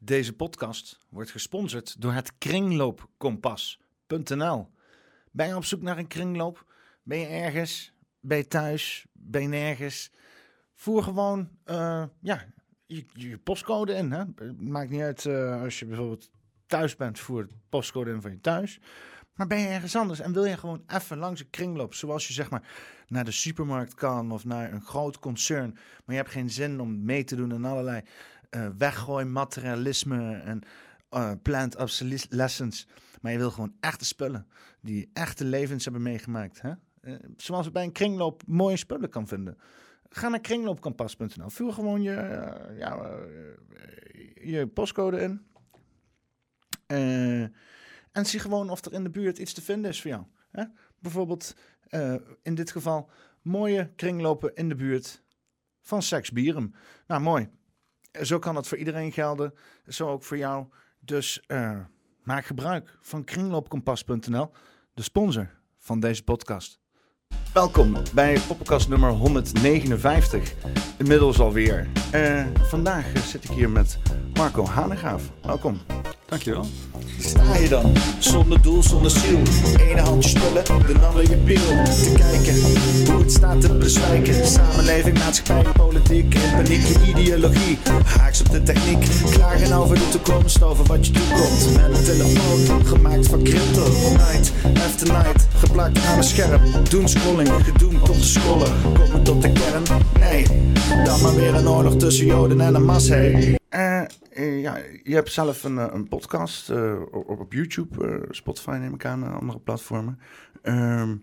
Deze podcast wordt gesponsord door het kringloopkompas.nl. Ben je op zoek naar een kringloop? Ben je ergens? Ben je thuis? Ben je nergens? Voer gewoon uh, ja, je, je, postcode in. Hè? Maakt niet uit uh, als je bijvoorbeeld thuis bent, voer het postcode in van je thuis. Maar ben je ergens anders en wil je gewoon even langs een kringloop, zoals je zeg maar naar de supermarkt kan of naar een groot concern, maar je hebt geen zin om mee te doen in allerlei uh, weggooi materialisme en uh, plant obsolescence. Maar je wil gewoon echte spullen die echte levens hebben meegemaakt. Hè? Uh, zoals je bij een kringloop mooie spullen kan vinden. Ga naar kringloopkampas.nl. Vul gewoon je, ja, je postcode in. en zie gewoon of er in de buurt iets te vinden is voor jou. Hè? Bijvoorbeeld in dit geval mooie kringlopen in de buurt van Sex Bierum. Nou, mooi. Zo kan het voor iedereen gelden, zo ook voor jou. Dus uh, maak gebruik van kringloopkompas.nl, de sponsor van deze podcast. Welkom bij podcast nummer 159, inmiddels alweer. Uh, vandaag zit ik hier met Marco Hanegaaf. Welkom. Dankjewel. Sta je dan, zonder doel, zonder ziel. Ene handje spullen, de andere je piel. Te kijken hoe het staat te bezwijken. Samenleving, maatschappij, politiek. In paniek, ideologie. Haaks op de techniek. Klagen over de toekomst, over wat je toekomt. Met een telefoon, gemaakt van crypto. Night after night, geplakt aan een scherm. Doen scrolling, gedoemd tot te scrollen. Komen tot de kern? Nee. Dan maar weer een oorlog tussen Joden en een mas, hey. Uh, uh, ja, je hebt zelf een, een podcast uh, op, op, YouTube, Spotify neem ik aan, andere platformen. Ehm,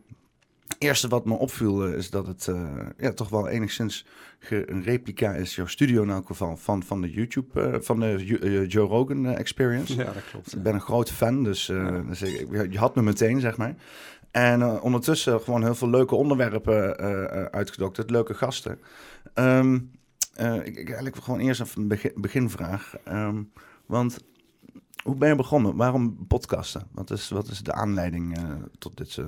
eerste wat me opviel is dat het ja, toch wel enigszins een replica is, jouw studio in elk geval, van, van de YouTube, van de Joe Rogan Experience. Ja, dat klopt. Ik ben een grote fan, dus, dus ik, je had me meteen, zeg maar. En ondertussen gewoon heel veel leuke onderwerpen uitgedokterd, leuke gasten. Um, uh, ik, eigenlijk gewoon eerst even een begin, beginvraag. Um, want hoe ben je begonnen? Waarom podcasten? Wat is, wat is de aanleiding uh, tot dit uh,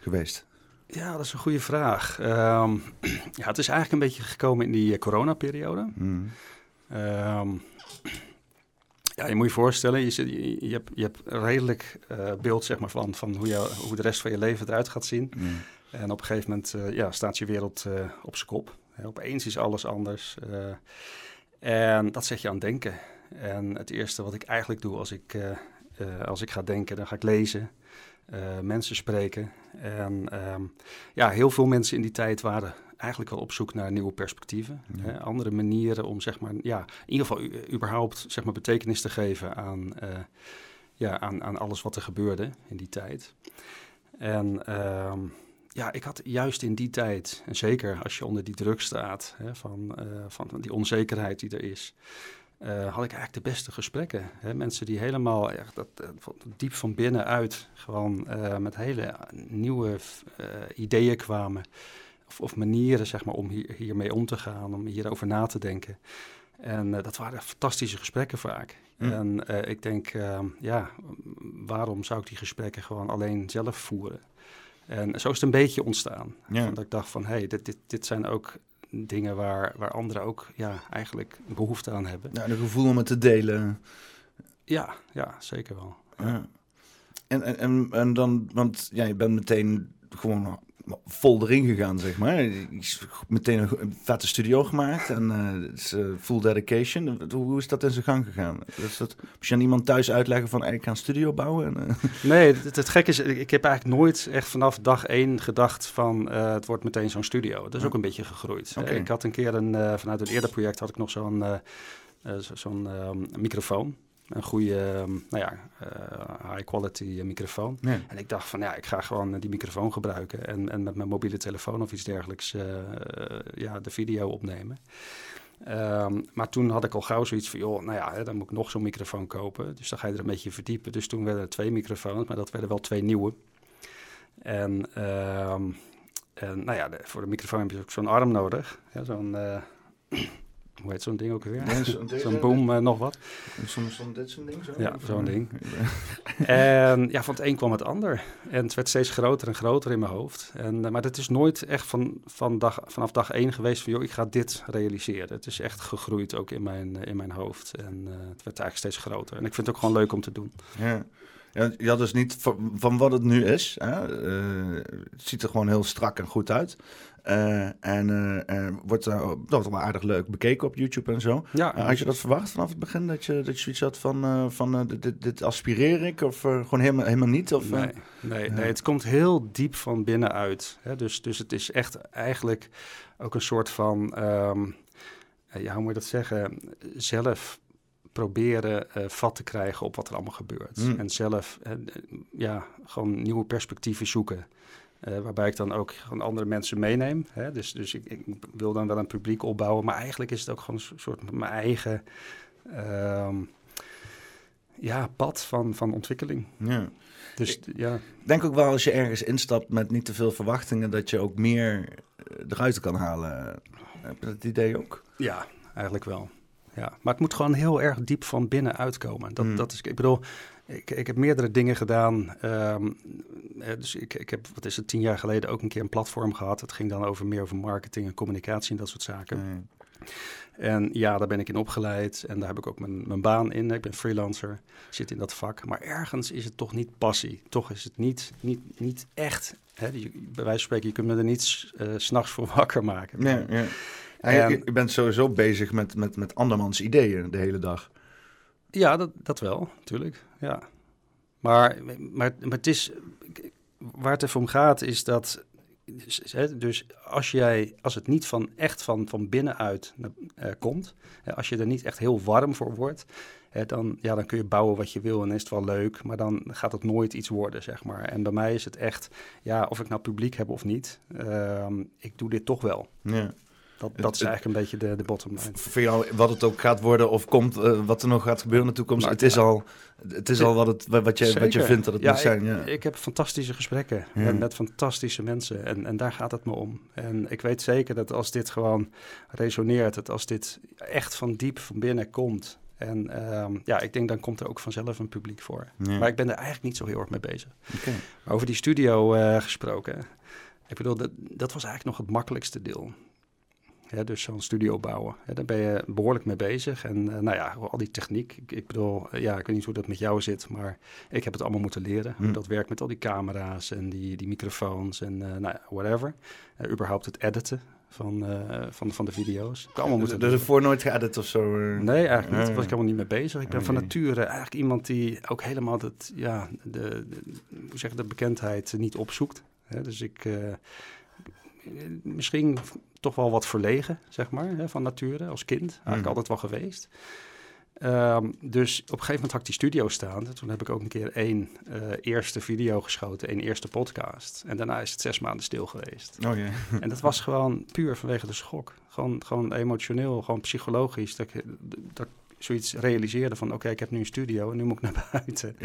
geweest? Ja, dat is een goede vraag. Um, ja, het is eigenlijk een beetje gekomen in die coronaperiode. Mm. Um, ja, je moet je voorstellen, je, zit, je, je, hebt, je hebt redelijk beeld zeg maar, van, van hoe, je, hoe de rest van je leven eruit gaat zien. Mm. En op een gegeven moment ja, staat je wereld op zijn kop. Opeens is alles anders. Uh, en dat zet je aan denken. En het eerste wat ik eigenlijk doe als ik, uh, uh, als ik ga denken, dan ga ik lezen, mensen spreken. En ehm, ja, heel veel mensen in die tijd waren eigenlijk wel op zoek naar nieuwe perspectieven. Ja. Hè, andere manieren om zeg maar, ja, in ieder geval überhaupt zeg maar, betekenis te geven aan, ja, aan, aan alles wat er gebeurde in die tijd. En ehm, ja, ik had juist in die tijd, en zeker als je onder die druk staat, hè, van, uh, van die onzekerheid die er is, uh, had ik eigenlijk de beste gesprekken. Hè? Mensen die helemaal echt dat, uh, diep van binnenuit gewoon met hele nieuwe ideeën kwamen. Of, of, manieren zeg maar, om hier, hiermee om te gaan, om hierover na te denken. En dat waren fantastische gesprekken vaak. Hm. En ik denk, ja, waarom zou ik die gesprekken gewoon alleen zelf voeren? En zo is het een beetje ontstaan. Ja. Dat ik dacht van, hé, hey, dit, dit, dit zijn ook dingen waar, waar anderen ook ja, eigenlijk behoefte aan hebben. Ja, een gevoel om het te delen. Ja, ja zeker wel. Ja. En, en, en, en dan, want ja, je bent meteen gewoon vol erin gegaan, zeg maar. Meteen een vette studio gemaakt en uh, full dedication. Hoe is dat in zijn gang gegaan? Is dat, moet je aan iemand thuis uitleggen van, ik ga een studio bouwen? En, uh... Nee, het, het gekke is, ik heb eigenlijk nooit echt vanaf dag één gedacht van, het wordt meteen zo'n studio. Dat is ook een beetje gegroeid. Okay. Ik had een keer, een, vanuit een eerder project, had ik nog zo'n zo'n microfoon een goede, ehm, nou ja, uh, high quality microfoon. Ja. En ik dacht van ja, ik ga gewoon die microfoon gebruiken en, en met mijn mobiele telefoon of iets dergelijks uh, ja, de video opnemen. Um, maar toen had ik al gauw zoiets van, joh, nou ja, hè, dan moet ik nog zo'n microfoon kopen. Dus dan ga je er een beetje verdiepen. Dus toen werden er twee microfoons, maar dat werden wel twee nieuwe. En, um, en nou ja, de, voor de microfoon heb je ook zo'n arm nodig. Ja, zo'n hoe heet zo'n ding ook weer? Ja, zo'n- zo'n boom, eh, nog wat. Soms stond dit zo'n ding zo? Ja, zo'n ding. En ja, van het een kwam het ander. En het werd steeds groter en groter in mijn hoofd. En, eh, maar het is nooit echt van, van dag, vanaf dag één geweest van... joh, ik ga dit realiseren. Het is echt gegroeid ook in mijn, eh, in mijn hoofd. En het werd eigenlijk steeds groter. En ik vind het ook gewoon leuk om te doen. Ja. Ja, je had dus niet van, van wat het nu is. Hè? het ziet er gewoon heel strak en goed uit. Eh, en eh, eh, wordt uh, dat wel aardig leuk bekeken op YouTube en zo. Ja, had je dat verwacht vanaf het begin? Dat je, dat je zoiets had van, van dit- dit, aspireer ik? Of gewoon helemaal, helemaal niet? Of? Nee, nee, nee, het komt heel diep van binnenuit. Hè? Dus, dus het is echt eigenlijk ook een soort van, ehm, eh, ja, hoe moet je dat zeggen, zelf proberen eh, vat te krijgen op wat er allemaal gebeurt. Mm. En zelf, ja, gewoon nieuwe perspectieven zoeken. Eh, waarbij ik dan ook gewoon andere mensen meeneem. Hè? Dus, dus ik, ik wil dan wel een publiek opbouwen, maar eigenlijk is het ook gewoon een soort mijn eigen ehm, ja, pad van, van ontwikkeling. Ja. Dus Ik- ja, denk ook wel als je ergens instapt met niet te veel verwachtingen, dat je ook meer eh, eruit kan halen. Heb je dat idee ook? ja, eigenlijk wel. Ja, maar het moet gewoon heel erg diep van binnen uitkomen. Dat, Mm. dat is, ik bedoel, ik, ik heb meerdere dingen gedaan. Ehm, eh, dus ik, ik heb, wat is het, tien jaar geleden ook een keer een platform gehad. Het ging dan over meer over marketing en communicatie en dat soort zaken. Nee. En ja, daar ben ik in opgeleid en daar heb ik ook mijn, mijn baan in. Ik ben freelancer, zit in dat vak. Maar ergens is het toch niet passie. Toch is het niet, niet, niet echt. Hè? Bij wijze van spreken, je kunt me er niet s- eh, s s'nachts voor wakker maken. Ja. En En- je, je bent sowieso bezig met, met, met andermans ideeën de hele dag. Ja, dat, dat wel, natuurlijk. Ja. Maar, maar, maar het is, waar het even om gaat, is dat. Dus als, jij, als het niet van echt van, van binnenuit eh, komt, als je er niet echt heel warm voor wordt, dan, ja, dan kun je bouwen wat je wil en is het wel leuk, maar dan gaat het nooit iets worden, zeg maar. En bij mij is het echt, ja, of ik nou publiek heb of niet, ehm, ik doe dit toch wel. Ja. Dat, dat is eigenlijk een beetje de, de bottom line. Voor jou, wat het ook gaat worden of komt, eh, wat er nog gaat gebeuren in de toekomst, het is al, het is al wat, het, wat, je, wat je vindt dat het Ja, moet zijn. Ja. Ik, ik heb fantastische gesprekken met, met fantastische mensen en, en daar gaat het me om. En ik weet zeker dat als dit gewoon resoneert, dat als dit echt van diep van binnen komt. En ehm, ja, ik denk dan komt er ook vanzelf een publiek voor. Ja. Maar ik ben er eigenlijk niet zo heel erg mee bezig. Maar over die studio eh, gesproken. Ik bedoel, dat, dat was eigenlijk nog het makkelijkste deel. Dus zo'n studio bouwen. Ja, daar ben je behoorlijk mee bezig. En eh, nou ja, al die techniek. Ik, ik bedoel, eh, ja, ik weet niet hoe dat met jou zit, maar ik heb het allemaal moeten leren. Hoe Hm. dat werkt met al die camera's en die, die microfoons en eh, nou ja, whatever. Eh, überhaupt het editen van, van, van de video's. Ik allemaal moeten Dus ervoor nooit geëdit of zo? Nee, eigenlijk niet. Ah, Daar was ik helemaal niet mee bezig. Ik ben Oh, van nature eigenlijk iemand die ook helemaal dat, ja, de, de, hoe zeg de bekendheid niet opzoekt. Hè? Dus ik, misschien toch wel wat verlegen, zeg maar, hè, van nature, als kind. Eigenlijk Mhm. altijd wel geweest. Ehm, dus op een gegeven moment had ik die studio staan. Toen heb ik ook een keer één eh, eerste video geschoten, één eerste podcast. En daarna is het zes maanden stil geweest. Oh. En dat was gewoon puur vanwege de schok. Gewoon, gewoon emotioneel, gewoon psychologisch. Dat ik, dat ik zoiets realiseerde van... oké, ik heb nu een studio en nu moet ik naar buiten.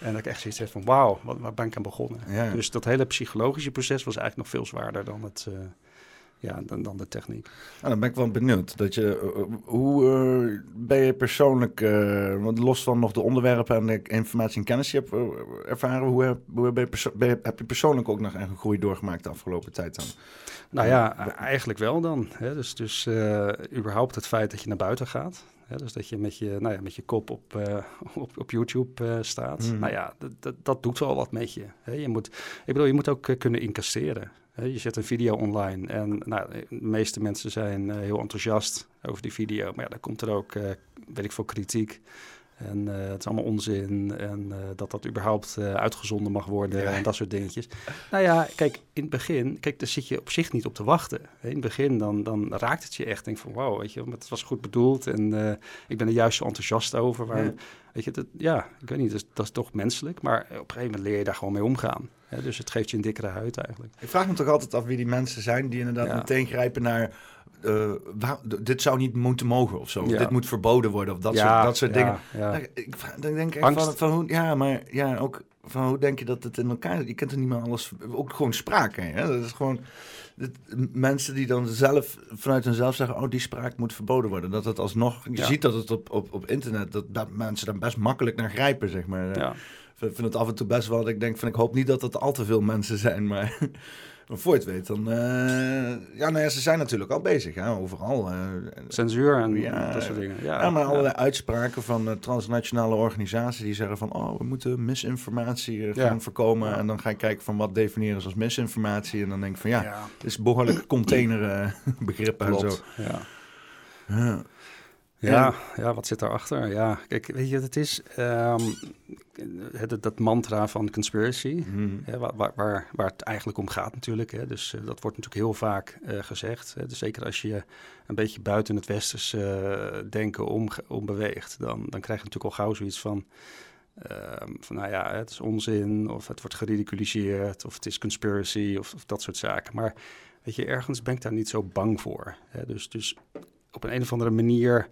En dat ik echt zoiets heb van... wauw, waar ben ik aan begonnen? Dus dat hele psychologische proces was eigenlijk nog veel zwaarder dan, het, eh, ja, dan, dan de techniek. Nou, dan ben ik wel benieuwd. Dat je, eh, eh, hoe eh, ben je persoonlijk, want los van nog de onderwerpen en de informatie en kennis die je hebt ervaren, hoe, heb, hoe ben je perso- ben je- heb je persoonlijk ook nog een groei doorgemaakt de afgelopen tijd dan? Nou ja, eigenlijk wel dan. Hè? Dus, dus überhaupt het feit dat je naar buiten gaat. Hè? Dus dat je met je, nou ja, met je kop op, op, op YouTube staat. Mhm. Nou ja, dat, dat, dat doet wel wat met je. Hè? je moet, ik bedoel, je moet ook kunnen incasseren. Je zet een video online en nou, de meeste mensen zijn eh, heel enthousiast over die video. Maar ja, dan komt er ook, eh, weet ik veel, kritiek. En eh, het is allemaal onzin. En eh, dat dat überhaupt eh, uitgezonden mag worden Ja. en dat soort dingetjes. Nou ja, kijk, in het begin, kijk, daar zit je op zich niet op te wachten. In het begin, dan, dan raakt het je echt. Denk van, wauw, weet je, het was goed bedoeld en eh, ik ben er juist zo enthousiast over. Waar, Ja. Weet je, dat, ja, ik weet niet, dat is, dat is toch menselijk. Maar op een gegeven moment leer je daar gewoon mee omgaan. Dus het geeft je een dikkere huid eigenlijk. Ik vraag me toch altijd af wie die mensen zijn die inderdaad Ja. meteen grijpen naar, eh, waar- dit zou niet moeten mogen of zo. Ja. dit moet verboden worden of dat, ja, soort, dat soort dingen. Ja. Nou, ik, dan denk ik van, van hoe, ja, maar ja, ook van hoe denk je dat het in elkaar zit? Je kent er niet meer alles, ook gewoon spraak, hè? Dat is gewoon, mensen die dan zelf vanuit hunzelf zeggen, oh, die spraak moet verboden worden. Dat het alsnog, je Ja. ziet dat het op, op, op internet, dat, dat mensen daar best makkelijk naar grijpen, zeg maar. Ja. Ik vind het af en toe best wel, dat ik denk van, ik hoop niet dat het al te veel mensen zijn, maar... Voor je het weet, dan... eh, ja, nou ja, ze zijn natuurlijk al bezig, hè, overal. eh. Censuur en Ja, dat soort dingen. Ja, Ja, maar ja. allerlei uitspraken van eh, transnationale organisaties die zeggen van oh, we moeten misinformatie gaan voorkomen. En dan ga ik kijken van wat definiëren ze als misinformatie. En dan denk ik van ja, het is behoorlijk containerbegrippen en zo. Ja. Ja. Ja, ja, wat zit daarachter? Ja, kijk, weet je wat het is? Ehm, het, dat mantra van conspiracy, Mhm. hè, waar, waar, waar, het eigenlijk om gaat natuurlijk. Hè, dus eh, dat wordt natuurlijk heel vaak eh, gezegd. Hè, dus zeker als je een beetje buiten het westerse eh, denken om, om beweegt, dan, dan krijg je natuurlijk al gauw zoiets van... ehm, van nou ja, het is onzin, of het wordt geridiculiseerd, of het is conspiracy, of, of dat soort zaken. Maar weet je, ergens ben ik daar niet zo bang voor. Hè? Dus, dus op een, een of andere manier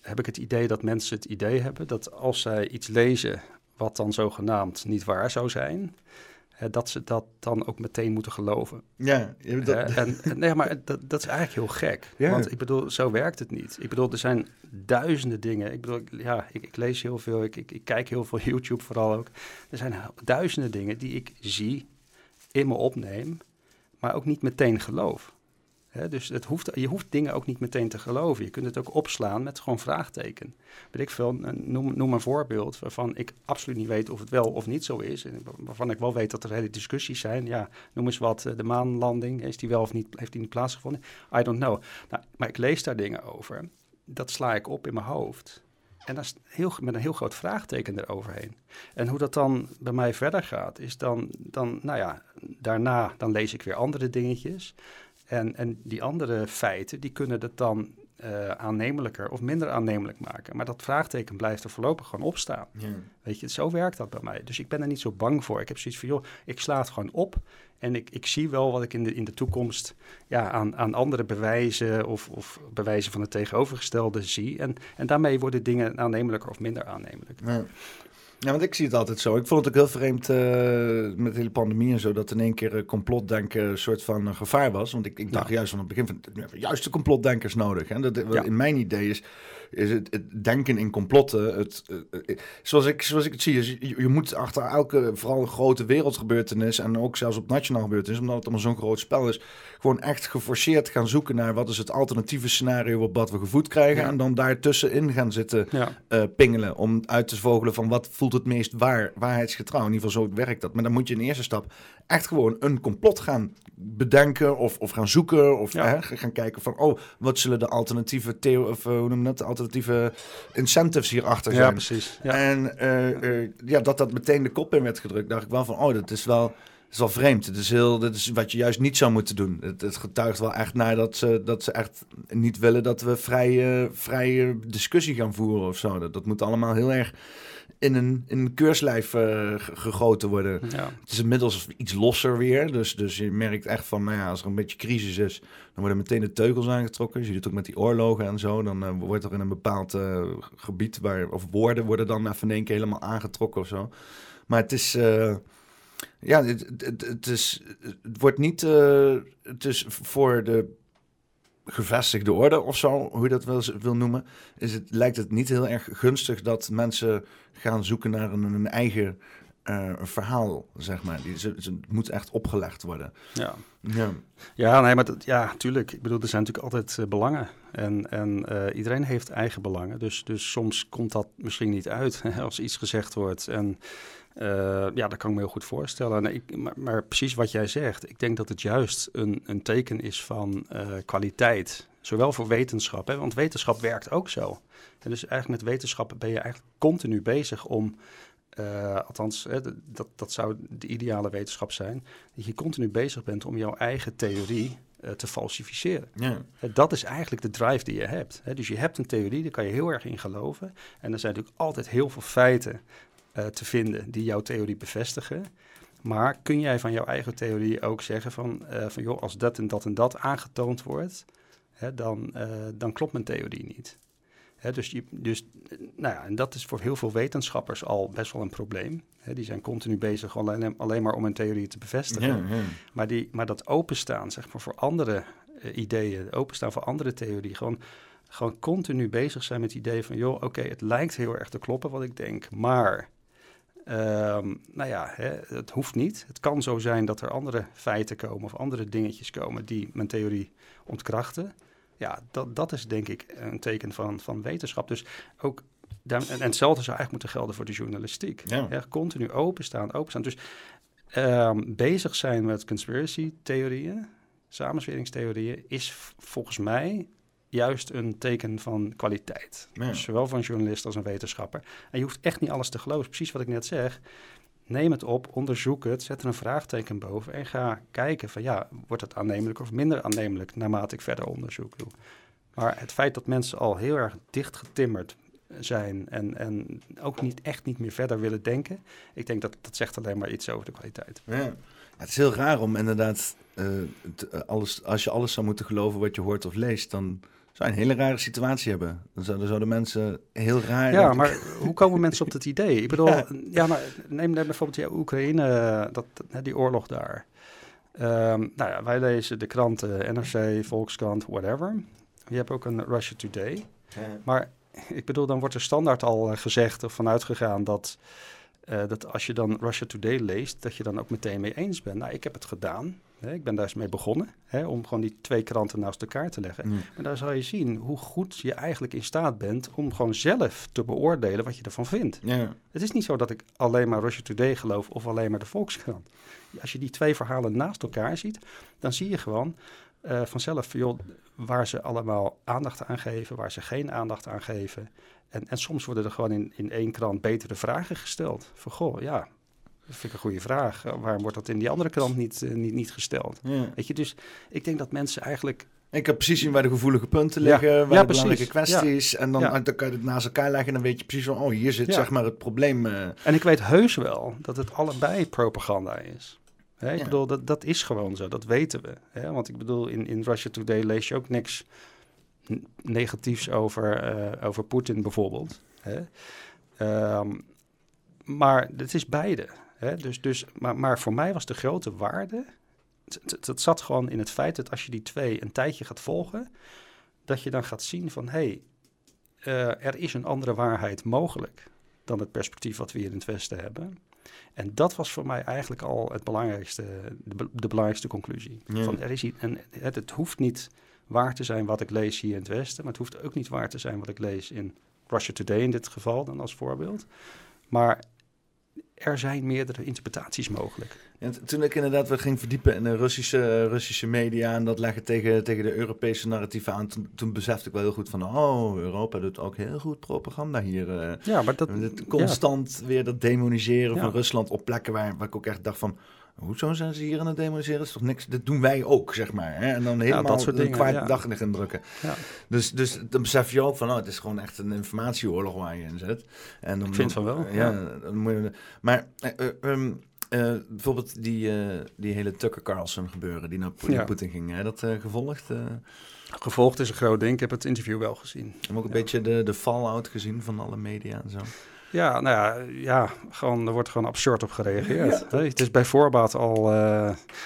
heb ik het idee dat mensen het idee hebben dat als zij iets lezen wat dan zogenaamd niet waar zou zijn, dat ze dat dan ook meteen moeten geloven. Ja, dat, en, en- nee, maar dat, dat is eigenlijk heel gek. Ja. Want ik bedoel, zo werkt het niet. Ik bedoel, er zijn duizenden dingen. Ik bedoel, ik- ja, ik, ik lees heel veel, ik, ik, ik kijk heel veel YouTube vooral ook. Er zijn duizenden dingen die ik zie, in me opneem, maar ook niet meteen geloof. Dus het hoeft, je hoeft dingen ook niet meteen te geloven. Je kunt het ook opslaan met gewoon vraagteken. Weet ik veel, noem, noem een voorbeeld waarvan ik absoluut niet weet of het wel of niet zo is. En waarvan ik wel weet dat er hele discussies zijn. Ja, noem eens wat, eh, de maanlanding, is die wel of niet, heeft die niet plaatsgevonden? I don't know. Nou, maar ik lees daar dingen over. Dat sla ik op in mijn hoofd. En dat is heel, met een heel groot vraagteken eroverheen. En hoe dat dan bij mij verder gaat, is dan, dan nou ja, daarna dan lees ik weer andere dingetjes. En, en die andere feiten, die kunnen het dan eh, aannemelijker of minder aannemelijk maken. Maar dat vraagteken blijft er voorlopig gewoon op staan. ja. Weet je, zo werkt dat bij mij. Dus ik ben er niet zo bang voor. Ik heb zoiets van, joh, ik sla het gewoon op. En ik, ik zie wel wat ik in de, in de toekomst ja, aan, aan andere bewijzen of, of bewijzen van het tegenovergestelde zie. En, en daarmee worden dingen aannemelijker of minder aannemelijk. Ja. Ja, want ik zie het altijd zo. Ik vond het ook heel vreemd eh, met de hele pandemie en zo, dat in één keer eh, complotdenken een soort van eh, gevaar was. Want ik, ik dacht Ja. juist van het begin van, juist de complotdenkers nodig. Hè? Dat, Ja. In mijn idee is, is het, het denken in complotten, het, zoals, ik, zoals ik het zie, is je, je moet achter elke, vooral een grote wereldgebeurtenis en ook zelfs op nationaal gebeurtenis, omdat het allemaal zo'n groot spel is, gewoon echt geforceerd gaan zoeken naar wat is het alternatieve scenario op wat we gevoed krijgen Ja. en dan daartussenin gaan zitten Ja, eh, pingelen om uit te vogelen van wat voelt het meest waar, waarheidsgetrouw. In ieder geval zo werkt dat. Maar dan moet je in de eerste stap echt gewoon een complot gaan bedenken of, of gaan zoeken of Ja. hè, gaan kijken van oh, wat zullen de alternatieve theo of eh, hoe noem je dat, de alternatieve incentives hierachter ja zijn. precies. Ja. En eh, ja, dat dat meteen de kop in werd gedrukt, dacht ik wel van oh, dat is wel is wel vreemd. Het is heel, dat is wat je juist niet zou moeten doen. Het, het getuigt wel echt naar dat ze, dat ze echt niet willen dat we vrije, vrije discussie gaan voeren of zo. Dat, dat moet allemaal heel erg in een, in een keurslijf eh, ge- gegoten worden. Ja. Het is inmiddels iets losser weer. Dus, dus je merkt echt van, nou ja, als er een beetje crisis is, dan worden meteen de teugels aangetrokken. Je ziet het ook met die oorlogen en zo. Dan eh, wordt er in een bepaald eh, gebied, waar, of woorden worden dan even in één keer helemaal aangetrokken of zo. Maar het is, ja, het, het, het, is, het wordt niet, eh, het is voor de gevestigde orde of zo, hoe je dat wil, wil noemen, is het, lijkt het niet heel erg gunstig dat mensen gaan zoeken naar een, een eigen eh, verhaal, zeg maar. Die, ze, moet echt opgelegd worden. Ja. Ja. Ja, nee, maar dat, ja, tuurlijk. Ik bedoel, er zijn natuurlijk altijd eh, belangen. En, en iedereen heeft eigen belangen. Dus, dus soms komt dat misschien niet uit hè, als iets gezegd wordt. En eh, ja, dat kan ik me heel goed voorstellen. Nee, ik, maar, maar precies wat jij zegt. Ik denk dat het juist een, een teken is van eh, kwaliteit. Zowel voor wetenschap, hè, want wetenschap werkt ook zo. En dus eigenlijk met wetenschap ben je eigenlijk continu bezig om... eh, althans, hè, dat, dat zou de ideale wetenschap zijn dat je continu bezig bent om jouw eigen theorie te falsificeren. Ja. Dat is eigenlijk de drive die je hebt. Hè. Dus je hebt een theorie, daar kan je heel erg in geloven. En er zijn natuurlijk altijd heel veel feiten eh, te vinden die jouw theorie bevestigen. Maar kun jij van jouw eigen theorie ook zeggen van, eh, van joh, als dat en dat en dat aangetoond wordt, hè, dan, eh, dan klopt mijn theorie niet. Hè, dus, je, dus nou ja, en dat is voor heel veel wetenschappers al best wel een probleem. Hè, die zijn continu bezig alleen, alleen maar om een theorie te bevestigen. Ja, ja. Maar, die, maar dat openstaan, zeg maar, voor andere ideeën, openstaan voor andere theorieën, gewoon, gewoon continu bezig zijn met het idee van, joh, oké, het lijkt heel erg te kloppen wat ik denk, maar, ehm, nou ja, hè, het hoeft niet. Het kan zo zijn dat er andere feiten komen of andere dingetjes komen die mijn theorie ontkrachten. Ja, dat, dat is denk ik een teken van, van wetenschap. Dus ook daar, en, en hetzelfde zou eigenlijk moeten gelden voor de journalistiek. Ja. Ja, continu openstaan, openstaan. Dus ehm, bezig zijn met conspiracy-theorieën, samensweringstheorieën, is volgens mij juist een teken van kwaliteit. Ja. Dus zowel van journalist als een wetenschapper. En je hoeft echt niet alles te geloven. Precies wat ik net zeg. Neem het op, onderzoek het, zet er een vraagteken boven en ga kijken van ja, wordt het aannemelijk of minder aannemelijk naarmate ik verder onderzoek doe. Maar het feit dat mensen al heel erg dicht getimmerd zijn en, en ook niet echt niet meer verder willen denken, ik denk dat dat zegt alleen maar iets over de kwaliteit. Ja. Het is heel raar om inderdaad, eh, eh, alles, als je alles zou moeten geloven wat je hoort of leest, dan zou een hele rare situatie hebben. Dan zouden, zouden mensen heel raar... Ja, maar hoe komen mensen op dat idee? Ik bedoel, Ja. ja, maar neem, bijvoorbeeld die Oekraïne, dat, die oorlog daar. Ehm, nou ja, wij lezen de kranten, NRC, Volkskrant, whatever. Je hebt ook een Russia Today. Ja. Maar ik bedoel, dan wordt er standaard al eh, gezegd of vanuit gegaan dat, eh, dat als je dan Russia Today leest, dat je dan ook meteen mee eens bent. Nou, ik heb het gedaan. Hè, ik ben daar eens mee begonnen, hè, om gewoon die twee kranten naast elkaar te leggen. Ja. Maar daar zal je zien hoe goed je eigenlijk in staat bent om gewoon zelf te beoordelen wat je ervan vindt. Ja. Het is niet zo dat ik alleen maar Russia Today geloof of alleen maar de Volkskrant. Als je die twee verhalen naast elkaar ziet, dan zie je gewoon eh, vanzelf joh, waar ze allemaal aandacht aan geven, waar ze geen aandacht aan geven. En, en soms worden er gewoon in, in één krant betere vragen gesteld. Van goh, ja, dat vind ik een goede vraag. Eh, Waarom wordt dat in die andere krant niet, eh, niet, niet gesteld? Ja. Weet je, dus ik denk dat mensen eigenlijk Ik heb precies zien waar de gevoelige punten Ja. liggen, waar Ja, de belangrijke kwesties. En dan, Ja. dan kan je het naast elkaar leggen en dan weet je precies van, oh, hier zit Ja. zeg maar het probleem. eh. En ik weet heus wel dat het allebei propaganda is. Hè, ik Ja. bedoel, dat, dat is gewoon zo, dat weten we. Hè? Want ik bedoel, in, in Russia Today lees je ook niks negatiefs over, eh, over Poetin bijvoorbeeld. Hè? Ehm, maar het is beide. Hè? Dus, dus, maar, maar voor mij was de grote waarde... Het zat gewoon in het feit dat als je die twee een tijdje gaat volgen... dat je dan gaat zien van... hé, hey, eh, er is een andere waarheid mogelijk dan het perspectief wat we hier in het Westen hebben. En dat was voor mij eigenlijk al het belangrijkste, de, be- de belangrijkste conclusie. Ja. Van er is hier, en het, het hoeft niet waar te zijn wat ik lees hier in het Westen, maar het hoeft ook niet waar te zijn wat ik lees in Russia Today in dit geval dan als voorbeeld. Maar er zijn meerdere interpretaties mogelijk. En toen ik inderdaad weer ging verdiepen in de Russische, Russische media en dat leggen tegen, tegen de Europese narratieven aan, toen, toen besefte ik wel heel goed van, oh, Europa doet ook heel goed propaganda hier. eh. Ja, maar dat... Constant weer dat demoniseren Ja. van Rusland op plekken waar, waar ik ook echt dacht van... Hoezo zijn ze hier aan het demoniseren? Dat is toch niks? Dat doen wij ook, zeg maar. Hè? En dan helemaal dat soort dingen, kwaad ja. daglicht in drukken. Ja. Dus, dus dan besef je ook van, oh, het is gewoon echt een informatieoorlog waar je in zit. En dan, Ik vind van wel, Ja, je, maar eh, eh, ehm, eh, bijvoorbeeld die, die hele Tucker Carlson gebeuren die naar. Poetin ging. Hè? Dat gevolgd? Gevolgd is een groot ding. Ik heb het interview wel gezien. heb ook een beetje de, de fallout gezien van alle media en zo. Ja, nou ja, ja gewoon, er wordt gewoon absurd op gereageerd. Het is bij voorbaat al... eh,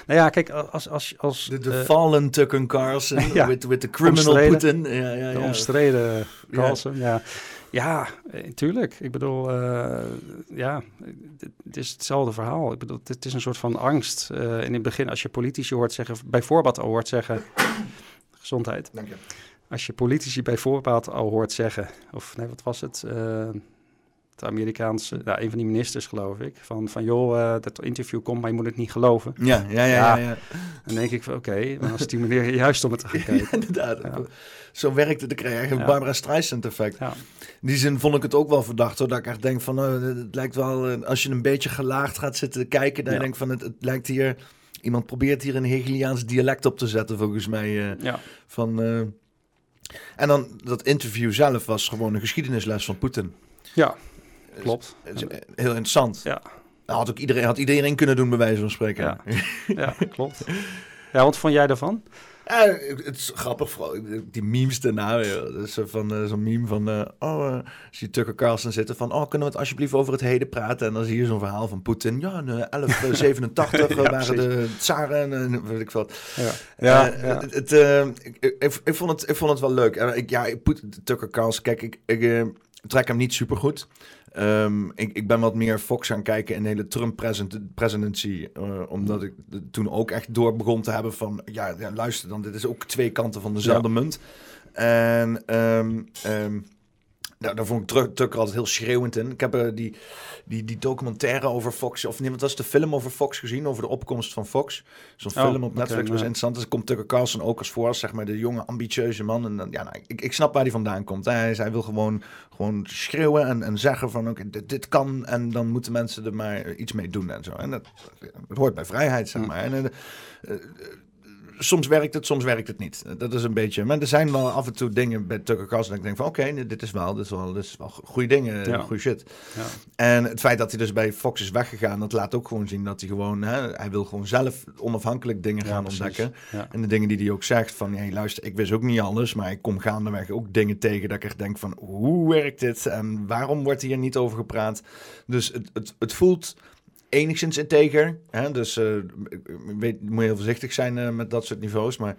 nou ja, kijk, als... als, als De, de eh, fallen Tucker Carlson Ja. with, with the criminal. Putin. Ja, ja, de omstreden Carlsen, ja. Ja, eh, tuurlijk. Ik bedoel, eh, ja, het, is hetzelfde verhaal. Ik bedoel, het is een soort van angst. Eh, in het begin, als je politici hoort zeggen, bij voorbaat al hoort zeggen... Gezondheid. Dank je. Als je politici bij voorbaat al hoort zeggen... Of nee, wat was het? Eh, het Amerikaanse, nou, een van die ministers geloof ik. Van, van joh, eh, dat interview komt, maar je moet het niet geloven. Ja, ja, ja. ja, Ja. ja. Dan denk ik van oké, maar dan stimuleer je juist om het te gaan kijken. inderdaad. Ja. Zo werkt het. Dan krijg je eigenlijk. Barbara Streisand effect. Ja. In die zin vond ik het ook wel verdacht. Hoor, dat ik echt denk van, nou, het lijkt wel... eh, Als je een beetje gelaagd gaat zitten kijken... dan denk ik van, het, het lijkt hier... Iemand probeert hier een Hegeliaans dialect op te zetten, volgens mij. Ja. van, En dan, dat interview zelf was gewoon een geschiedenisles van Poetin. ja, klopt. Het is heel interessant. Ja. Dat had ook iedereen, had iedereen kunnen doen, bij wijze van spreken. Ja. Ja, klopt. Ja, wat vond jij daarvan? Ja, het is grappig, vooral die memes daarna. zo van eh, zo'n meme van, eh, oh, eh, zie je Tucker Carlson zitten van, oh, kunnen we het alsjeblieft over het heden praten? En dan zie je zo'n verhaal van Poetin. Ja, in eh, 1187 Ja, waren de tsaren en weet ik wat. Ja, Ja, ja, ja. Het, het, eh, ik, ik, ik vond het, ik vond het wel leuk. En ik, ja, ik, Poet- Tucker Carlson, kijk, ik, ik eh, trek hem niet super goed. Ehm, ik, ik ben wat meer Fox gaan kijken in de hele Trump-presidency. omdat ik de- toen ook echt door begon te hebben van... Ja, ja, luister dan, dit is ook twee kanten van dezelfde munt. En ehm, ehm, nou, daar vond ik Tucker altijd heel schreeuwend in. Ik heb eh, die, die, die documentaire over Fox... Of nee, wat was de film over Fox gezien? Over de opkomst van Fox. Zo'n Oh, film op Netflix was interessant. Dus komt Tucker Carlson ook als voor, als, zeg maar, de jonge, ambitieuze man. En dan, ja, nou, ik, ik snap waar hij vandaan komt. Hij, hij wil gewoon, gewoon schreeuwen en, en zeggen van, oké, dit, dit kan. En dan moeten mensen er maar iets mee doen en zo. En dat, dat hoort bij vrijheid, zeg Hm. maar. En, eh, soms werkt het, soms werkt het niet. Dat is een beetje... Maar er zijn wel af en toe dingen bij Tucker Carlson... dat ik denk van, oké, dit is wel, dit is wel, dit is wel goede dingen, Ja. goede shit. Ja. En het feit dat hij dus bij Fox is weggegaan... dat laat ook gewoon zien dat hij gewoon... Hè, hij wil gewoon zelf onafhankelijk dingen Ja, gaan ontdekken. Ja. En de dingen die hij ook zegt van... Hey, luister, ik wist ook niet alles... maar ik kom gaandeweg ook dingen tegen... dat ik echt denk van, hoe werkt dit? En waarom wordt hier niet over gepraat? Dus het, het, het voelt enigszins integer. Hè? Dus eh, ik weet, moet je heel voorzichtig zijn eh, met dat soort niveaus. Maar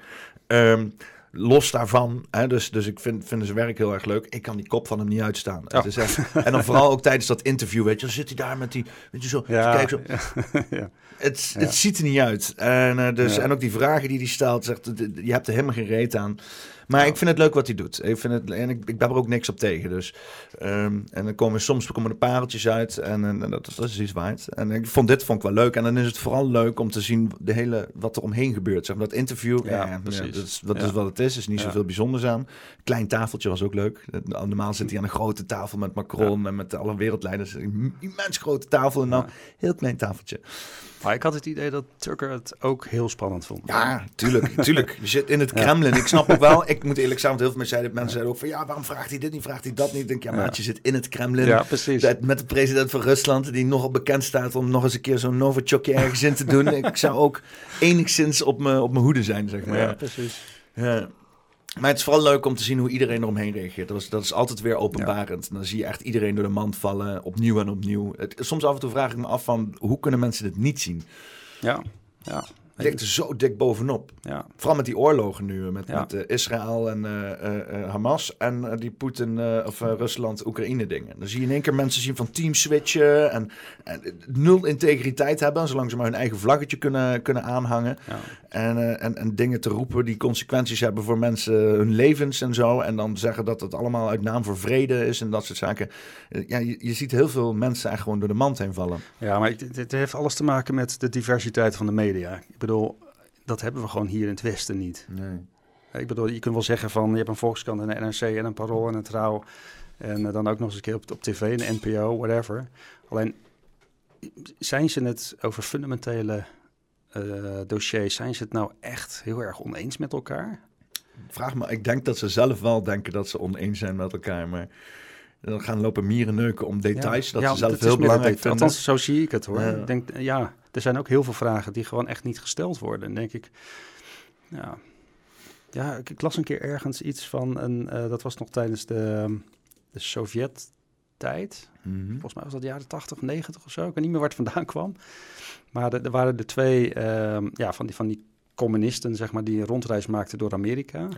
ehm, los daarvan, hè? Dus, dus ik vind, vind zijn werk heel erg leuk. Ik kan die kop van hem niet uitstaan. Oh. Het is echt, en dan vooral ook tijdens dat interview, weet je, dan zit hij daar met die, weet je zo, Ja, kijk zo. ja. Het, Ja. het ziet er niet uit. En, eh, dus, en ook die vragen die hij stelt, zegt, je hebt er helemaal geen reet aan. Maar Ja. ik vind het leuk wat hij doet. Ik vind het, en ik, ik ben er ook niks op tegen. Dus, ehm, en dan komen soms komen er pareltjes uit en, en, en dat, dat is iets waard. En ik vond dit vond ik wel leuk. En dan is het vooral leuk om te zien de hele, wat er omheen gebeurt. Zeg maar, dat interview, Ja, ja, ja, precies. dat, is, dat Ja. is wat het is. Er is niet zoveel bijzonders aan. Klein tafeltje was ook leuk. Normaal zit hij aan een grote tafel met Macron en met alle wereldleiders. Een immens grote tafel en dan Ja. heel klein tafeltje. Maar ik had het idee dat Tucker het ook heel spannend vond. Ja, tuurlijk, tuurlijk. Je zit in het. Kremlin. Ik snap ook wel. Ik moet eerlijk zijn, want heel veel mensen zeiden, mensen zeiden ook van ja, waarom vraagt hij dit niet, vraagt hij dat niet? Ik denk, ja, Ja. maat, je zit in het Kremlin. Ja, precies. Met- Met de president van Rusland, die nogal bekend staat om nog eens een keer zo'n Novichokje ergens in te doen. Ik zou ook enigszins op mijn op mijn hoede zijn, zeg maar. Ja, precies. Ja. Maar het is vooral leuk om te zien hoe iedereen eromheen reageert. Dat is, dat is altijd weer openbarend. Dan zie je echt iedereen door de mand vallen, opnieuw en opnieuw. Het, soms af en toe vraag ik me af van, hoe kunnen mensen dit niet zien? Ja, ja. Het ligt er zo dik bovenop. ja. Vooral met die oorlogen nu, eh, met, Ja. met eh, Israël en eh, Hamas en die Poetin of Rusland-Oekraïne dingen. Dan zie je in één keer mensen zien van team switchen en, en nul integriteit hebben, zolang ze maar hun eigen vlaggetje kunnen, kunnen aanhangen. ja. En, en, en dingen te roepen die consequenties hebben voor mensen, hun levens en zo. En dan zeggen dat het allemaal uit naam voor vrede is en dat soort zaken. Ja, je, je ziet heel veel mensen echt gewoon door de mand heen vallen. Ja, maar dit heeft alles te maken met de diversiteit van de media. Ik bedoel, dat hebben we gewoon hier in het Westen niet. Nee. Ik bedoel, je kunt wel zeggen van je hebt een Volkskrant en een NRC en een Parool en een Trouw. En eh, dan ook nog eens een keer op, op tv, een NPO, whatever. Alleen, zijn ze het over fundamentele eh, dossiers, zijn ze het nou echt heel erg oneens met elkaar? Vraag me, ik denk dat ze zelf wel denken dat ze oneens zijn met elkaar, maar dan gaan lopen mieren neuken om details, dat Ja, ze zelf heel belangrijk vinden. Althans, zo zie ik het hoor. Ja. Ik denk, eh, ja, er zijn ook heel veel vragen die gewoon echt niet gesteld worden. En denk ik, ja, ja ik, ik las een keer ergens iets van, een, eh, dat was nog tijdens de, de Sovjet-tijd. Mhm. Volgens mij was dat jaren 80 of 90 of zo. Ik weet niet meer waar het vandaan kwam. Maar er, waren er twee ehm, ja, van, die, van die communisten, zeg maar, die een rondreis maakten door Amerika.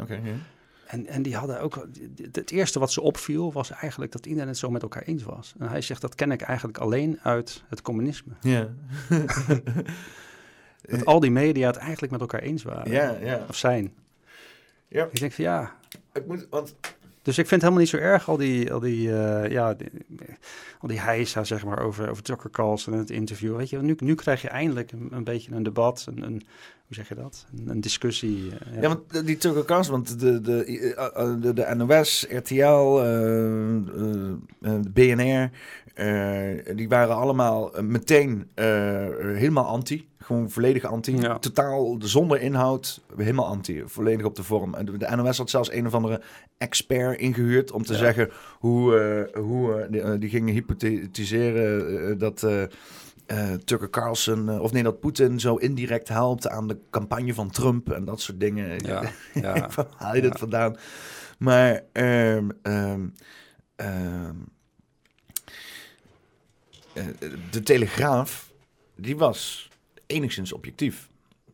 En, en die hadden ook. Het eerste wat ze opviel was eigenlijk dat iedereen het zo met elkaar eens was. En hij zegt dat ken ik eigenlijk alleen uit het communisme. Ja. Dat al die media het eigenlijk met elkaar eens waren. ja, ja. Of zijn. Ja. Ik denk van ja. Ik moet, want Dus ik vind het helemaal niet zo erg, al die, al die, eh, ja, al die heisa, zeg maar, over, over Tucker en het interview. Weet je, nu, nu krijg je eindelijk een, beetje een debat, een, een, hoe zeg je dat? Een, discussie. eh, Ja, want die Tucker want de, de, eh, de, NOS, RTL, eh, BNR, die waren allemaal meteen helemaal anti. Gewoon volledig anti. Ja. Totaal zonder inhoud, helemaal anti. Volledig op de vorm. En de, de NOS had zelfs een of andere expert ingehuurd om te Ja. zeggen hoe, eh, hoe eh, die, eh, die gingen hypothetiseren dat... eh, Tucker Carlson, of nee, dat Poetin zo indirect helpt aan de campagne van Trump en dat soort dingen. Ja, ja. Waar haal je dit vandaan? Maar ehm, ehm, eh, de Telegraaf, die was enigszins objectief.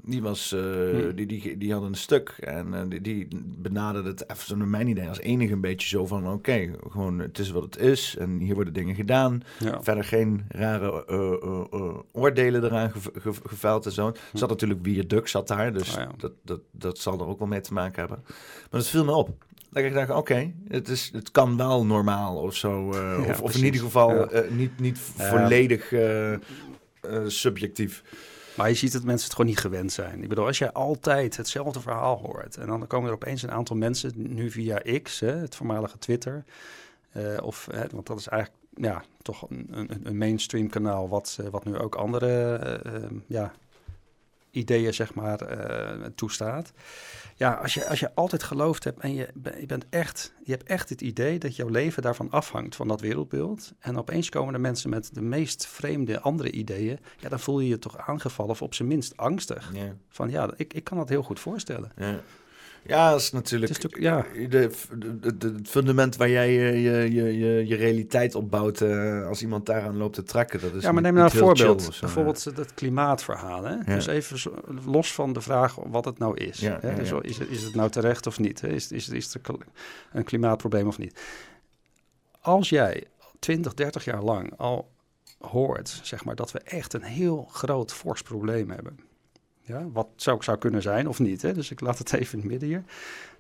Die, was, eh, Hm. die, die, die had een stuk en eh, die, die benaderde het even naar mijn idee als enige een beetje zo van oké, gewoon het is wat het is en hier worden dingen gedaan. ja. Verder geen rare eh, oordelen eraan geveld en zo. Er zat natuurlijk Wie Duk zat daar, dus Oh ja. dat, dat, dat zal er ook wel mee te maken hebben. Maar dat viel me op. Dat ik dacht, oké, het het, het kan wel normaal of zo. Ja, of, of in ieder geval niet, niet volledig subjectief. Maar je ziet dat mensen het gewoon niet gewend zijn. Ik bedoel, als jij altijd hetzelfde verhaal hoort... en dan komen er opeens een aantal mensen, nu via X, hè, het voormalige Twitter... eh, of, hè, want dat is eigenlijk ja, toch een, een, een mainstream kanaal... Wat, eh, wat nu ook andere eh, ja, ideeën, zeg maar, toestaat. Ja, als je, als je altijd geloofd hebt en je, je, bent echt, je hebt echt het idee dat jouw leven daarvan afhangt, van dat wereldbeeld. En opeens komen er mensen met de meest vreemde andere ideeën. Ja, dan voel je je toch aangevallen of op zijn minst angstig. Ja. Van ja, ik, ik kan dat heel goed voorstellen. Ja. Ja, dat is natuurlijk Het is ja. de, de, de- het fundament waar jij je, je, je, je, realiteit op bouwt. eh, als iemand daaraan loopt te trekken. Dat is ja, maar neem nou een voorbeeld. zo, Bijvoorbeeld het klimaatverhaal. Hè? Ja. Dus even zo- los van de vraag wat het nou is. Ja, hè? ja, Dus ja. Is, het, is het nou terecht of niet? Hè? Is, is, is er een klimaatprobleem of niet? Als jij 20, 30 jaar lang al hoort zeg maar, dat we echt een heel groot fors probleem hebben. Ja, wat zou, zou kunnen zijn of niet. Hè? Dus ik laat het even in het midden hier.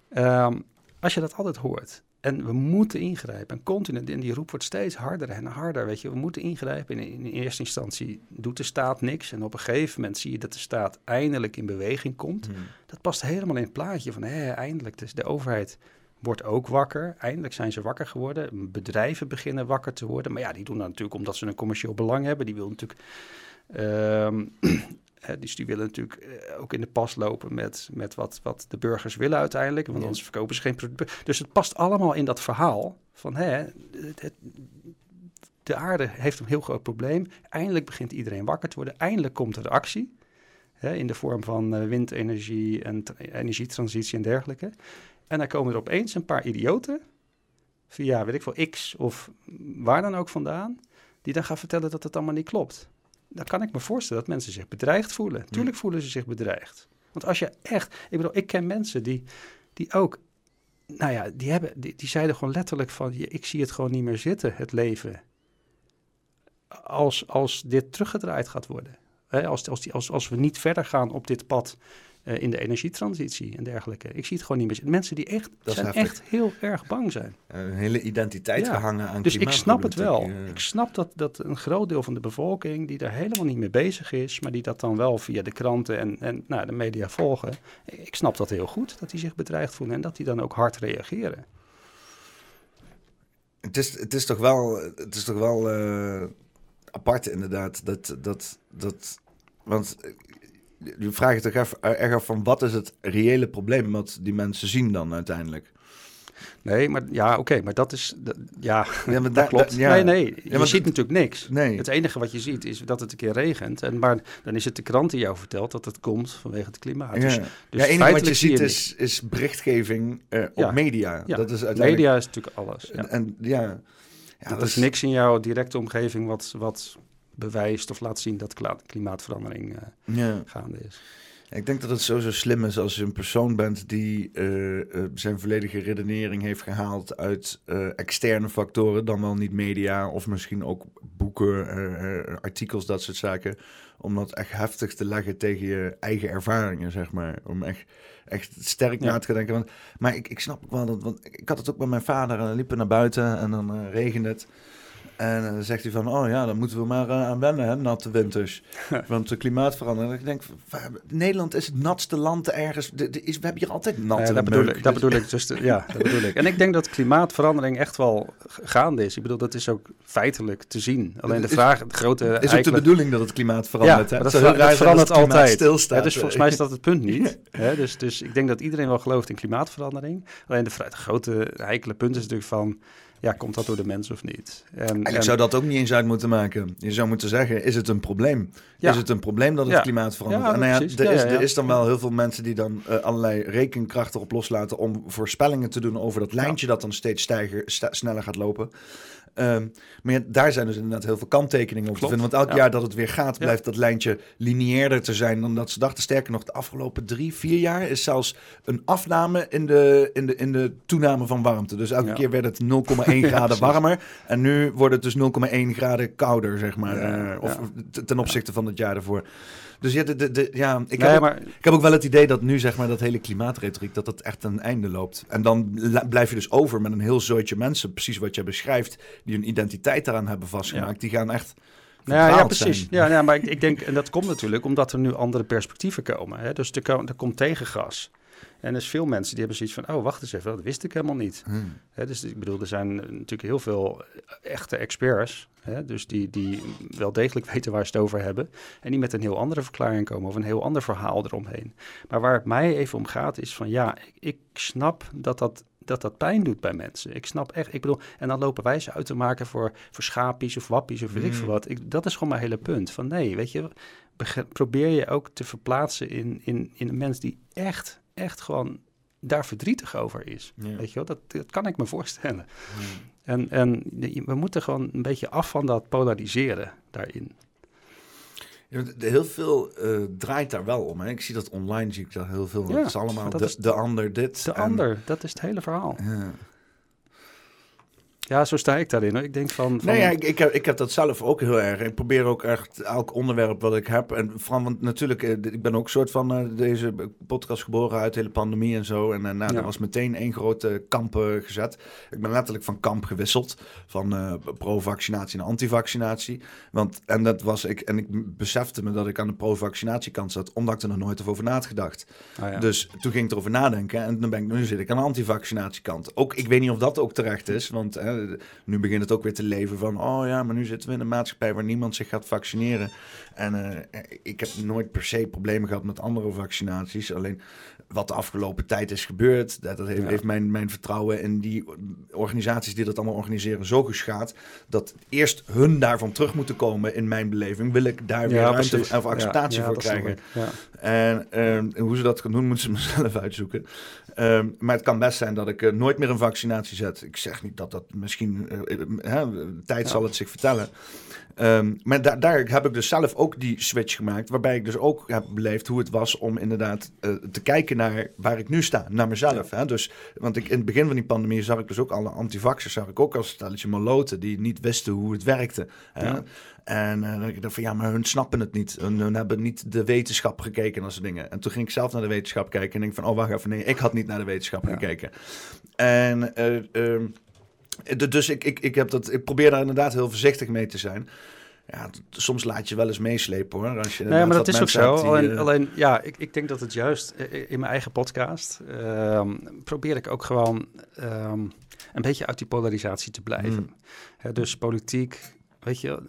Ehm, als je dat altijd hoort en we moeten ingrijpen en continu, en die roep wordt steeds harder en harder, weet je, we moeten ingrijpen. In, in eerste instantie doet de staat niks en op een gegeven moment zie je dat de staat eindelijk in beweging komt. Hmm. Dat past helemaal in het plaatje van hé, eindelijk, dus de overheid wordt ook wakker. Eindelijk zijn ze wakker geworden. Bedrijven beginnen wakker te worden. Maar ja, die doen dat natuurlijk omdat ze een commercieel belang hebben. Die willen natuurlijk, ehm, eh, dus die willen natuurlijk eh, ook in de pas lopen met, met wat, wat de burgers willen uiteindelijk. Want anders verkopen ze geen product. Dus het past allemaal in dat verhaal van hè, het, het- de aarde heeft een heel groot probleem. Eindelijk begint iedereen wakker te worden. Eindelijk komt er actie. Hè, in de vorm van eh, windenergie en energietransitie en dergelijke. En dan komen er opeens een paar idioten, via weet ik veel, X of waar dan ook vandaan, die dan gaan vertellen dat het allemaal niet klopt. Dan kan ik me voorstellen dat mensen zich bedreigd voelen. Tuurlijk voelen ze zich bedreigd. Want als je echt, ik bedoel, ik ken mensen die, die ook, nou ja, die, hebben, die, die zeiden gewoon letterlijk van, "Ja, ik zie het gewoon niet meer zitten, het leven. Als, als dit teruggedraaid gaat worden. Hè, als, als, die, als, als we niet verder gaan op dit pad eh, in de energietransitie en dergelijke. Ik zie het gewoon niet meer. Mensen die echt, zijn echt heel erg bang zijn. Een hele identiteit Ja. gehangen aan Dus ik snap het wel. klimaatproblematiek, Ik snap dat, dat een groot deel van de bevolking die daar helemaal niet mee bezig is, maar die dat dan wel via de kranten en, en nou, de media volgen. Ik snap dat heel goed, dat die zich bedreigd voelen en dat die dan ook hard reageren. Het is, het is toch wel, het is toch wel eh, apart inderdaad. Dat, dat, dat, want eh, je vraagt je toch even, erg af van wat is het reële probleem wat die mensen zien dan uiteindelijk. Nee, maar ja, oké, maar dat is, dat- ja, dat klopt. ja. Nee, nee, je ziet natuurlijk niks. Nee. Het enige wat je ziet is dat het een keer regent. En, maar dan is het de krant die jou vertelt dat het komt vanwege het klimaat. Ja. Dus, ja, dus enige wat je ziet je is, is berichtgeving eh, op media. Ja, Dat is uiteindelijk... Media is natuurlijk alles. En, en ja, ja dat is niks in jouw directe omgeving wat, wat bewijst of laat zien dat klimaatverandering eh, Ja. gaande is. Ik denk dat het sowieso slim is als je een persoon bent die eh, eh, zijn volledige redenering heeft gehaald uit externe factoren, dan wel niet media of misschien ook boeken, artikels, dat soort zaken. Om dat echt heftig te leggen tegen je eigen ervaringen, zeg maar. Om echt, echt sterk Ja. na te denken. Want, maar ik, ik snap ook wel dat, want ik had het ook met mijn vader en dan liepen naar buiten en dan regende het. En dan zegt hij van, oh ja, dan moeten we maar eh, aan wennen, hè, natte winters. Want de klimaatverandering. En ik denk, Nederland is het natste land ergens. De, de is, we hebben hier altijd natte Ja, dat, bedoel ik, dat bedoel ik. Dus de- ja, dat bedoel ik. En ik denk dat klimaatverandering echt wel gaande is. Ik bedoel, dat is ook feitelijk te zien. Alleen de vraag, het grote... is ook de bedoeling dat het klimaat verandert. Ja, hè? dat, Het verandert het altijd. Stilstaat. Ja, dus volgens mij is dat het punt niet. Hè, dus, dus ik denk dat iedereen wel gelooft in klimaatverandering. Alleen de, het grote heikele punt is natuurlijk van... ja, komt dat door de mens of niet? En, Eigenlijk en- zou dat ook niet eens uit moeten maken. Je zou moeten zeggen, is het een probleem? Ja. Is het een probleem dat het Ja. klimaat verandert? Ja, en nou ja, er, is, er is dan wel heel veel mensen die dan eh, allerlei rekenkrachten op loslaten om voorspellingen te doen over dat lijntje dat dan steeds stijger, sneller gaat lopen. Ehm, maar ja, daar zijn dus inderdaad heel veel kanttekeningen op te vinden. Want elk Ja. jaar dat het weer gaat, blijft dat lijntje lineairder te zijn dan dat ze dachten. Sterker nog, de afgelopen drie, vier jaar is zelfs een afname in de, in de, in de toename van warmte. Dus elke keer werd het 0,1 graden warmer. En nu wordt het dus 0,1 graden kouder, zeg maar. Eh, of ten opzichte van het jaar ervoor. Dus ja, de, de, de- ja ik, Nee, heb ook, ik heb ook wel het idee dat nu, zeg maar, dat hele klimaatretoriek, dat dat echt een einde loopt. En dan blijf je dus over met een heel zootje mensen, precies wat jij beschrijft, die hun identiteit daaraan hebben vastgemaakt. Die gaan echt Nou ja, ja, precies. zijn. Ja, ja, maar ik, ik denk, en dat komt natuurlijk omdat er nu andere perspectieven komen. Hè? Dus er, er komt tegengas. En er is veel mensen die hebben zoiets van, oh, wacht eens even, dat wist ik helemaal niet. Hmm. Hè, dus ik bedoel, er zijn natuurlijk heel veel echte experts, hè, dus die, die wel degelijk weten waar ze het over hebben. En die met een heel andere verklaring komen of een heel ander verhaal eromheen. Maar waar het mij even om gaat is van, ja, ik, ik snap dat dat, dat dat pijn doet bij mensen. Ik snap echt, ik bedoel, en dan lopen wij ze uit te maken voor, voor schapies of wappies of weet ik Mm. veel wat. Ik, dat is gewoon mijn hele punt. Van nee, weet je, probeer je ook te verplaatsen in, in, in een mens die echt, echt gewoon daar verdrietig over is. Ja. Weet je wel, dat, dat kan ik me voorstellen. En, en we moeten gewoon een beetje af van dat polariseren daarin. Heel veel eh, draait daar wel om. Hè. Ik zie dat online, zie ik dat heel veel. Ja, het is allemaal de, is- de ander dit. De en- ander, dat is het hele verhaal. Ja. Ja, zo sta ik daarin. Hoor. Ik denk van... van Nee, ja, ik, ik, heb, ik heb dat zelf ook heel erg. Ik probeer ook echt elk onderwerp wat ik heb. En vooral, want natuurlijk, eh, ik ben ook soort van eh, deze podcast geboren uit de hele pandemie en zo. En eh, nou, Ja. er was meteen één grote kamp gezet. Ik ben letterlijk van kamp gewisseld. Van pro-vaccinatie naar anti-vaccinatie. Want, en dat was ik, en ik besefte me dat ik aan de pro-vaccinatiekant zat, omdat ik er nog nooit over na had gedacht. Ah, ja. Dus toen ging ik erover nadenken en dan ben ik, nu zit ik aan de antivaccinatiekant. Ook, ik weet niet of dat ook terecht is, want hè, nu begint het ook weer te leven van, oh ja, maar nu zitten we in een maatschappij waar niemand zich gaat vaccineren. En eh, ik heb nooit per se problemen gehad met andere vaccinaties, alleen wat de afgelopen tijd is gebeurd, dat, dat heeft, Ja. heeft mijn, mijn vertrouwen in die organisaties die dat allemaal organiseren zo geschaad, dat eerst hun daarvan terug moeten komen in mijn beleving, wil ik daar weer Ja, ruimte of acceptatie Ja, voor krijgen. En ehm, hoe ze dat gaan doen, moeten ze mezelf uitzoeken. Ehm, maar het kan best zijn dat ik eh, nooit meer een vaccinatie zet. Ik zeg niet dat dat misschien... eh, eh, tijd zal het zich vertellen. Ehm, maar da- daar heb ik dus zelf ook die switch gemaakt. Waarbij ik dus ook heb beleefd hoe het was om inderdaad eh, te kijken naar waar ik nu sta. Naar mezelf. Hè? Dus, want ik, in het begin van die pandemie zag ik dus ook alle antivaxers. Zag ik ook als stelletje maloten die niet wisten hoe het werkte. Hè? Ja. En eh, dan ik van ja, maar hun snappen het niet. Hun, hun hebben niet de wetenschap gekeken en dat soort dingen. En toen ging ik zelf naar de wetenschap kijken en denk van oh wacht even, nee, ik had niet naar de wetenschap Ja. gekeken. En eh, ehm, dus ik, ik, ik, heb dat, ik probeer daar inderdaad heel voorzichtig mee te zijn. Ja, soms laat je wel eens meeslepen hoor. Als je Nee, maar dat is ook zo. die, alleen, eh, alleen, ja, ik, ik denk dat het juist eh, in mijn eigen podcast ehm, probeer ik ook gewoon ehm, een beetje uit die polarisatie te blijven. Hmm. Dus politiek, weet je,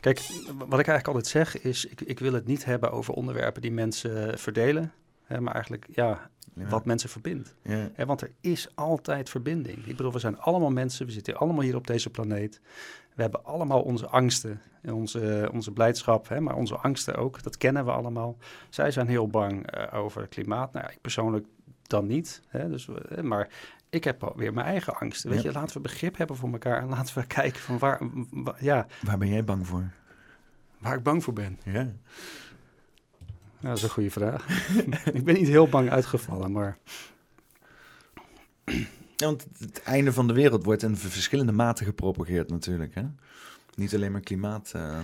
kijk, wat ik eigenlijk altijd zeg is, ik, ik wil het niet hebben over onderwerpen die mensen verdelen, hè, maar eigenlijk, ja, ja, wat mensen verbindt. ja. Want er is altijd verbinding. Ik bedoel, we zijn allemaal mensen, we zitten allemaal hier op deze planeet. We hebben allemaal onze angsten en onze, onze blijdschap, hè, maar onze angsten ook. Dat kennen we allemaal. Zij zijn heel bang eh, over klimaat. Nou, ja, ik persoonlijk dan niet. Hè, dus, maar ik heb weer mijn eigen angsten. Weet Ja. je, laten we begrip hebben voor elkaar en laten we kijken van waar, wa- ja, Waar ben jij bang voor? waar ik bang voor ben. Ja. Ja, dat is een goede vraag. ik ben niet heel bang uitgevallen, maar Ja, want het einde van de wereld wordt in verschillende maten gepropageerd natuurlijk. Hè? Niet alleen maar klimaat. eh,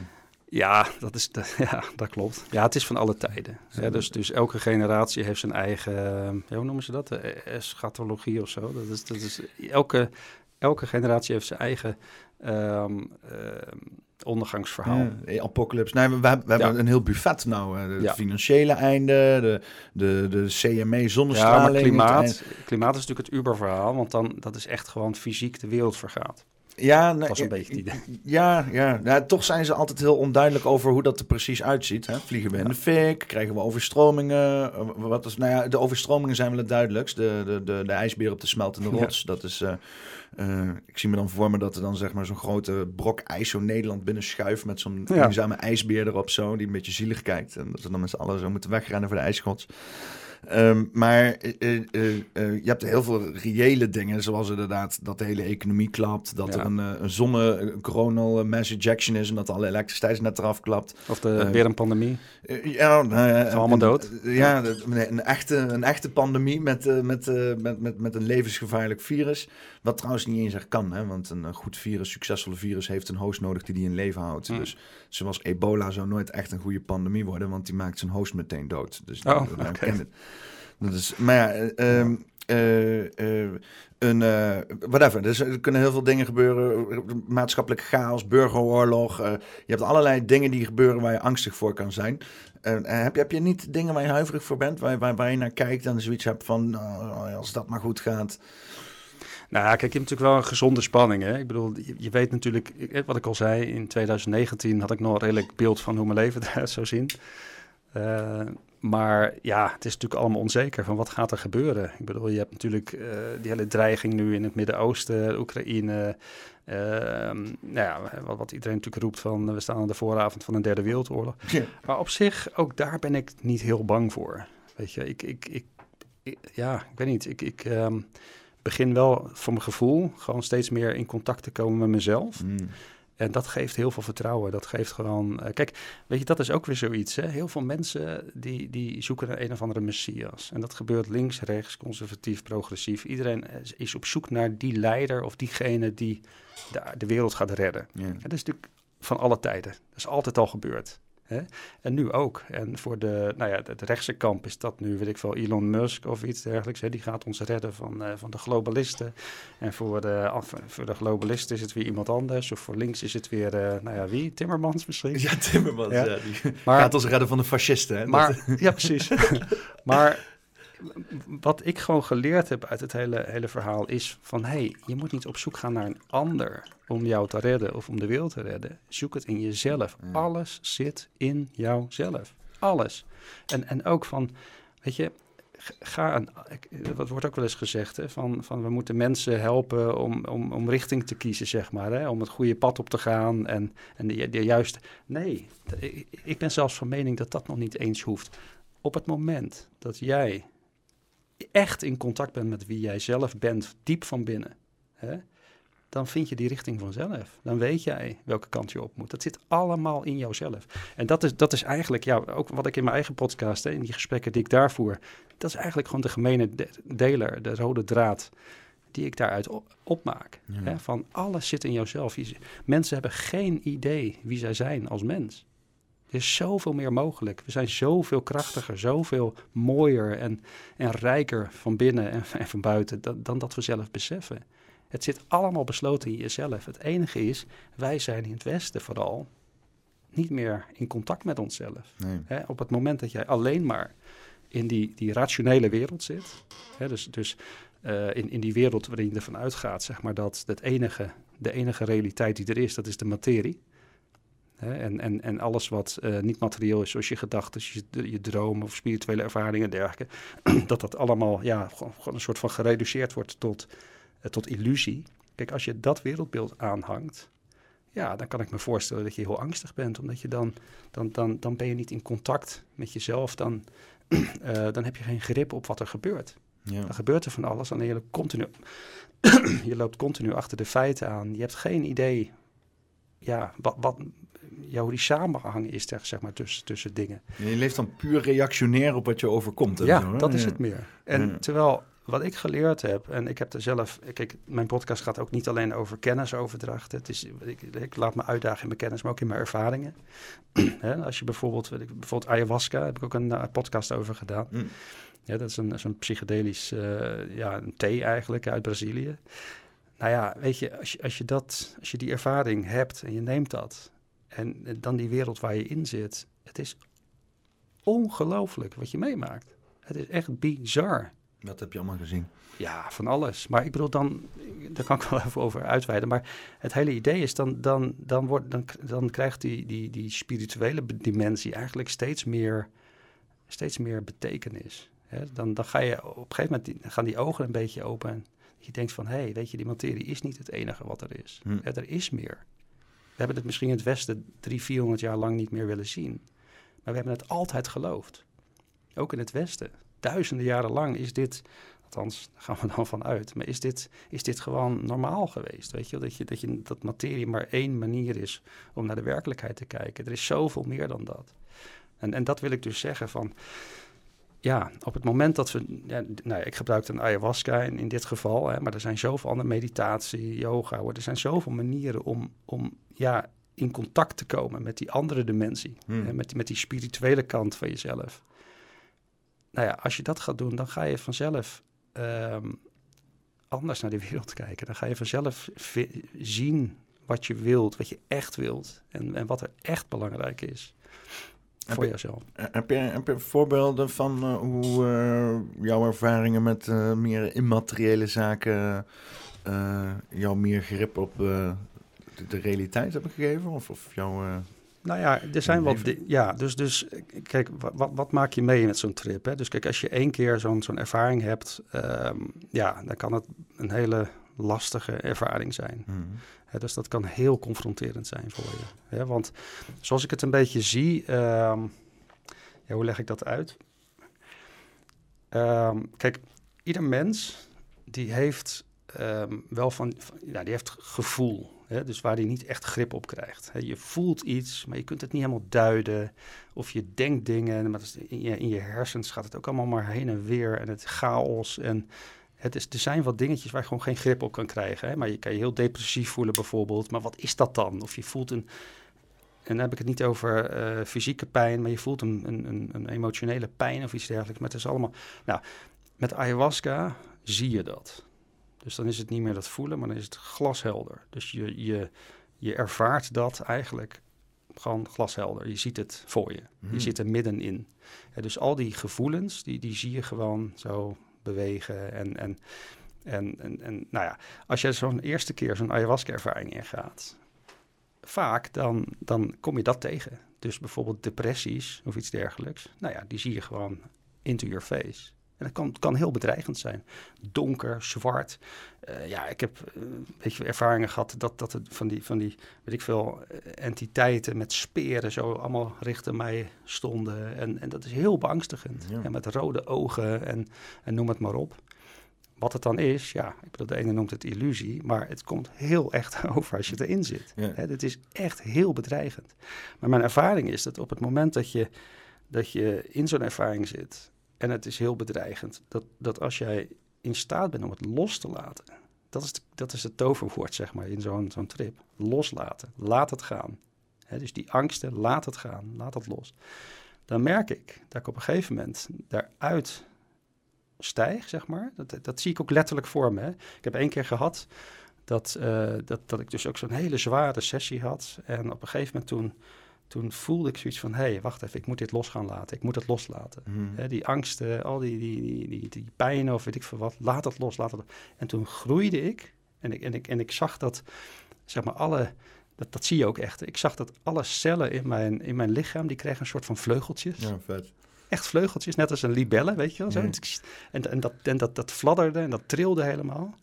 Ja, dat, is, dat- ja, dat klopt. Ja, het is van alle tijden. Ja, dus, dus elke generatie heeft zijn eigen, eh, ja, hoe noemen ze dat? Eschatologie of zo. Dat is, dat is, elke, elke generatie heeft zijn eigen ehm, ehm, ondergangsverhaal. Ja, apocalypse. Nee, we, we hebben, we hebben Ja. een heel buffet nou. Het Ja. financiële einde, de, de, de CME Ja, zonnestraling. maar klimaat, klimaat is natuurlijk het Uber-verhaal, want dan, dat is echt gewoon fysiek de wereld vergaat. Ja, was een beetje het idee. Ja, ja. Nou, toch zijn ze altijd heel onduidelijk over hoe dat er precies uitziet. Hè? Vliegen we in de fik? Krijgen we overstromingen? Eh, Wat is, nou ja, de overstromingen zijn wel het duidelijkst. De, de, de, de ijsbeer op de smeltende Ja. rots. Dat is, eh, eh, ik zie me dan voor me dat er dan zeg maar zo'n grote brok ijs zo Nederland binnen schuift met zo'n Ja. ijsbeer erop zo, die een beetje zielig kijkt. En dat ze dan met z'n allen zo moeten wegrennen voor de ijsgods. Ehm, maar eh, eh, eh, je hebt heel veel reële dingen, zoals inderdaad dat de hele economie klapt, dat Ja. er een, een zonne een coronal eh, mass ejection is en dat alle elektriciteitsnet eraf klapt. Of de, Eh, weer een pandemie. Ja, nou allemaal dood? Ja, een echte, een echte pandemie met, met, met, met, met een levensgevaarlijk virus. Wat trouwens niet eens echt kan, hè? want een, goed virus, succesvolle virus, heeft een host nodig die die in leven houdt. Mm. Dus zoals ebola zou nooit echt een goede pandemie worden, want die maakt zijn host meteen dood. Dus Oh, dat- dat- het. Is, maar ja, eh, eh, een, whatever. Dus er kunnen heel veel dingen gebeuren. Maatschappelijke chaos, burgeroorlog. je hebt allerlei dingen die gebeuren waar je angstig voor kan zijn. Heb, je, heb je niet dingen waar je huiverig voor bent, waar, waar, waar je naar kijkt en zoiets hebt van, nou, als dat maar goed gaat. Nou, kijk, je hebt natuurlijk wel een gezonde spanning. Hè? Ik bedoel, je, je weet natuurlijk, wat ik al zei, in 2019 had ik nog een redelijk beeld van hoe mijn leven eruit zou zien. Eh, maar ja, het is natuurlijk allemaal onzeker van wat gaat er gebeuren. Ik bedoel, je hebt natuurlijk eh, die hele dreiging nu in het Midden-Oosten, Oekraïne. ehm, nou ja, wat, wat iedereen natuurlijk roept van we staan aan de vooravond van een derde wereldoorlog. Ja. Maar op zich, ook daar ben ik niet heel bang voor. Weet je, ik, ik, ik, ik- ja, ik weet niet. Ik, ik ehm, begin wel voor mijn gevoel gewoon steeds meer in contact te komen met mezelf. Hmm. En dat geeft heel veel vertrouwen. Dat geeft gewoon. eh, kijk, weet je, dat is ook weer zoiets. Hè? Heel veel mensen die, die zoeken naar een of andere messias. En dat gebeurt links, rechts, conservatief, progressief. Iedereen is- is op zoek naar die leider of diegene die de, de wereld gaat redden. Ja. En dat is natuurlijk van alle tijden. Dat is altijd al gebeurd. Hè? En nu ook. En voor de, nou ja, het rechtse kamp is dat nu, weet ik veel, Elon Musk of iets dergelijks. Hè? Die gaat ons redden van, eh, van de globalisten. En voor de, af, voor de globalisten is het weer iemand anders. Of voor links is het weer, eh, nou ja, wie? Timmermans misschien? Ja, Timmermans, Ja. ja. die Maar- gaat ons redden van de fascisten. Hè? Maar, ja, precies. maar wat ik gewoon geleerd heb uit het hele, hele verhaal is van... hé, hey, je moet niet op zoek gaan naar een ander om jou te redden of om de wereld te redden. Zoek het in jezelf. Ja. Alles zit in jouzelf. Alles. En, en ook van, weet je, ga een... Dat wordt ook wel eens gezegd, hè, van, van we moeten mensen helpen om, om, om richting te kiezen, zeg maar. Hè, om het goede pad op te gaan en, en de, de juiste... Nee, ik ben zelfs van mening dat dat nog niet eens hoeft. Op het moment dat jij echt in contact bent met wie jij zelf bent, diep van binnen, hè, dan vind je die richting vanzelf. Dan weet jij welke kant je op moet. Dat zit allemaal in jouzelf. En dat is, dat is eigenlijk, ja, ook wat ik in mijn eigen podcast, hè, in die gesprekken die ik daar voer, dat is eigenlijk gewoon de gemene de- deler, de rode draad die ik daaruit op- opmaak. Ja. Hè, van alles zit in jouzelf. Mensen hebben geen idee wie zij zijn als mens. Er is zoveel meer mogelijk. We zijn zoveel krachtiger, zoveel mooier en, en rijker van binnen en, en van buiten dan, dan dat we zelf beseffen. Het zit allemaal besloten in jezelf. Het enige is, wij zijn in het Westen vooral niet meer in contact met onszelf. Nee. Op het moment dat jij alleen maar in die, die rationele wereld zit, dus, dus eh, in, in die wereld waarin je ervan uitgaat, zeg maar, dat het enige, de enige realiteit die er is, dat is de materie. En, en, en alles wat eh, niet materieel is, zoals je gedachten, je, je dromen of spirituele ervaringen en dergelijke, dat dat allemaal ja, gewoon, gewoon een soort van gereduceerd wordt tot, eh, tot illusie. Kijk, als je dat wereldbeeld aanhangt, ja, dan kan ik me voorstellen dat je heel angstig bent, omdat je dan, dan, dan, dan ben je niet in contact met jezelf, dan, eh, dan heb je geen grip op wat er gebeurt. Ja. Dan gebeurt er van alles, alleen je loopt continu, je loopt continu achter de feiten aan. Je hebt geen idee, ja, wat, wat ja, die samenhang is zeg zeg maar, tussen, tussen dingen. Je leeft dan puur reactionair op wat je overkomt. en Ja, zo, dat is het meer. En terwijl wat ik geleerd heb, en ik heb er zelf, kijk, mijn podcast gaat ook niet alleen over kennisoverdracht. Het is, ik, ik laat me uitdagen in mijn kennis, maar ook in mijn ervaringen. Als je bijvoorbeeld, weet ik, bijvoorbeeld ayahuasca, heb ik ook een eh, podcast over gedaan. Mm. Ja, dat is een, zo'n psychedelisch, eh, ja, een thee eigenlijk uit Brazilië. Nou ja, weet je, als je, als je dat, als je die ervaring hebt en je neemt dat, en eh, dan die wereld waar je in zit, het is ongelooflijk wat je meemaakt. Het is echt bizar. Wat heb je allemaal gezien? Ja, van alles. Maar ik bedoel, dan, daar kan ik wel even over uitweiden. Maar het hele idee is, dan, dan, dan, wordt, dan, dan krijgt die, die, die spirituele dimensie eigenlijk steeds meer, steeds meer betekenis. Dan, dan ga je op een gegeven moment gaan die ogen een beetje open. En je denkt van, hé, hey, weet je, die materie is niet het enige wat er is. Hm. er is meer. We hebben het misschien in het Westen drie, vierhonderd jaar lang niet meer willen zien. Maar we hebben het altijd geloofd. Ook in het Westen. Duizenden jaren lang is dit, althans, gaan we dan van uit, maar is dit, is dit gewoon normaal geweest? Weet je? Dat, je, dat, je, dat materie maar één manier is om naar de werkelijkheid te kijken. Er is zoveel meer dan dat. En, en dat wil ik dus zeggen van, ja, op het moment dat we. Ja, nou, ik gebruik een ayahuasca in, in dit geval, hè, maar er zijn zoveel andere meditatie, yoga, er zijn zoveel manieren om, om ja, in contact te komen met die andere dimensie, hmm. hè, met, met die spirituele kant van jezelf. Nou ja, als je dat gaat doen, dan ga je vanzelf ehm, anders naar de wereld kijken. Dan ga je vanzelf zien wat je wilt, wat je echt wilt en, en wat er echt belangrijk is voor jezelf. Heb je, heb je voorbeelden van uh, hoe uh, jouw ervaringen met uh, meer immateriële zaken jou meer grip op de, de, realiteit hebben gegeven? Of, of jouw... Nou ja, er zijn wat. Ja, dus, dus kijk, wat, wat maak je mee met zo'n trip? Hè? Dus kijk, als je één keer zo'n zo'n ervaring hebt, um, ja, dan kan het een hele lastige ervaring zijn. Hmm dus dat kan heel confronterend zijn voor je. want zoals ik het een beetje zie, ehm, ja, hoe leg ik dat uit? Ehm, kijk, ieder mens die heeft ehm, wel van, ja, die heeft gevoel. Dus waar hij niet echt grip op krijgt. je voelt iets, maar je kunt het niet helemaal duiden. Of je denkt dingen, maar in je, in je hersens gaat het ook allemaal maar heen en weer. En het chaos en het is, er zijn wat dingetjes waar je gewoon geen grip op kan krijgen. Hè? Maar je kan je heel depressief voelen bijvoorbeeld. Maar wat is dat dan? Of je voelt een... En dan heb ik het niet over uh, fysieke pijn, maar je voelt een, een, een, emotionele pijn of iets dergelijks. Maar het is allemaal... Nou, met ayahuasca zie je dat. Dus dan is het niet meer dat voelen, maar dan is het glashelder. Dus je, je, je ervaart dat eigenlijk gewoon glashelder. Je ziet het voor je. Je hmm. zit er middenin. Ja, dus al die gevoelens, die, die zie je gewoon zo bewegen. En, en, en, en, en nou ja, als je zo'n eerste keer zo'n ayahuasca-ervaring ingaat, vaak dan, dan kom je dat tegen. Dus bijvoorbeeld depressies of iets dergelijks. Nou ja, die zie je gewoon into your face. En dat kan, kan heel bedreigend zijn. Donker, zwart. Uh, ja, ik heb uh, een beetje ervaringen gehad dat, dat van die, van die, weet ik veel, eh, entiteiten met speren zo allemaal richting mij stonden. En, en dat is heel beangstigend. En met rode ogen en, en noem het maar op. Wat het dan is, ja, ik bedoel, de ene noemt het illusie, maar het komt heel echt over als je erin zit. Ja. het is echt heel bedreigend. Maar mijn ervaring is dat op het moment dat je, dat je in zo'n ervaring zit en het is heel bedreigend. Dat, dat als jij in staat bent om het los te laten. Dat is, dat is het toverwoord, zeg maar, in zo'n zo'n trip. Loslaten. Laat het gaan. dus die angsten, laat het gaan. Laat het los. Dan merk ik dat ik op een gegeven moment daaruit stijg, zeg maar. Dat, dat zie ik ook letterlijk voor me. Hè. Ik heb één keer gehad dat, uh, dat, dat ik dus ook zo'n hele zware sessie had. En op een gegeven moment toen toen voelde ik zoiets van, hé, hey, wacht even, ik moet dit los gaan laten. Ik moet het loslaten. Mm. die angsten, al die, die, die, die, die pijn of weet ik veel wat, laat het los, laat het En toen groeide ik en ik, en ik, en ik zag dat, zeg maar, alle, dat, dat zie je ook echt. Ik zag dat alle cellen in mijn, in mijn lichaam, die kregen een soort van vleugeltjes. Ja, vet. Echt vleugeltjes, net als een libelle, weet je wel. Zo. Mm. En, en, dat, en dat, dat fladderde en dat trilde helemaal.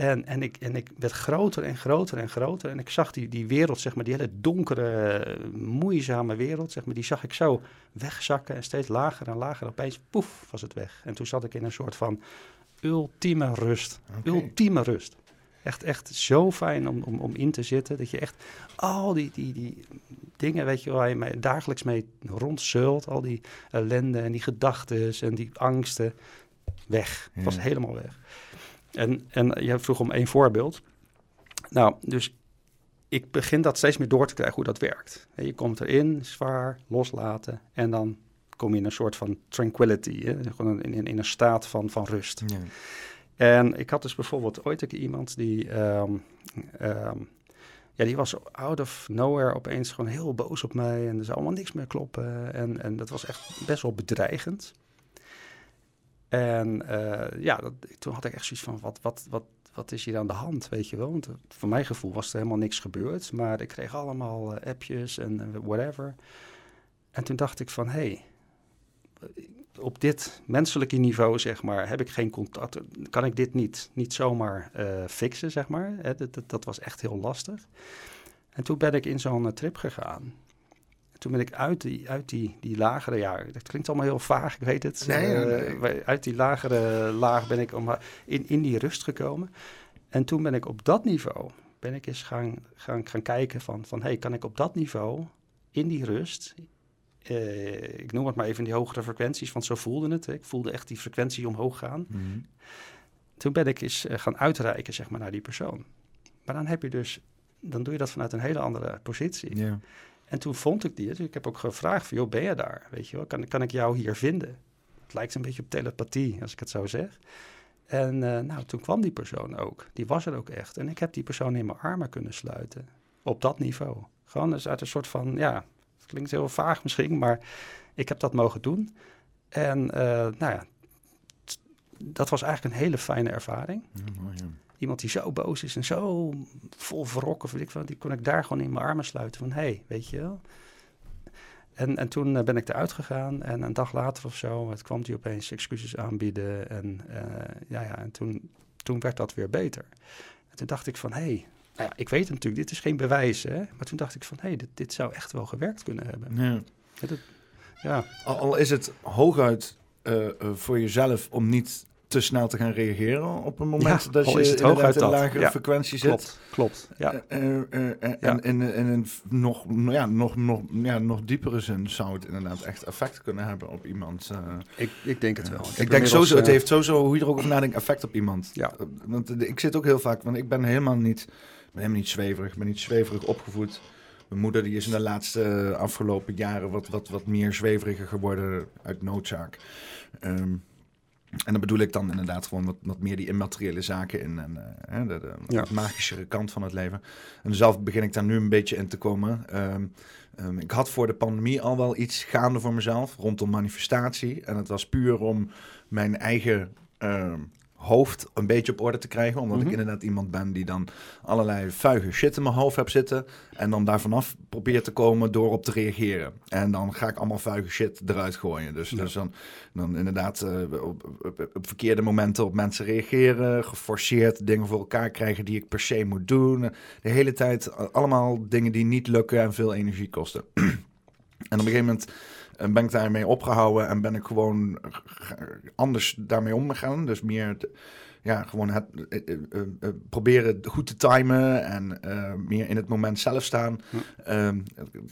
En, en, ik, en ik werd groter en groter en groter. En ik zag die, die wereld, zeg maar, die hele donkere, moeizame wereld, zeg maar, die zag ik zo wegzakken en steeds lager en lager. Opeens, poef, was het weg. En toen zat ik in een soort van ultieme rust. Ultieme rust. Echt, echt zo fijn om, om, om in te zitten. Dat je echt al die, die, die dingen, weet je, waar je mee, dagelijks mee rondzult. Al die ellende en die gedachten en die angsten. Weg. Het was helemaal weg. En, en je vroeg om één voorbeeld. Nou, dus ik begin dat steeds meer door te krijgen hoe dat werkt. Je komt erin, zwaar, loslaten en dan kom je in een soort van tranquility, hè? Gewoon in, in, een staat van, van rust. Ja. En ik had dus bijvoorbeeld ooit een iemand die, um, ja, die was out of nowhere opeens gewoon heel boos op mij en er zou allemaal niks meer kloppen. En, en dat was echt best wel bedreigend. En uh, ja, dat, toen had ik echt zoiets van, wat, wat, wat, wat is hier aan de hand, weet je wel? Want voor mijn gevoel was er helemaal niks gebeurd. Maar ik kreeg allemaal uh, appjes en whatever. En toen dacht ik van, hé, hey, op dit menselijke niveau, zeg maar, heb ik geen contact. Kan ik dit niet, niet zomaar fixen, zeg maar. Hè, dat, was echt heel lastig. En toen ben ik in zo'n trip gegaan. Toen ben ik uit die, uit die, die lagere, ja, dat klinkt allemaal heel vaag, ik weet het. Nee, uh, Uit die lagere laag ben ik om, in, in die rust gekomen. En toen ben ik op dat niveau, ben ik eens gaan, gaan, gaan kijken van, van, hey, kan ik op dat niveau, in die rust, uh, ik noem het maar even die hogere frequenties, want zo voelde het. Hè. Ik voelde echt die frequentie omhoog gaan. Mhm. Toen ben ik eens uh, gaan uitreiken, zeg maar, naar die persoon. Maar dan heb je dus, dan doe je dat vanuit een hele andere positie. Ja. En toen vond ik die. Dus ik heb ook gevraagd van, joh, ben je daar? Weet je wel, kan, kan ik jou hier vinden? Het lijkt een beetje op telepathie, als ik het zo zeg. En uh, nou, toen kwam die persoon ook. Die was er ook echt. En ik heb die persoon in mijn armen kunnen sluiten. Op dat niveau. Gewoon dus uit een soort van, ja, klinkt heel vaag misschien, maar ik heb dat mogen doen. En uh, nou ja, dat was eigenlijk een hele fijne ervaring. Mooi. Iemand die zo boos is en zo vol verrokken, weet ik wat, die kon ik daar gewoon in mijn armen sluiten van, hé, hey, weet je wel. En, en toen uh, ben ik eruit gegaan en een dag later of zo, het kwam hij opeens excuses aanbieden. En, uh, ja, ja, en toen, toen werd dat weer beter. En toen dacht ik van, hé, hey, nou ja, ik weet natuurlijk, dit is geen bewijs. Hè? Maar toen dacht ik van, hé, hey, dit, dit zou echt wel gewerkt kunnen hebben. Ja. Ja, dat, ja. Al, al is het hooguit uh, uh, voor jezelf om niet te snel te gaan reageren op een moment Ja, dat je het inderdaad in een lagere Ja, frequentie zit. klopt, klopt. Ja. Eh, eh, eh, en in, in een nog, ja, nog, nog, ja, nog diepere zin zou het inderdaad echt effect kunnen hebben op iemand. ik, ik denk het wel. ik heb denk sowieso, het heeft sowieso, hoe je er ook over nadenkt, effect op iemand. Ja. Want ik zit ook heel vaak, want ik ben helemaal niet, ik ben helemaal niet zweverig, ik ben niet zweverig opgevoed. Mijn moeder die is in de laatste afgelopen jaren wat, wat, wat meer zweveriger geworden uit noodzaak. Ehm, en dan bedoel ik dan inderdaad gewoon wat, wat meer die immateriële zaken in. En eh, de, de Ja. magischere kant van het leven. En zelf begin ik daar nu een beetje in te komen. Ehm, ehm, ik had voor de pandemie al wel iets gaande voor mezelf rondom manifestatie. En het was puur om mijn eigen ehm, hoofd een beetje op orde te krijgen. Omdat Mhm. ik inderdaad iemand ben die dan allerlei vuige shit in mijn hoofd heb zitten. En dan daar vanaf probeert te komen door op te reageren. En dan ga ik allemaal vuige shit eruit gooien. Dus, Ja. dus dan, dan inderdaad eh, op, op, op, op verkeerde momenten op mensen reageren. Geforceerd dingen voor elkaar krijgen die ik per se moet doen. De hele tijd eh, allemaal dingen die niet lukken en veel energie kosten. en op een gegeven moment eh, ben ik daarmee opgehouden en ben ik gewoon anders daarmee omgegaan. Dus meer, ja, gewoon het, eh, eh, eh, proberen goed te timen en meer in het moment zelf staan. Hm.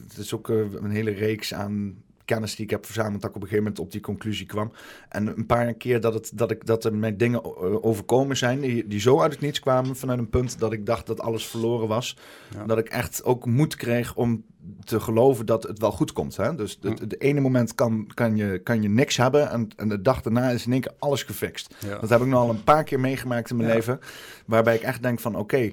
Het is ook een hele reeks aan kennis die ik heb verzameld, dat ik op een gegeven moment op die conclusie kwam. En een paar keer dat, het, dat, ik, dat er mij dingen eh, overkomen zijn, die, die zo uit het niets kwamen vanuit een punt dat ik dacht dat alles verloren was. Ja. Dat ik echt ook moed kreeg om te geloven dat het wel goed komt. Hè? Dus het, het ene moment kan, kan, je, kan je niks hebben en, en de dag daarna is in één keer alles gefixt. Ja. Dat heb ik nu al een paar keer meegemaakt in mijn Ja. leven. Waarbij ik echt denk van oké.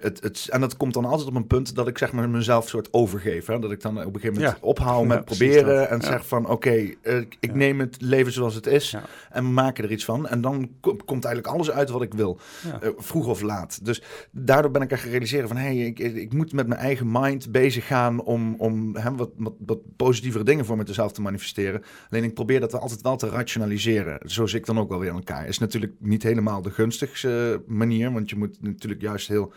Het, het, en dat komt dan altijd op een punt dat ik zeg maar mezelf soort overgeef. Hè? Dat ik dan op een gegeven moment Ja. met proberen. dat. En Ja. zeg van oké, eh, ik neem het leven zoals het is. En we maken er iets van. En dan ko- komt eigenlijk alles uit wat ik wil. Eh, vroeg of laat. Dus daardoor ben ik er gerealiseerd van... hé, hey, ik, ik moet met mijn eigen mind bezig gaan... om, om hè, wat, wat, wat positievere dingen voor mezelf te manifesteren. Alleen ik probeer dat altijd wel te rationaliseren. Zo zit ik dan ook wel weer aan elkaar. Is natuurlijk niet helemaal de gunstigste manier... want je moet natuurlijk juist heel...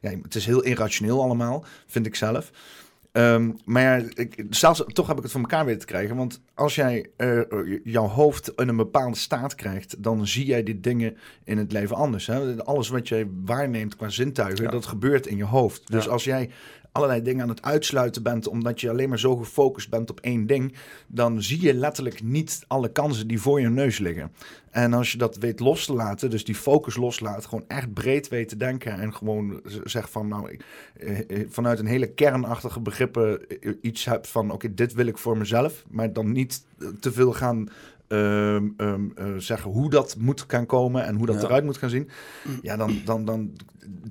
Ja, het is heel irrationeel allemaal, vind ik zelf. Ehm, maar ja, ik, zelfs, toch heb ik het voor elkaar weten te krijgen. Want als jij eh, jouw hoofd in een bepaalde staat krijgt, dan zie jij die dingen in het leven anders. Hè? Alles wat jij waarneemt qua zintuigen, Ja. dat gebeurt in je hoofd. Dus Ja. als jij allerlei dingen aan het uitsluiten bent, omdat je alleen maar zo gefocust bent op één ding, dan zie je letterlijk niet alle kansen die voor je neus liggen. En als je dat weet los te laten, dus die focus loslaat, gewoon echt breed weet te denken en gewoon zeg van, nou, eh, eh, vanuit een hele kernachtige begrippen iets hebt van, oké, dit wil ik voor mezelf, maar dan niet eh, te veel gaan ehm, ehm, eh, zeggen hoe dat moet gaan komen en hoe dat Ja. eruit moet gaan zien. Ja, dan, dan, dan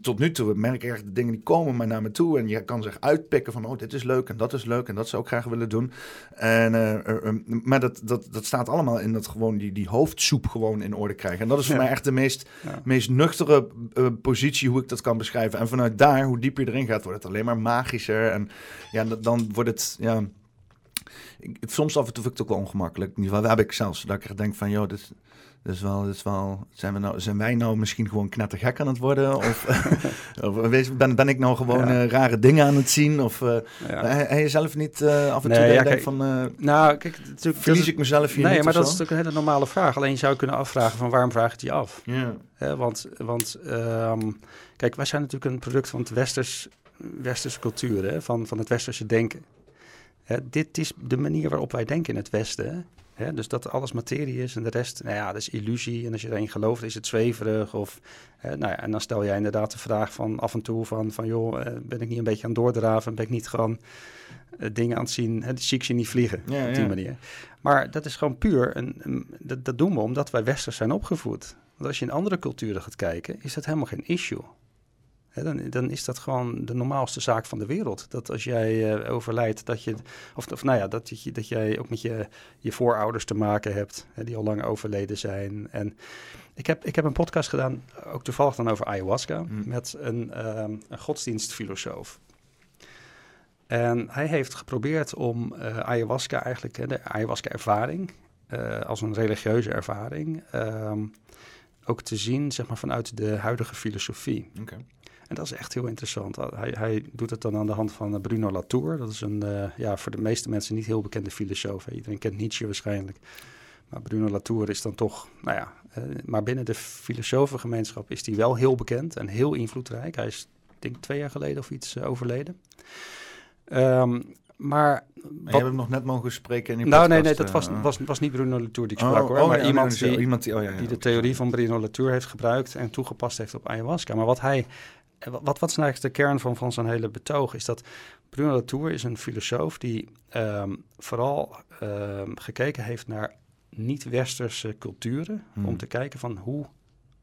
tot nu toe merk ik echt de dingen die komen maar naar me toe. En je kan zich uitpikken van, oh, dit is leuk en dat is leuk en dat zou ik graag willen doen. En, eh, eh, eh, maar dat, dat, dat staat allemaal in dat gewoon die, die hoofdsoep gewoon in orde krijgen. En dat is voor Ja. mij echt de meest, Ja. meest nuchtere positie hoe ik dat kan beschrijven. En vanuit daar, hoe dieper je erin gaat, wordt het alleen maar magischer. En ja, dan wordt het, ja... Ik, soms af en toe vind ik het ook wel ongemakkelijk. In ieder geval heb ik zelfs dat ik denk van, joh, dit, dit is wel, dit is wel zijn, we nou, zijn wij nou misschien gewoon knettergek aan het worden? Of, of ben, ben ik nou gewoon Ja. eh, rare dingen aan het zien? Of uh, Ja. hij, hij zelf niet eh, af en toe Nee, ja, kijk, van, Nou, kijk, dat verlies ik mezelf hier Nee, maar dat is natuurlijk een hele normale vraag. Alleen je zou kunnen afvragen van waarom vraag ik je af? Ja. Hè, want want ehm, kijk, wij zijn natuurlijk een product van het westers, westerse cultuur, hè, van, van het westerse denken. Hè, dit is de manier waarop wij denken in het Westen. Hè? Dus dat alles materie is en de rest, nou ja, dat is illusie. En als je erin gelooft, is het zweverig. Of, nou ja, en dan stel jij inderdaad de vraag van af en toe van, van joh, eh, ben ik niet een beetje aan het doordraven? Ben ik niet gewoon eh, dingen aan het zien? Hè, zie ik ze niet vliegen Ja, op die ja. manier. Maar dat is gewoon puur, een, een- dat, dat doen we omdat wij westers zijn opgevoed. Want als je in andere culturen gaat kijken, is dat helemaal geen issue. Dan, dan is dat gewoon de normaalste zaak van de wereld. Dat als jij eh, overlijdt, dat je, of, of nou ja, dat, je, dat jij ook met je, je voorouders te maken hebt, die al lang overleden zijn. En ik heb, ik heb een podcast gedaan, ook toevallig dan over ayahuasca, Mm. met een, ehm, een godsdienstfilosoof. En hij heeft geprobeerd om eh, ayahuasca eigenlijk, de ayahuasca-ervaring, eh, als een religieuze ervaring, ehm, ook te zien zeg maar, vanuit de huidige filosofie. Oké. En dat is echt heel interessant. Hij, hij doet het dan aan de hand van eh, Bruno Latour. Dat is een, eh, ja, voor de meeste mensen niet heel bekende filosoof. hè. Iedereen kent Nietzsche waarschijnlijk. Maar Bruno Latour is dan toch, nou ja, eh, maar binnen de filosofengemeenschap is hij wel heel bekend en heel invloedrijk. Hij is, ik denk twee jaar geleden of iets overleden. Ehm, maar wat- je hebt hem nog net mogen spreken in die nou, nee, podcast, nee, dat was, was, was niet Bruno Latour die ik oh, sprak hoor. oh, maar ja, iemand die, iemand die, oh, ja, ja, die de theorie van Bruno Latour heeft gebruikt en toegepast heeft op ayahuasca. Maar wat hij, wat, wat is nou eigenlijk de kern van, van zijn hele betoog, is dat Bruno Latour is een filosoof die ehm, vooral ehm, gekeken heeft naar niet-westerse culturen, Hmm. om te kijken van hoe,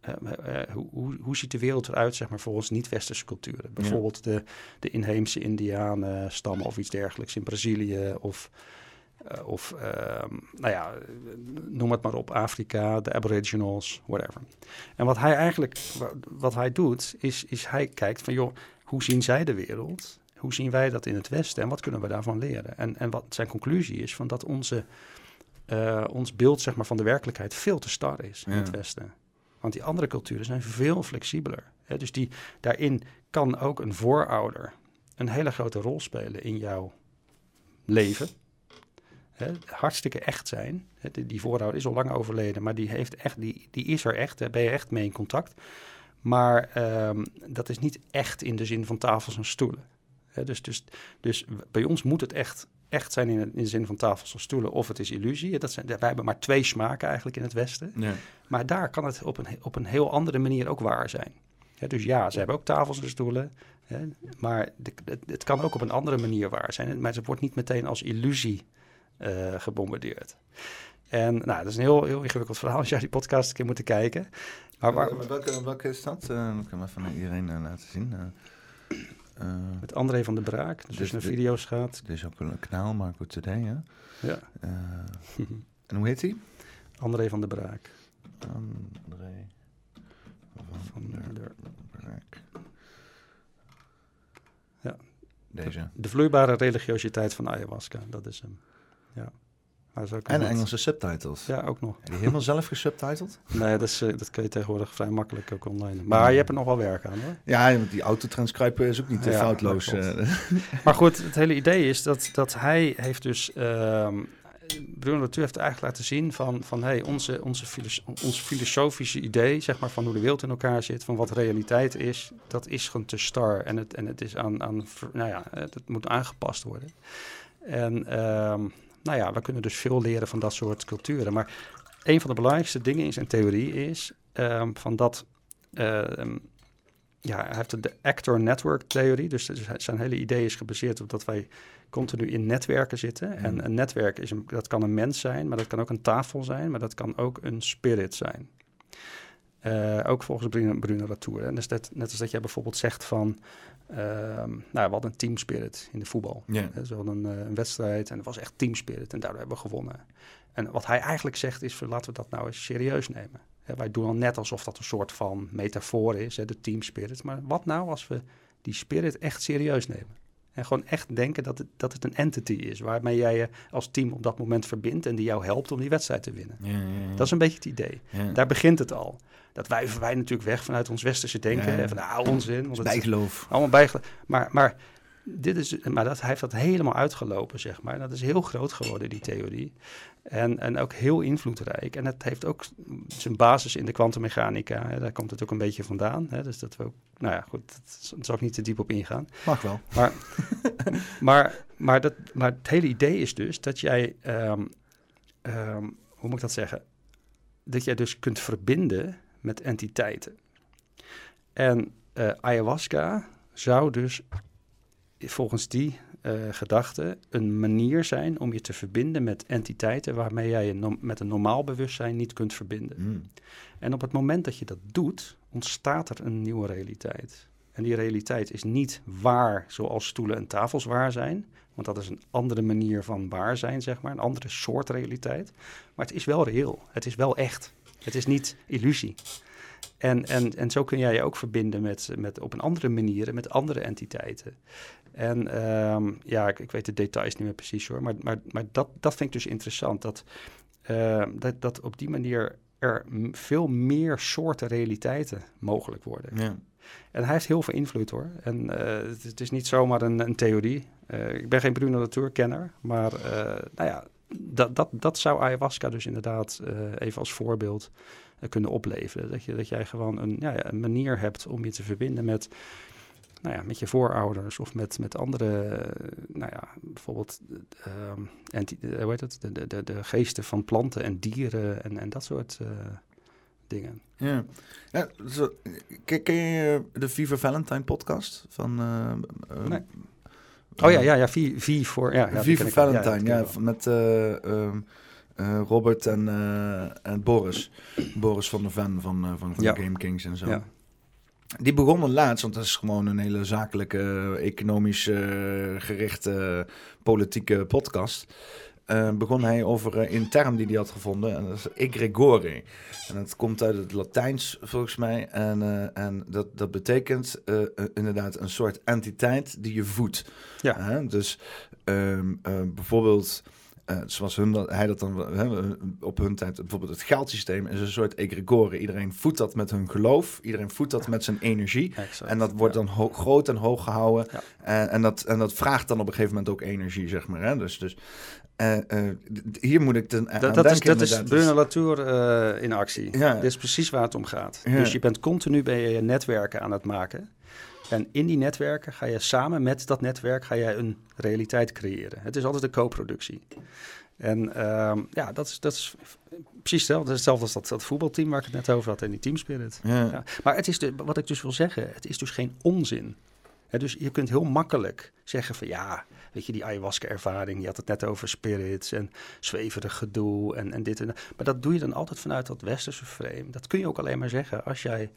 eh, eh, hoe, hoe, hoe ziet de wereld eruit, zeg maar, volgens niet-westerse culturen. Bijvoorbeeld de, de inheemse indianen stammen of iets dergelijks in Brazilië of... eh, of, ehm, nou ja, noem het maar op, Afrika, de Aboriginals, whatever. En wat hij eigenlijk, wa- wat hij doet, is, is hij kijkt van, joh, hoe zien zij de wereld? Hoe zien wij dat in het Westen en wat kunnen we daarvan leren? En, en wat zijn conclusie is, van dat onze, eh, ons beeld zeg maar, van de werkelijkheid veel te star is in Ja. het Westen. Want die andere culturen zijn veel flexibeler. Hè? Dus die, daarin kan ook een voorouder een hele grote rol spelen in jouw leven. Hè? Hartstikke echt zijn. Hè? Die, die voorouder is al lang overleden, maar die, heeft echt, die, die is er echt. Daar ben je echt mee in contact. Maar ehm, dat is niet echt in de zin van tafels en stoelen. Hè? Dus, dus, dus bij ons moet het echt, echt zijn in, de zin van tafels en stoelen. Of het is illusie. Dat zijn, wij hebben maar twee smaken eigenlijk in het Westen. Ja. Maar daar kan het op een, op een heel andere manier ook waar zijn. Hè, dus ja, ze hebben ook tafels en stoelen. Hè, maar de- het, het kan ook op een andere manier waar zijn. Maar het wordt niet meteen als illusie gebombardeerd. En nou, dat is een heel, heel ingewikkeld verhaal als jij die podcast een keer moet kijken. Maar waar, Maar welke, welke is dat? Eh ik kan hem even naar iedereen eh, laten zien. Eh, eh, met André van der Braak, dus Dus naar video's gaat. is ook een kanaal, Marco Today, hè? Ja, Eh, en hoe heet hij? André van der Braak. André Van der- Braak. Ja. Deze. De vloeibare religiositeit van ayahuasca, dat is hem. Ja. En nog- Engelse subtitles. Ja, ook nog. Heb je helemaal zelf gesubtiteld? Nee, dat, is, eh, dat kun je tegenwoordig vrij makkelijk ook online. Maar je hebt er nog wel werk aan hoor. Ja, want die autotranscribe is ook niet Ja, foutloos. dat eh. Maar goed, het hele idee is dat, dat hij heeft dus... ehm Bruno Latour heeft eigenlijk laten zien van... van hey, onze, onze filos- ons filosofische idee, zeg maar, van hoe de wereld in elkaar zit... van wat realiteit is, dat is gewoon te star. En het, en het is aan... aan nou ja, het moet aangepast worden. En ehm, nou ja, we kunnen dus veel leren van dat soort culturen. Maar een van de belangrijkste dingen in zijn theorie is... ehm, van dat... ehm, ja, hij heeft de actor network theorie. Dus, zijn hele idee is gebaseerd op dat wij continu in netwerken zitten. En Mm. een netwerk is een, dat kan een mens zijn, maar dat kan ook een tafel zijn, maar dat kan ook een spirit zijn. Eh, ook volgens Bruno, Bruno Latour. En dus dat, net als dat jij bijvoorbeeld zegt van, ehm, nou, we hadden een team spirit in de voetbal. Ze hadden een, eh, een wedstrijd en het was echt team spirit en daardoor hebben we gewonnen. En wat hij eigenlijk zegt is, laten we dat nou eens serieus nemen. Wij doen al net alsof dat een soort van metafoor is, hè, de team spirit. Maar wat nou als we die spirit echt serieus nemen? En gewoon echt denken dat het, dat het een entity is waarmee jij je als team op dat moment verbindt en die jou helpt om die wedstrijd te winnen. Ja, ja, ja. Dat is een beetje het idee. Daar begint het al. Dat wijven wij natuurlijk weg vanuit ons westerse denken. Van nou, onzin. Bijgeloof. allemaal bijgeloof. Maar, maar, dit is, maar dat, hij heeft dat helemaal uitgelopen, zeg maar. Dat is heel groot geworden, die theorie. En, en ook heel invloedrijk. En het heeft ook zijn basis in de kwantummechanica. Daar komt het ook een beetje vandaan. Hè. Dus dat we ook, nou ja, goed, dat zal ik niet te diep op ingaan. Mag wel. Maar, maar, maar, dat, maar het hele idee is dus dat jij, ehm, ehm, hoe moet ik dat zeggen? Dat jij dus kunt verbinden met entiteiten. En eh, ayahuasca zou dus volgens die eh, gedachte een manier zijn om je te verbinden met entiteiten waarmee jij je no- met een normaal bewustzijn niet kunt verbinden. Mm. En op het moment dat je dat doet, ontstaat er een nieuwe realiteit. En die realiteit is niet waar zoals stoelen en tafels waar zijn. Want dat is een andere manier van waar zijn, zeg maar. Een andere soort realiteit. Maar het is wel reëel. Het is wel echt. Het is niet illusie. En, en, en zo kun jij je ook verbinden met, met, op een andere manier met andere entiteiten. En ehm, ja, ik, ik weet de details niet meer precies hoor. Maar, maar, maar dat, dat vind ik dus interessant. Dat, ehm, dat, dat op die manier er veel meer soorten realiteiten mogelijk worden. Ja. En hij heeft heel veel invloed hoor. En eh, het, het is niet zomaar een, een theorie. Eh, ik ben geen Bruno Latour-kenner, maar eh, nou ja, dat, dat, dat zou ayahuasca dus inderdaad even als voorbeeld kunnen opleveren. Dat, je, dat jij gewoon een, ja, ja, een manier hebt om je te verbinden met, nou ja, met je voorouders of met, met andere, eh, nou ja, bijvoorbeeld ehm, enti- eh, hoe heet het? De, de, de, de geesten van planten en dieren en, en dat soort eh, dingen. Ja. ja zo, ken, ken je de Viva Valentine podcast? Van, eh, eh, Nee. Oh ja, ja, ja, V, v voor, ja. ja Viva. Valentine, ja, wel. met eh, eh, Robert en, eh, en Boris. Boris van der Ven van, eh, van, van Ja. de Game Kings en zo. Ja. Die begonnen laatst, want dat is gewoon een hele zakelijke, economisch gerichte politieke podcast. Begon hij over een term die hij had gevonden, en dat is egregore. En dat komt uit het Latijns volgens mij. En, en dat, dat betekent inderdaad een soort entiteit die je voedt. Ja. Dus ehm, eh, bijvoorbeeld, eh, zoals hun, dat- hij dat dan op hun tijd, bijvoorbeeld het geldsysteem is een soort egregore. Iedereen voedt dat met hun geloof, iedereen voedt dat met zijn energie. Exact. En dat wordt Ja. dan groot en hoog gehouden. Ja. En, en, dat, en dat vraagt dan op een gegeven moment ook energie, zeg maar. Hè? Dus, dus eh, eh, hier moet ik ten, Dat, dat is, dat is. Bruno Latour eh, in actie. Ja. Dit is precies waar het om gaat. Dus je bent continu bij je netwerken aan het maken. En in die netwerken ga je samen met dat netwerk ga jij een realiteit creëren. Het is altijd een co-productie. En ehm, ja, dat is, dat is precies hetzelfde. Dat is hetzelfde als dat, dat voetbalteam waar ik het net over had en die teamspirit. Ja. Ja. Maar het is de, wat ik dus wil zeggen, het is dus geen onzin. Dus je kunt heel makkelijk zeggen van ja, weet je, die ayahuasca-ervaring, je had het net over spirits en zweverig gedoe en, en dit en dat. Maar dat doe je dan altijd vanuit dat westerse frame. Dat kun je ook alleen maar zeggen als jij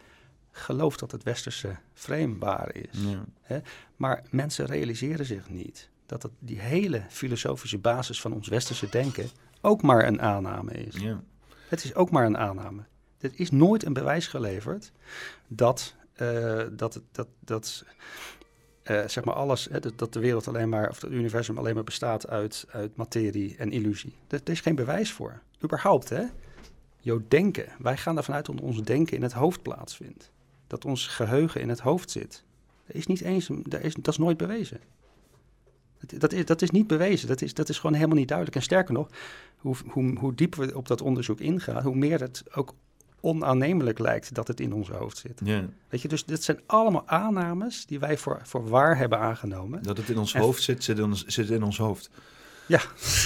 gelooft dat het westerse frame waar is. Ja. Maar mensen realiseren zich niet dat het, die hele filosofische basis van ons westerse denken ook maar een aanname is. Ja. Het is ook maar een aanname. Er is nooit een bewijs geleverd dat, eh, dat, dat, dat eh, zeg maar alles, hè, dat, dat de wereld alleen maar, of het universum alleen maar bestaat uit, uit materie en illusie. Er, er is geen bewijs voor. Überhaupt, hè? Jouw denken. Wij gaan ervan uit dat ons denken in het hoofd plaatsvindt. Dat ons geheugen in het hoofd zit. Er is niet eens, een- er is, dat is nooit bewezen. Dat, dat, is, dat is niet bewezen. Dat is, dat is gewoon helemaal niet duidelijk. En sterker nog, hoe, hoe, hoe dieper we op dat onderzoek ingaan, hoe meer het ook onaannemelijk lijkt dat het in ons hoofd zit. Ja. Weet je, dus dit zijn allemaal aannames die wij voor, voor waar hebben aangenomen. Dat het in ons En- hoofd zit, zit in ons, zit in ons hoofd. Ja,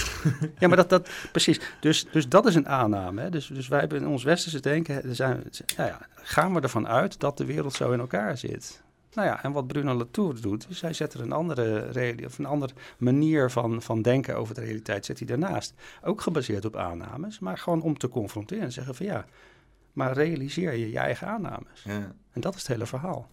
ja maar dat, dat precies. Dus, dus dat is een aanname. Hè? Dus, dus wij hebben in ons westerse denken, zijn, ja, ja, gaan we ervan uit dat de wereld zo in elkaar zit. Nou ja, en wat Bruno Latour doet, is hij zet er een andere, of een andere manier van, van denken over de realiteit, zet hij daarnaast. Ook gebaseerd op aannames, maar gewoon om te confronteren en zeggen van ja, maar realiseer je je eigen aannames. Ja. En dat is het hele verhaal.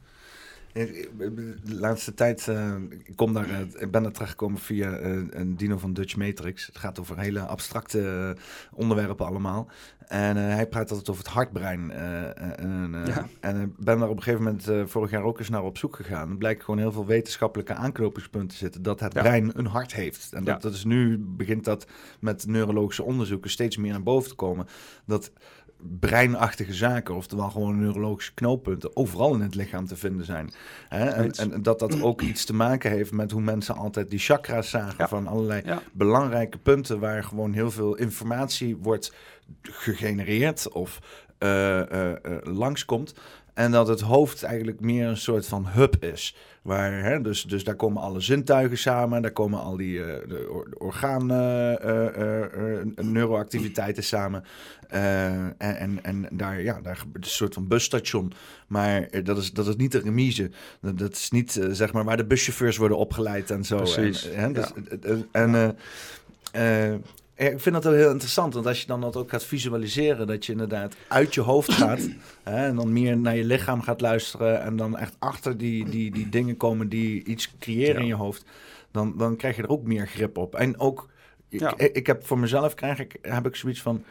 De laatste tijd, uh, ik, kom daar, uh, ik ben er terechtgekomen via uh, een dino van Dutch Matrix. Het gaat over hele abstracte onderwerpen allemaal. En hij praat altijd over het hartbrein. en ja. en ben daar op een gegeven moment vorig jaar ook eens naar op zoek gegaan. Er blijkt gewoon heel veel wetenschappelijke aanknopingspunten zitten dat het brein een hart heeft. En dat, dat is nu, begint dat met neurologische onderzoeken steeds meer naar boven te komen. Dat breinachtige zaken, oftewel gewoon neurologische knooppunten, overal in het lichaam te vinden zijn. Hè? En, en, dat dat ook iets te maken heeft met hoe mensen altijd die chakra's zagen van allerlei belangrijke punten waar gewoon heel veel informatie wordt gegenereerd of uh, uh, uh, langskomt. En dat het hoofd eigenlijk meer een soort van hub is. Waar, hè, dus, dus daar komen alle zintuigen samen, daar komen al die uh, de orgaan uh, uh, neuroactiviteiten samen. en, en, en daar, ja, daar een soort van busstation. Maar dat is, dat is niet de remise. Dat, dat is niet zeg maar waar de buschauffeurs worden opgeleid en zo. Precies. En, hè, dus, en ik vind dat wel heel interessant, want als je dan dat ook gaat visualiseren, dat je inderdaad uit je hoofd gaat hè, en dan meer naar je lichaam gaat luisteren en dan echt achter die, die, die dingen komen die iets creëren in je hoofd, dan, dan krijg je er ook meer grip op. En ook, ik, ik heb voor mezelf krijg ik, heb ik zoiets van,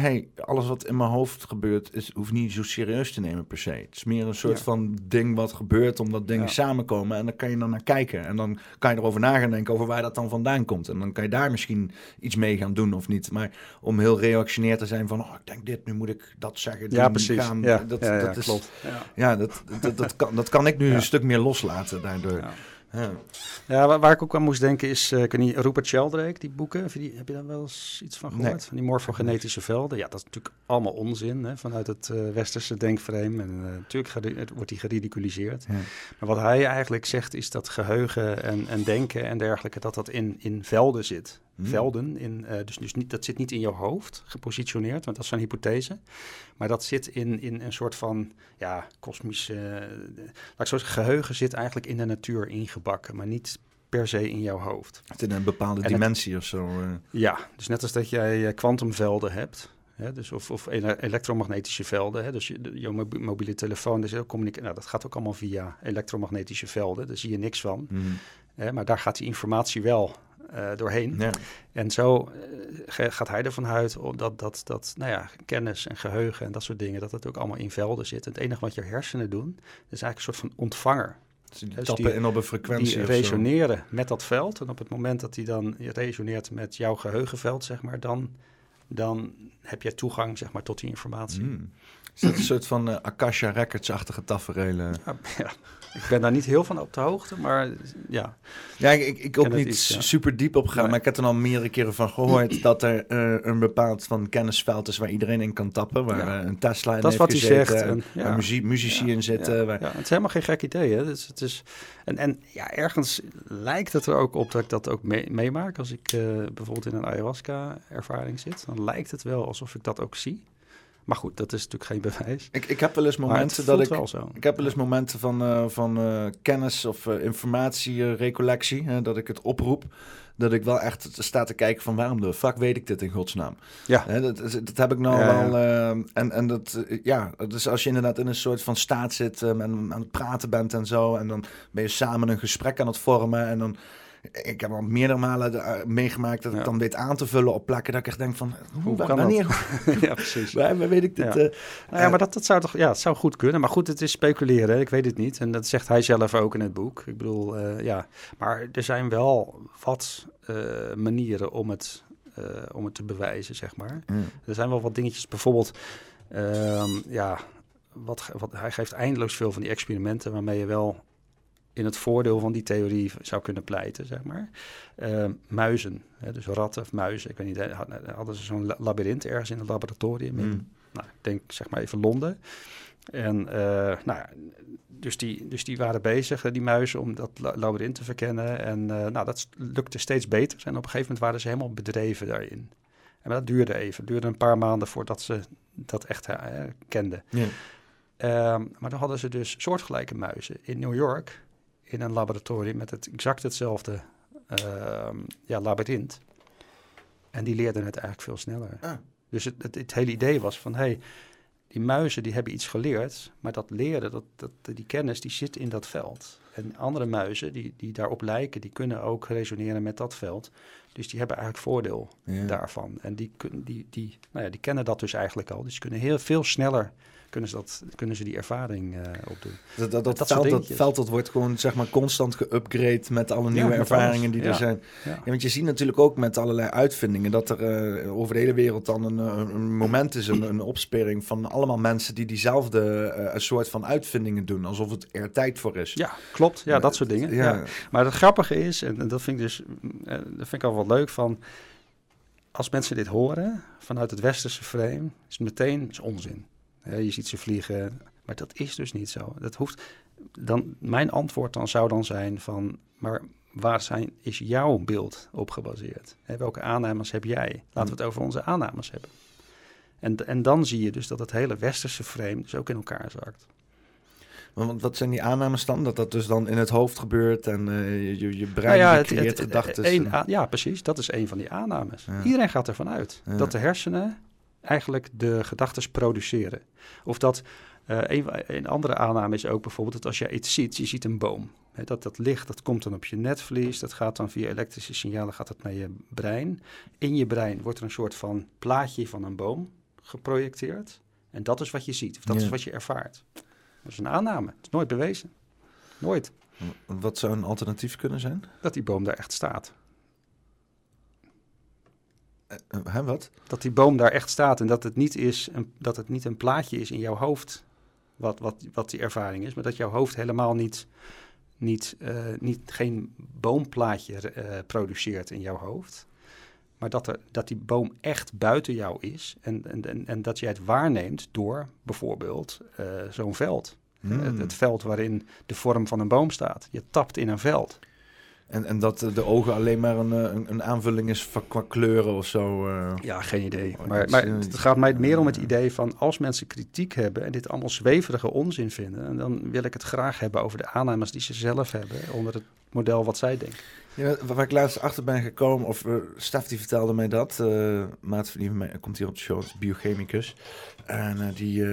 hey, alles wat in mijn hoofd gebeurt, is, hoeft niet zo serieus te nemen per se. Het is meer een soort van ding wat gebeurt omdat dingen samenkomen. En dan kan je dan naar kijken. En dan kan je erover na gaan denken over waar dat dan vandaan komt. En dan kan je daar misschien iets mee gaan doen of niet. Maar om heel reactioneer te zijn van, oh, ik denk dit, nu moet ik dat zeggen. Ja, precies. Gaan, ja, dat, dat is, klopt. Ja, dat, dat, dat, kan, dat kan ik nu een stuk meer loslaten daardoor. Ja. ja, waar, ik ook aan moest denken is, uh, ken je Rupert Sheldrake, die boeken, heb je, die, heb je daar wel eens iets van gehoord? Van die morfogenetische velden. Ja, dat is natuurlijk allemaal onzin hè, vanuit het uh, westerse denkframe. En uh, natuurlijk wordt die geridiculiseerd. Ja. Maar wat hij eigenlijk zegt is dat geheugen en, en denken en dergelijke, dat dat in, in velden zit. Hmm. Velden, in, dus, dus niet, dat zit niet in jouw hoofd gepositioneerd, want dat is een hypothese. Maar dat zit in, in een soort van ja, kosmische. laat ik zo zeggen, geheugen zit eigenlijk in de natuur ingebakken, maar niet per se in jouw hoofd. Het in een bepaalde dimensie of zo. Uh. Ja, dus net als dat jij kwantumvelden hebt. Hè, dus of, of elektromagnetische velden. Hè, dus je, je mobiele telefoon, dus nou, dat gaat ook allemaal via elektromagnetische velden. Daar zie je niks van. Hè, maar daar gaat die informatie wel uh, doorheen. Ja. En zo uh, gaat hij ervan uit dat, dat, dat nou ja, kennis en geheugen en dat soort dingen, dat het ook allemaal in velden zit. Het enige wat je hersenen doen, is eigenlijk een soort van ontvanger. Dus die dus tappen in op een frequentie. Die resoneren met dat veld. En op het moment dat die dan resoneert met jouw geheugenveld, zeg maar, dan, dan heb je toegang zeg maar, tot die informatie. Mm. Is dat een soort van uh, Akasha Records-achtige tafereelen? Ja, ja, ik ben daar niet heel van op de hoogte, maar ja. Ja, ik, ik ook niet super diep op gegaan, maar ik heb er al meerdere keren van gehoord dat er uh, een bepaald van kennisveld is waar iedereen in kan tappen, waar ja. een Tesla in Dat is wat hij zegt. En, waar muziek, muzici in zitten. Waar... Ja, het is helemaal geen gek idee, hè. Dus het is, en, en ja, ergens lijkt het er ook op dat ik dat ook mee, meemaak. Als ik uh, bijvoorbeeld in een ayahuasca-ervaring zit, dan lijkt het wel alsof ik dat ook zie. Maar goed, dat is natuurlijk geen bewijs. Ik, ik heb wel eens momenten dat ik. Ik heb wel eens momenten van, uh, van uh, kennis of uh, informatie, recollectie, dat ik het oproep. Dat ik wel echt sta te kijken van waarom de fuck weet ik dit in godsnaam. Ja. Hè, dat, dat heb ik nou ja, wel. en, en dat, ja, dus als je inderdaad in een soort van staat zit en aan het praten bent en zo. En dan ben je samen een gesprek aan het vormen. En dan ik heb al meerdere malen uh, meegemaakt dat ik dan weet aan te vullen op plekken dat ik echt denk van, hoe, kan wanneer? ja, precies. Waar, weet ik dit? Ja, uh, nou ja maar dat, dat zou toch, ja, het zou goed kunnen. Maar goed, het is speculeren, ik weet het niet. En dat zegt hij zelf ook in het boek. Ik bedoel, uh, ja, maar er zijn wel wat manieren om het, om het te bewijzen, zeg maar. Mm. Er zijn wel wat dingetjes, bijvoorbeeld, ehm, ja, wat, wat, hij geeft eindeloos veel van die experimenten waarmee je wel in het voordeel van die theorie zou kunnen pleiten, zeg maar. Uh, muizen, hè, dus ratten of muizen. Ik weet niet, hadden ze zo'n labyrint ergens in het laboratorium. In, mm. nou, ik denk zeg maar even Londen. En eh, nou, ja, dus, die, dus die waren bezig, eh, die muizen, om dat la- labyrint te verkennen. En eh, nou, dat lukte steeds beter. En op een gegeven moment waren ze helemaal bedreven daarin. En dat duurde even. Het duurde een paar maanden voordat ze dat echt kenden. Ja. Ehm, maar dan hadden ze dus soortgelijke muizen in New York in een laboratorium met het exact hetzelfde ehm, ja, labyrint. En die leerden het eigenlijk veel sneller. Ah. Dus het, het, het hele idee was van, hey, die muizen die hebben iets geleerd, maar dat leren, dat, dat, die kennis, die zit in dat veld. En andere muizen die, die daarop lijken, die kunnen ook resoneren met dat veld. Dus die hebben eigenlijk voordeel Ja. daarvan. En die, die, die, nou ja, die kennen dat dus eigenlijk al. Dus kunnen heel veel sneller kunnen ze, dat, kunnen ze die ervaring eh, opdoen. Dat, dat, dat, Dat veld, dat dingetjes. veld dat wordt gewoon zeg maar constant geüpgrade met alle nieuwe ervaringen die er zijn. Ja. Want je ziet natuurlijk ook met allerlei uitvindingen dat er eh, over de hele wereld dan een, een moment is, een, een opspering van allemaal mensen die diezelfde eh, soort van uitvindingen doen, alsof het er tijd voor is. Ja, klopt. Ja, dat soort dingen. Ja. Maar het grappige is, en, dat vind ik dus eh, dat vind ik al wel leuk van, als mensen dit horen vanuit het westerse frame, is het meteen is onzin. Je ziet ze vliegen, maar dat is dus niet zo. Dat hoeft. Dan mijn antwoord dan zou dan zijn van, maar waar zijn, is jouw beeld op gebaseerd? Welke aannames heb jij? Laten we het over onze aannames hebben. En, en dan zie je dus dat het hele westerse frame dus ook in elkaar zakt. Want wat zijn die aannames dan? Dat dat dus dan in het hoofd gebeurt en eh, je, je, Nou brein ja, het- creëert gedachten. ja, precies. Dat is een van die aannames. Ja. Iedereen gaat ervan uit Ja. dat de hersenen eigenlijk de gedachten produceren. Of dat eh, een, een andere aanname is ook bijvoorbeeld dat als je iets ziet, je ziet een boom. Dat dat licht, dat komt dan op je netvlies, dat gaat dan via elektrische signalen gaat het naar je brein. In je brein wordt er een soort van plaatje van een boom geprojecteerd. En dat is wat je ziet, of dat Ja. is wat je ervaart. Dat is een aanname. Het is nooit bewezen. Nooit. Wat zou een alternatief kunnen zijn? Dat die boom daar echt staat. Eh, eh, hè, wat? dat die boom daar echt staat en dat het niet is een, dat het niet een plaatje is in jouw hoofd wat, wat, wat die ervaring is, maar dat jouw hoofd helemaal niet, niet, eh, niet geen boomplaatje produceert in jouw hoofd, maar dat, er, dat die boom echt buiten jou is en, en, en, en dat jij het waarneemt door bijvoorbeeld eh, zo'n veld. Hmm. Het, het veld waarin de vorm van een boom staat. Je tapt in een veld. En, en dat eh, de ogen alleen maar een, eh, een, een aanvulling is van, qua kleuren of zo. eh. Ja, geen idee. Oh, Maar, maar eh, het gaat mij meer om het idee van als mensen kritiek hebben en dit allemaal zweverige onzin vinden, dan wil ik het graag hebben over de aannames die ze zelf hebben onder het model wat zij denken. Waar ik laatst achter ben gekomen, of uh, Stef die vertelde mij dat, uh, maat van die mij komt hier op de show, is biochemicus. En uh, die,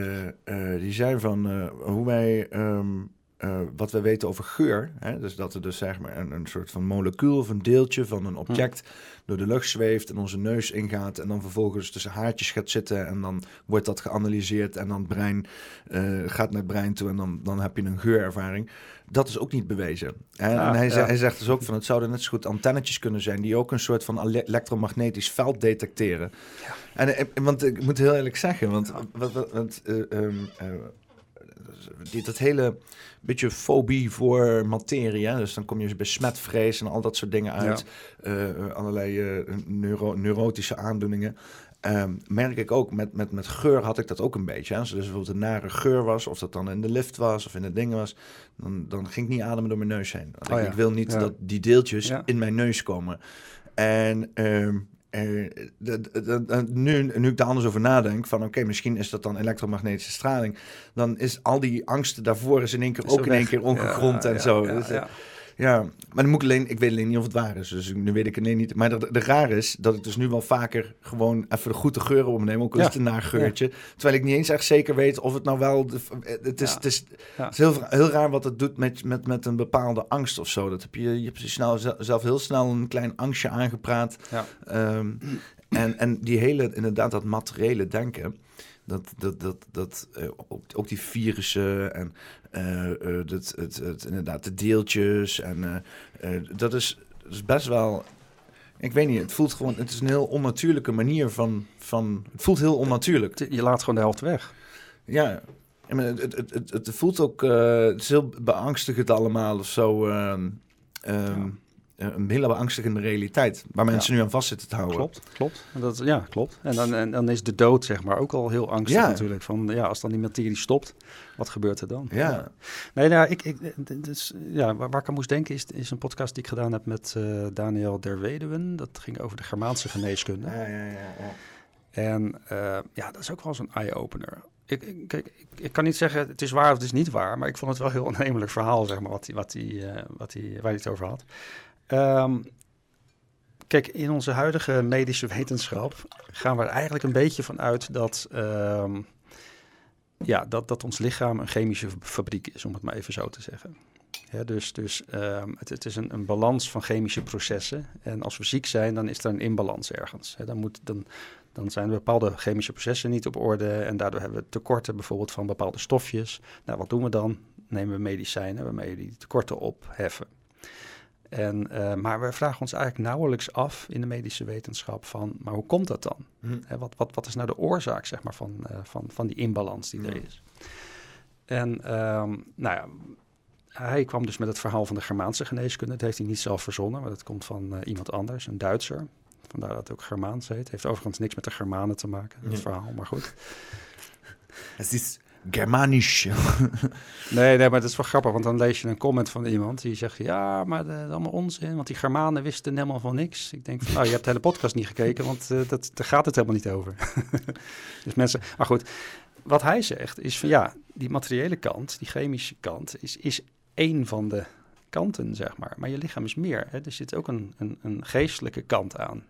die zei van hoe wij, um, wat we weten over geur, hè, dus dat er dus zeg maar een, een soort van molecuul of een deeltje van een object door de lucht zweeft en onze neus ingaat en dan vervolgens tussen haartjes gaat zitten en dan wordt dat geanalyseerd en dan het brein uh, gaat naar het brein toe en dan, dan heb je een geurervaring. Dat is ook niet bewezen. En, Ja, en hij, ja. hij, zegt dus ook van het zouden net zo goed antennetjes kunnen zijn die ook een soort van ele- elektromagnetisch veld detecteren. Ja. En, en want ik moet heel eerlijk zeggen, want, want, want, want uh, um, uh, dit, dat hele beetje fobie voor materie, hè? dus dan kom je bij smetvrees en al dat soort dingen uit, ja. uh, allerlei uh, neuro neurotische aandoeningen. Um, merk ik ook, met, met, met geur had ik dat ook een beetje. Hè? Als er dus bijvoorbeeld een nare geur was, of dat dan in de lift was of in het ding was, dan, dan ging ik niet ademen door mijn neus heen. Want Oh, ik, ja. ik wil niet Ja. dat die deeltjes in mijn neus komen. En um, de, de, de, nu, nu ik daar anders over nadenk, van oké, okay, misschien is dat dan elektromagnetische straling, dan is al die angsten daarvoor is in één keer Is ook in één keer ongegrond Ja, en ja, zo. ja, Dus, uh, ja. ja, maar dan moet ik alleen, ik weet alleen niet of het waar is. Dus nu weet ik het nee, niet. Maar de, de raar is dat ik dus nu wel vaker gewoon even de goede geuren opneem. Ook al is het een naar geurtje. Terwijl ik niet eens echt zeker weet of het nou wel... De, het is, Ja. het is, Ja. het is heel, heel raar wat het doet met, met, met een bepaalde angst of zo. Dat heb je, je hebt snel, zelf heel snel een klein angstje aangepraat. Ja. Ehm, en, en die hele, inderdaad, dat materiële denken... Dat, dat, dat, dat uh, ook, ook die virussen en uh, uh, dat, het, het, inderdaad de deeltjes. En dat, is, dat is best wel. Ik weet niet, het voelt gewoon. Het is een heel onnatuurlijke manier van. van het voelt heel onnatuurlijk. Je laat gewoon de helft weg. Ja. Het, het, het, het voelt ook. het is heel beangstigend allemaal of zo. Um, um, een hele beangstigende realiteit. Waar mensen nu aan vast zitten te houden. Klopt, klopt. En dat, ja, klopt. En dan, en dan is de dood zeg maar ook al heel angstig Ja. natuurlijk. Van, ja, als dan die materie stopt, wat gebeurt er dan? Ja. Nee, nou, ik, ik, dus, ja, waar, waar ik aan moest denken is, is een podcast die ik gedaan heb met eh, Daniel Derweduwen. Dat ging over de Germaanse geneeskunde. Ja, ja, ja, ja. En eh, ja, dat is ook wel zo'n eye-opener. Ik, ik, ik, ik kan niet zeggen het is waar of het is niet waar, maar ik vond het wel een heel aannemelijk verhaal, zeg maar, wat hij, wat hij, eh, wat hij, waar hij het over had. Ehm, kijk, in onze huidige medische wetenschap gaan we er eigenlijk een beetje van uit dat, ehm, ja, dat, dat ons lichaam een chemische fabriek is, om het maar even zo te zeggen. Dus dus ehm, het, het is een, een balans van chemische processen. En als we ziek zijn, dan is er een inbalans ergens. Dan, moet, dan, dan zijn bepaalde chemische processen niet op orde. En daardoor hebben we tekorten bijvoorbeeld van bepaalde stofjes. Nou, wat doen we dan? Nemen we medicijnen waarmee we die tekorten opheffen. En, eh, maar we vragen ons eigenlijk nauwelijks af in de medische wetenschap van, maar hoe komt dat dan? Hm. Hè, wat, wat, wat is nou de oorzaak zeg maar, van, eh, van, van die inbalans die er Ja. is? En ehm, nou ja, hij kwam dus met het verhaal van de Germaanse geneeskunde. Dat heeft hij niet zelf verzonnen, maar dat komt van eh, iemand anders, een Duitser. Vandaar dat het ook Germaans heet. Heeft overigens niks met de Germanen te maken, het Ja. verhaal, maar goed. Het is Germanisch. Nee, nee, maar dat is wel grappig, want dan lees je een comment van iemand die zegt... ja, maar dat is allemaal onzin, want die Germanen wisten helemaal van niks. Ik denk van, nou, je hebt de hele podcast niet gekeken, want eh, dat, daar gaat het helemaal niet over. dus mensen... Maar goed, wat hij zegt is van, ja, die materiële kant, die chemische kant... is, is één van de kanten, zeg maar. Maar je lichaam is meer. Hè? Er zit ook een, een, een geestelijke kant aan.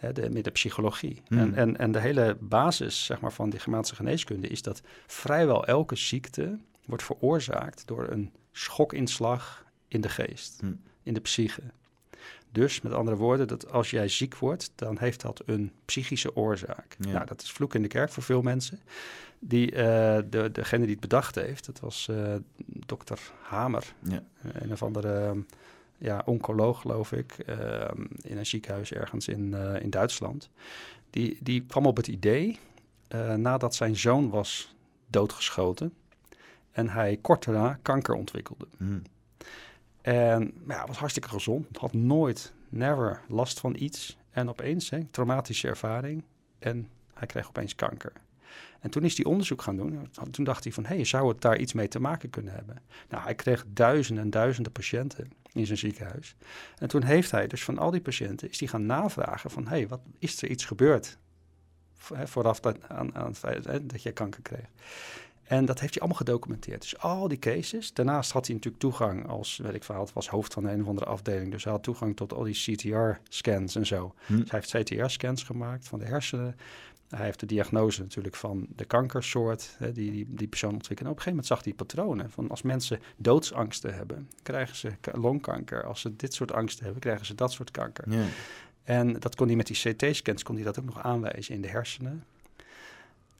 Hè, de, met de psychologie. Hmm. En, en, en de hele basis zeg maar, van die Germaanse geneeskunde is dat vrijwel elke ziekte wordt veroorzaakt door een schokinslag in de geest, Hmm. in de psyche. Dus met andere woorden, dat als jij ziek wordt, dan heeft dat een psychische oorzaak. Ja. Nou, dat is vloek in de kerk voor veel mensen. Die, eh, de, degene die het bedacht heeft, dat was eh dokter Hamer, Ja. eh, een of andere ja, oncoloog, geloof ik, eh, in een ziekenhuis ergens in, eh, in Duitsland. Die, die kwam op het idee, eh, nadat zijn zoon was doodgeschoten en hij kort daarna kanker ontwikkelde. Hm. En ja, was hartstikke gezond, had nooit, never last van iets. En opeens, hè, traumatische ervaring, en hij kreeg opeens kanker. En toen is hij onderzoek gaan doen. Toen dacht hij van, hé, hey, zou het daar iets mee te maken kunnen hebben? Nou, hij kreeg duizenden en duizenden patiënten in zijn ziekenhuis. En toen heeft hij dus van al die patiënten, is hij gaan navragen van, hé, hey, wat is er iets gebeurd? Vooraf dat, aan, aan het feit hè, dat je kanker kreeg. En dat heeft hij allemaal gedocumenteerd. Dus al die cases. Daarnaast had hij natuurlijk toegang als, weet ik het was hoofd van een of andere afdeling. Dus hij had toegang tot al die CTR-scans en zo. Hm. Dus hij heeft CTR-scans gemaakt van de hersenen. Hij heeft de diagnose natuurlijk van de kankersoort hè, die, die die persoon ontwikkelt. En op een gegeven moment zag hij patronen van als mensen doodsangsten hebben, krijgen ze ka- longkanker. Als ze dit soort angsten hebben, krijgen ze dat soort kanker. Ja. En dat kon hij met die CT-scans kon hij dat ook nog aanwijzen in de hersenen.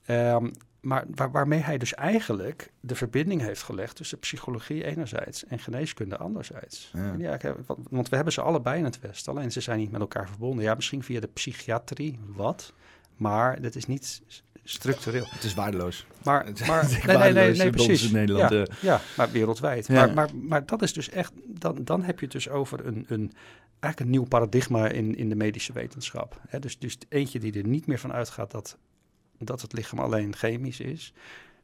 Ehm, maar waar- waarmee hij dus eigenlijk de verbinding heeft gelegd tussen psychologie enerzijds en geneeskunde anderzijds. Ja. Want- want we hebben ze allebei in het Westen, alleen ze zijn niet met elkaar verbonden. Ja, misschien via de psychiatrie wat, maar dat is niet structureel. Het is waardeloos. Maar, Het is maar echt nee, nee, nee, nee, precies. in Nederland, Ja, eh. ja, maar wereldwijd. Ja. Maar, maar, maar dat is dus echt, dan, dan heb je het dus over een, een, eigenlijk een nieuw paradigma in, in de medische wetenschap. Dus, dus eentje die er niet meer van uitgaat dat, dat het lichaam alleen chemisch is,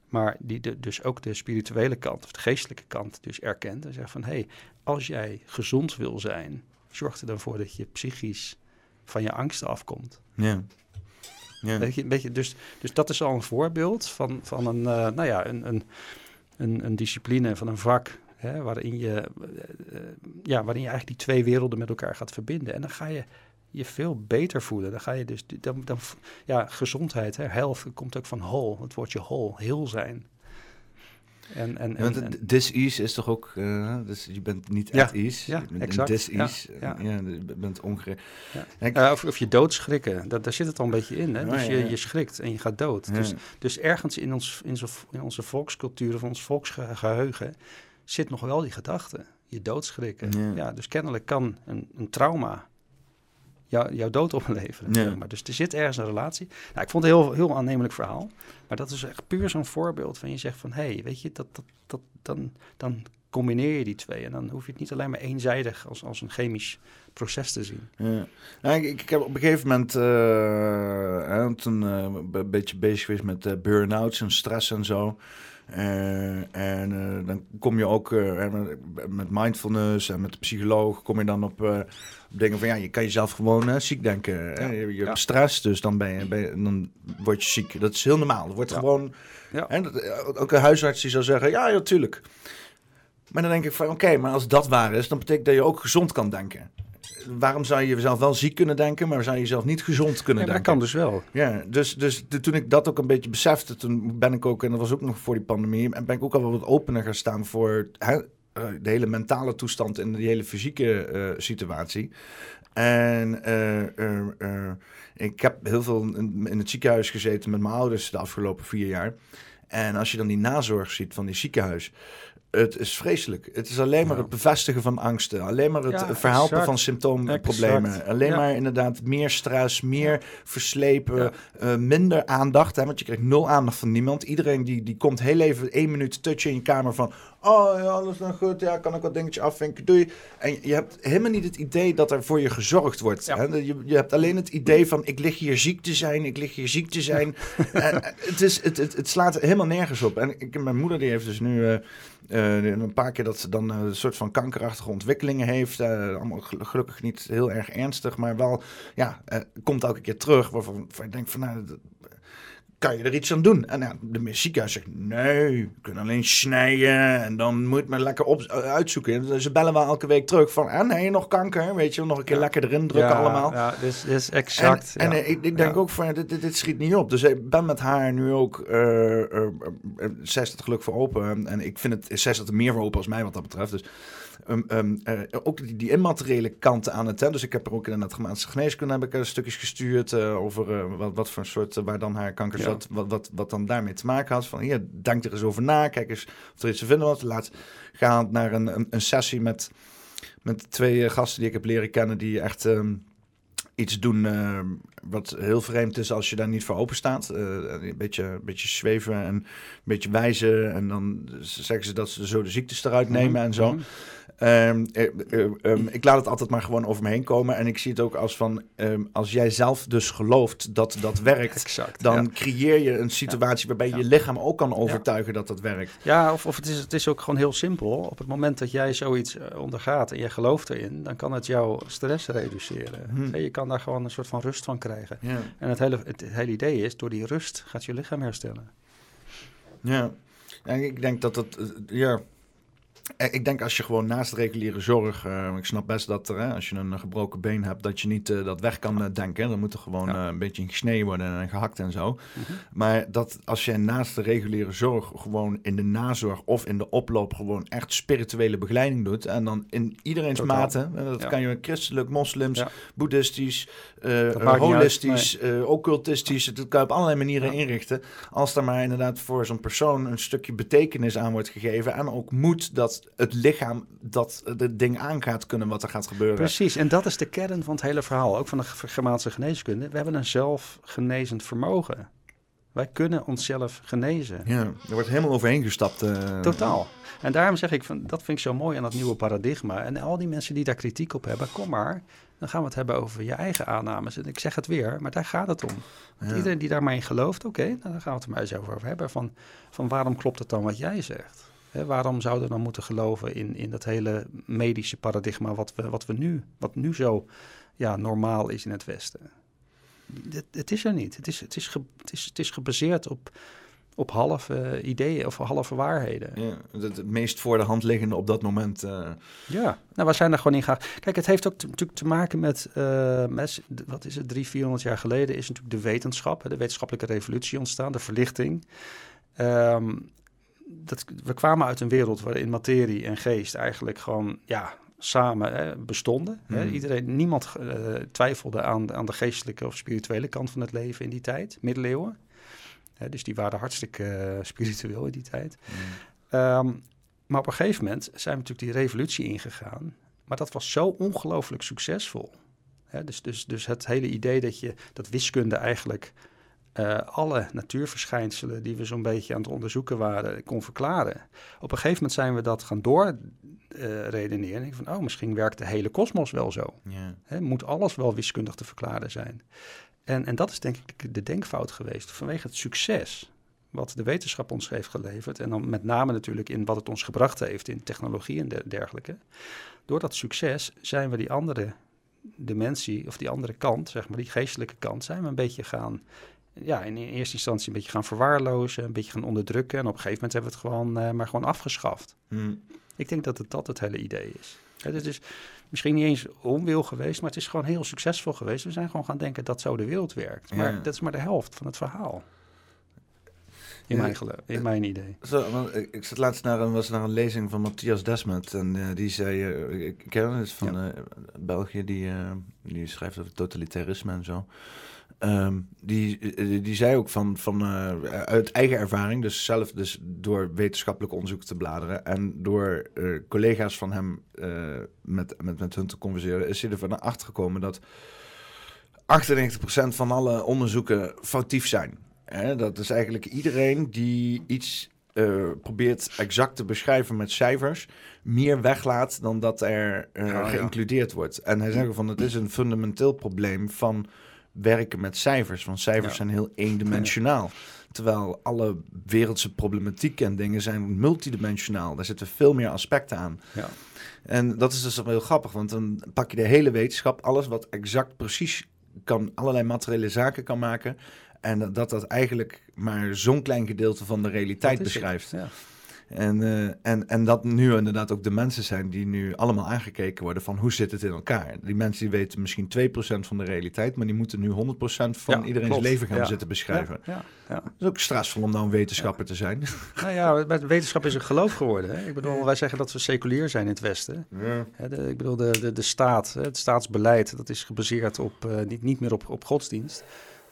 maar die de, dus ook de spirituele kant of de geestelijke kant dus erkent en zegt van hé, hey, als jij gezond wil zijn, zorg er dan voor dat je psychisch van je angsten afkomt. Ja. Een beetje, dus, dus dat is al een voorbeeld van, van een, eh, nou ja, een, een, een, een discipline, van een vak, hè, waarin, je, eh, eh, ja, waarin je eigenlijk die twee werelden met elkaar gaat verbinden. En dan ga je je veel beter voelen. Dan ga je dus, dan, dan, ja, gezondheid, hè, health, komt ook van whole, het woordje whole, heel zijn. En, en, Ja, want dis-ease is toch ook... eh, dus je bent niet Ja, at ease. ja, je bent dis-ease. Ja, Ja, ja. je bent ongere... Ja. Ja, ik- Eh, of, of je doodschrikken, dat, daar zit het al een beetje in. Hè? Ja, dus ja, je, je schrikt en je gaat dood. ja. Dus Dus ergens in, ons, in, zo, in onze volkscultuur of ons volksgeheugen zit nog wel die gedachte. Je doodschrikken. Ja. Ja. dus kennelijk kan een, een trauma jou, jouw dood opleveren. Ja. zeg maar. Dus er zit ergens een relatie. Nou, ik vond het een heel, heel aannemelijk verhaal. Maar dat is echt puur zo'n voorbeeld van je zegt van... hé, hey, weet je, dat, dat, dat, dan, dan combineer je die twee. En dan hoef je het niet alleen maar eenzijdig als, als een chemisch proces te zien. Ja. Nou, ik, ik heb op een gegeven moment uh, hè, toen uh, een beetje bezig geweest met uh, burn-outs en stress en zo. En dan kom je ook met mindfulness en met de psycholoog kom je dan op, dingen van ja, je kan jezelf gewoon ziek denken. Ja. Je, je hebt stress, dus dan, ben je, ben je, dan word je ziek. Dat is heel normaal. Dat wordt ja. gewoon. Ja. En ook een huisarts die zou zeggen: ja, natuurlijk. Maar dan denk ik van oké, maar als dat waar is, dan betekent dat je ook gezond kan denken waarom zou je jezelf wel ziek kunnen denken, maar zou je jezelf niet gezond kunnen ja, denken? Dat kan dus wel. Ja, dus, dus de, toen ik dat ook een beetje besefte, toen ben ik ook, en dat was ook nog voor die pandemie, en ben ik ook al wat opener gaan staan voor hè, de hele mentale toestand en de hele fysieke uh, situatie. En uh, uh, ik heb heel veel in, in het ziekenhuis gezeten met mijn ouders de afgelopen vier jaar. En als je dan die nazorg ziet van die ziekenhuis, het is vreselijk. Het is alleen maar het bevestigen van angsten. Alleen maar het verhelpen van symptoomproblemen. Alleen maar inderdaad meer stress, meer verslepen, uh, minder aandacht. Hè, want je krijgt nul aandacht van niemand. Iedereen die, die komt heel even één minuut touchen in je kamer van... Oh, ja, alles dan goed. Ja, kan ik wat dingetje afvinken. Doei. En je hebt helemaal niet het idee dat er voor je gezorgd wordt. Hè? Je, je hebt alleen het idee van... Ik lig hier ziek te zijn. Ik lig hier ziek te zijn. en, het, is, het, het, het, slaat helemaal nergens op. En ik, mijn moeder die heeft dus nu... Uh, uh, een paar keer dat ze dan een soort van kankerachtige ontwikkelingen heeft. Uh, allemaal gelukkig niet heel erg ernstig, maar wel, ja, komt elke keer terug. Waarvan, waarvan ik denk van, nou, kan je er iets aan doen? En nou, de ziekenhuis zegt, nee, we kunnen alleen snijden en dan moet men lekker op, uitzoeken. Dus ze bellen wel elke week terug van, ah nee, nog kanker, weet je, nog een keer ja. lekker erin drukken ja, allemaal. Ja, dus is exact. En, en ik, ik, denk ook van, dit, dit, dit, schiet niet op. Dus ik ben met haar nu ook, uh, uh, zes het geluk voor open. En ik vind het, zes het er meer voor open als mij wat dat betreft. Dus Um, um, uh, ook die, die, immateriële kanten aan het. Hè? Dus ik heb er ook in het gemaatse geneeskunde heb ik uh, stukjes gestuurd uh, over wat, wat, voor soort, waar dan haar kanker zat, ja. wat, wat, wat dan daarmee te maken had. Van hier, denk er eens over na, kijk eens of er iets te vinden was. Laat gaan naar een, een, een, sessie met, met twee gasten die ik heb leren kennen, die echt um, iets doen uh, wat heel vreemd is als je daar niet voor open staat. Uh, een, beetje, een beetje zweven en een beetje wijzen. En dan zeggen ze dat ze zo de ziektes eruit nemen mm -hmm. en zo. Mm -hmm. Um, um, ik laat het altijd maar gewoon over me heen komen. En ik zie het ook als van, um, als jij zelf dus gelooft dat dat werkt, exact, dan ja. creëer je een situatie waarbij je je lichaam ook kan overtuigen dat dat werkt. Ja, of, of het, is, het is ook gewoon heel simpel. Op het moment dat jij zoiets uh, ondergaat en je gelooft erin, dan kan het jouw stress reduceren. Hmm. Je kan daar gewoon een soort van rust van krijgen. Ja. En het hele, het, het hele idee is, door die rust gaat je lichaam herstellen. Ja, en ik denk dat het, ja, ik denk als je gewoon naast reguliere zorg, uh, ik snap best dat er, hè, als je een gebroken been hebt, dat je niet uh, dat weg kan uh, denken. Dan moet er gewoon ja. een beetje gesneden worden en gehakt en zo. -hmm. Maar dat als je naast de reguliere zorg gewoon in de nazorg of in de oploop gewoon echt spirituele begeleiding doet. En dan in iedereen's Totaal. mate, dat ja. kan je christelijk, moslims, ja. boeddhistisch, holistisch, nee. occultistisch, dat kan je op allerlei manieren inrichten. Als er maar inderdaad voor zo'n persoon een stukje betekenis aan wordt gegeven en ook moet dat het lichaam dat het ding aangaat kunnen wat er gaat gebeuren. Precies, en dat is de kern van het hele verhaal, ook van de Germaanse geneeskunde. We hebben een zelfgenezend vermogen. Wij kunnen onszelf genezen. Ja, er wordt helemaal overheen gestapt. Uh... Totaal. En daarom zeg ik, van, dat vind ik zo mooi aan dat nieuwe paradigma. En al die mensen die daar kritiek op hebben, kom maar. Dan gaan we het hebben over je eigen aannames. En ik zeg het weer, maar daar gaat het om. Ja. Iedereen die daar maar in gelooft, oké, okay, nou, dan gaan we het er maar eens over hebben. Van, van waarom klopt het dan wat jij zegt? Waarom zouden we dan moeten geloven in, in dat hele medische paradigma wat we, wat we nu, wat nu zo ja, normaal is in het Westen? Het, het is er niet. Het is, het is, ge, het is, het is gebaseerd op, op halve ideeën of halve waarheden. Ja, het, het, meest voor de hand liggende op dat moment. Uh... Ja, nou, we zijn er gewoon in gegaan. Kijk, het heeft ook natuurlijk te maken met, uh, met, wat is het, drie, vierhonderd jaar geleden is natuurlijk de wetenschap, de wetenschappelijke revolutie ontstaan, de verlichting. Um, dat, we kwamen uit een wereld waarin materie en geest eigenlijk gewoon ja, samen hè, bestonden. Hmm. Hè. Iedereen, niemand uh, twijfelde aan, aan de geestelijke of spirituele kant van het leven in die tijd, middeleeuwen. Hè, dus die waren hartstikke uh, spiritueel in die tijd. Hmm. Um, maar op een gegeven moment zijn we natuurlijk die revolutie ingegaan. Maar dat was zo ongelooflijk succesvol. Hè, dus, dus, dus het hele idee dat, je, dat wiskunde eigenlijk eh, alle natuurverschijnselen die we zo'n beetje aan het onderzoeken waren, kon verklaren. Op een gegeven moment zijn we dat gaan doorredeneren. Uh, van, oh, misschien werkt de hele kosmos wel zo. Hè, moet alles wel wiskundig te verklaren zijn? En, en dat is denk ik de denkfout geweest vanwege het succes wat de wetenschap ons heeft geleverd. En dan met name natuurlijk in wat het ons gebracht heeft in technologie en dergelijke. Door dat succes zijn we die andere dimensie, of die andere kant, zeg maar, die geestelijke kant, zijn we een beetje gaan, ja, in eerste instantie een beetje gaan verwaarlozen, een beetje gaan onderdrukken. En op een gegeven moment hebben we het gewoon uh, maar gewoon afgeschaft. Hmm. Ik denk dat het dat het hele idee is. Het is misschien niet eens onwil geweest, maar het is gewoon heel succesvol geweest. We zijn gewoon gaan denken dat zo de wereld werkt. Maar Ja. dat is maar de helft van het verhaal. In, Ja. mijn, geloof, in mijn idee. Zo, want ik, ik zat laatst naar een, was naar een lezing van Matthias Desmet. En eh, die zei, eh, ik ken is van eh, België, die, eh, die schrijft over totalitarisme en zo. Ehm, die, eh, die zei ook van, van eh, uit eigen ervaring, dus zelf dus door wetenschappelijk onderzoek te bladeren en door eh, collega's van hem met, met, met hun te converseren, is hij ervan achter gekomen dat 98% van alle onderzoeken foutief zijn. Hè, dat is eigenlijk iedereen die iets probeert exact te beschrijven met cijfers, meer weglaat dan dat er Ja, ja. geïncludeerd wordt. En hij zegt van het is een fundamenteel probleem van werken met cijfers. Want cijfers Ja. zijn heel eendimensionaal. Terwijl alle wereldse problematiek en dingen zijn multidimensionaal. Daar zitten veel meer aspecten aan. Ja. En dat is dus wel heel grappig, want dan pak je de hele wetenschap, alles wat exact precies kan, allerlei materiële zaken kan maken. En dat dat, eigenlijk maar zo'n klein gedeelte van de realiteit het, beschrijft. Ja. En, eh, en, en dat nu inderdaad ook de mensen zijn die nu allemaal aangekeken worden van hoe zit het in elkaar. Die mensen die weten misschien 2% van de realiteit, maar die moeten nu 100% van Ja, iedereen's klopt. leven gaan Ja. zitten beschrijven. Ja, ja. Het is ook stressvol om nou een wetenschapper te zijn. Nou ja, met wetenschap is een geloof geworden. Hè? Ik bedoel, wij zeggen dat we seculier zijn in het Westen. Hè, de, ik bedoel, de, de, de staat, het staatsbeleid, dat is gebaseerd op, eh, niet, niet meer op, op godsdienst,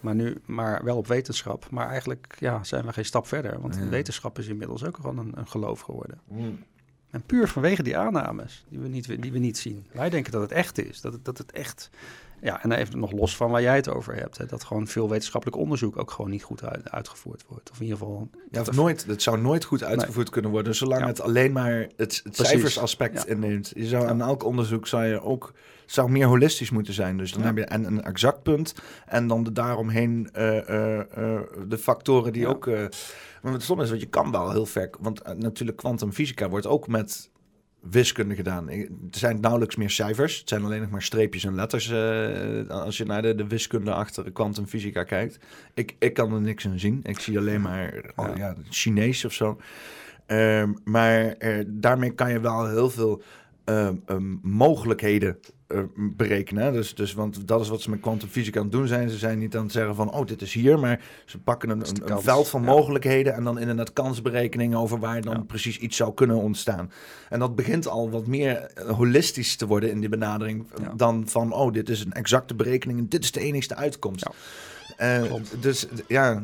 maar, nu, maar wel op wetenschap. Maar eigenlijk ja, zijn we geen stap verder, want Ja. wetenschap is inmiddels ook gewoon een, een geloof geworden. En puur vanwege die aannames die we, niet, die we niet zien. Wij denken dat het echt is, dat het, dat het echt... Ja, en dan even nog los van waar jij het over hebt. Hè, dat gewoon veel wetenschappelijk onderzoek ook gewoon niet goed uit- uitgevoerd wordt. Of in ieder geval... Ja, of dat- nooit, het zou nooit goed uitgevoerd kunnen worden, zolang Ja. het alleen maar het, cijfersaspect Ja. inneemt. Je zou aan elk onderzoek zou je ook zou meer holistisch moeten zijn. Dus dan heb je en een exact punt en dan de daaromheen eh, eh, eh, de factoren die ook. maar het stom is, want je kan wel heel ver, want natuurlijk kwantumfysica wordt ook met wiskunde gedaan. Er zijn nauwelijks meer cijfers. Het zijn alleen nog maar streepjes en letters eh, als je naar de, de wiskunde achter kwantumfysica kijkt. Ik, ik kan er niks aan zien. Ik zie alleen maar oh, Ja. ja, Chinees of zo. Ehm, maar eh, daarmee kan je wel heel veel ehm, ehm, mogelijkheden eh, berekenen. Dus, dus, want dat is wat ze met kwantumfysica aan het doen zijn. Ze zijn niet aan het zeggen van, oh, dit is hier. Maar ze pakken een, een, veld van Ja. mogelijkheden... en dan inderdaad kansberekeningen over waar dan Ja. precies iets zou kunnen ontstaan. En dat begint al wat meer eh, holistisch te worden in die benadering... Ja. dan van, oh, dit is een exacte berekening... en dit is de enigste uitkomst. Klopt. dus ja,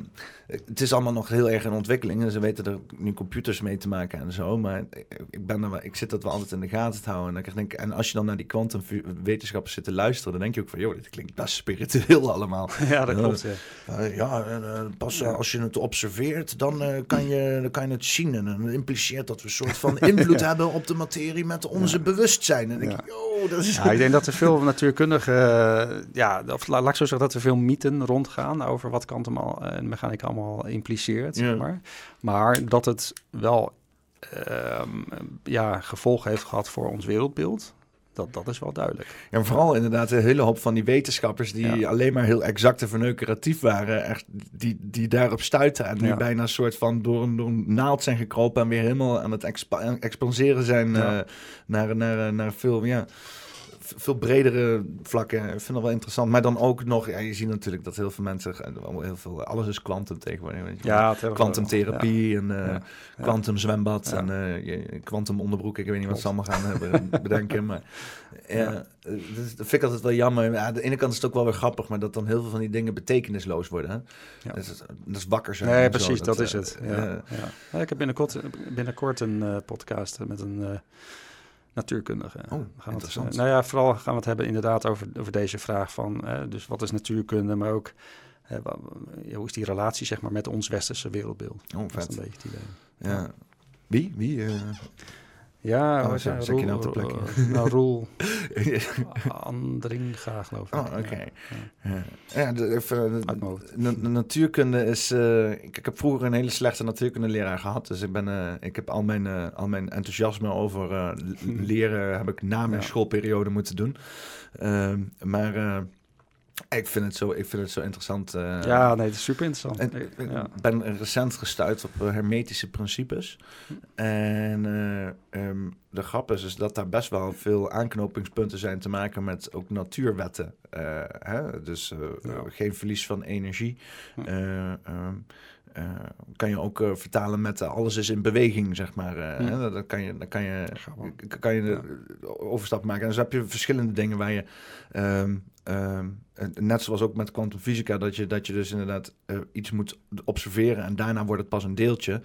het is allemaal nog heel erg in ontwikkeling. En ze weten er nu computers mee te maken en zo. Maar ik, ben er wel, ik zit dat wel altijd in de gaten te houden. En, ik denk, en als je dan naar die kwantumwetenschappers zit te luisteren... dan denk je ook van, joh, dit klinkt best spiritueel allemaal. Ja, dat klopt. Ja. Eh, ja, en, eh, pas Ja. als je het observeert, dan, eh, kan je, dan kan je het zien. En dan impliceert dat we een soort van invloed hebben op de materie met onze bewustzijn. En denk ik, joh, dat is... Ja, ik denk dat er veel natuurkundige, eh, ja, of la- laat ik zo zeggen dat er veel mythen rondgaan over wat kwantum en mechanica allemaal impliceert, Ja. zeg maar. Maar dat het wel ehm, ja, gevolgen heeft gehad voor ons wereldbeeld, dat, dat is wel duidelijk. Ja, en vooral inderdaad een hele hoop van die wetenschappers die Ja. alleen maar heel exact en verneukeratief waren, echt, die, die daarop stuiten en nu Ja. bijna een soort van door een, door een naald zijn gekropen en weer helemaal aan het expa- expanseren zijn Ja. eh, naar, naar, naar veel, ja, veel bredere vlakken. Ik vind dat wel interessant. Maar dan ook nog, ja, je ziet natuurlijk dat heel veel mensen, eh, heel veel, alles is kwantum tegenwoordig. weet je wel. Ja, Kwantumtherapie en Ja. eh Ja. kwantumzwembad Ja. en eh, kwantumonderbroek. Ik weet niet wat ze allemaal gaan bedenken. Maar eh, dus dat vind ik altijd wel jammer. Ja, aan de ene kant is het ook wel weer grappig, maar dat dan heel veel van die dingen betekenisloos worden. Hè? Dat, is, dat is wakker zijn. Nee, zo. precies, dat, is eh, het. eh, Ja, ja. Ja, ik heb binnenkort, binnenkort een eh, podcast met een eh, natuurkundige. Oh, gaan het, interessant. eh, nou ja, vooral gaan we het hebben inderdaad over, over deze vraag van, eh, dus wat is natuurkunde, maar ook wa- hoe is die relatie zeg maar, met ons westerse wereldbeeld? Oh, Dat is vet. een beetje het idee. Ja. Wie? Wie? eh? Ja, Oh, heet hij? zeg je nou Roel- ter plekke? eh, nou, Roel Andringa, geloof ik. oh, oké. Ja, Ja, ja de, even, de, de natuurkunde is... eh, ik, ik heb vroeger een hele slechte natuurkundeleraar gehad. Dus ik, ben, eh, ik heb al mijn, eh, al mijn enthousiasme over eh, leren... heb ik na mijn schoolperiode moeten doen. Ehm, maar eh, ik, vind het zo, ik vind het zo interessant. eh, ja, nee, het is super interessant. En, ik ja. ben recent gestuurd op eh, hermetische principes. En eh, ehm, de grap is, is dat daar best wel veel aanknopingspunten zijn te maken met ook natuurwetten. Hè? Dus Ja. geen verlies van energie. Hm. Eh, kan je ook eh, vertalen met eh, alles is in beweging, zeg maar. hè? Dan kan je, dan kan je, Gewoon. kan je de overstap maken. En dus heb je verschillende dingen waar je... ehm, ehm, eh, net zoals ook met kwantumfysica, dat je, dat je dus inderdaad iets moet observeren en daarna wordt het pas een deeltje.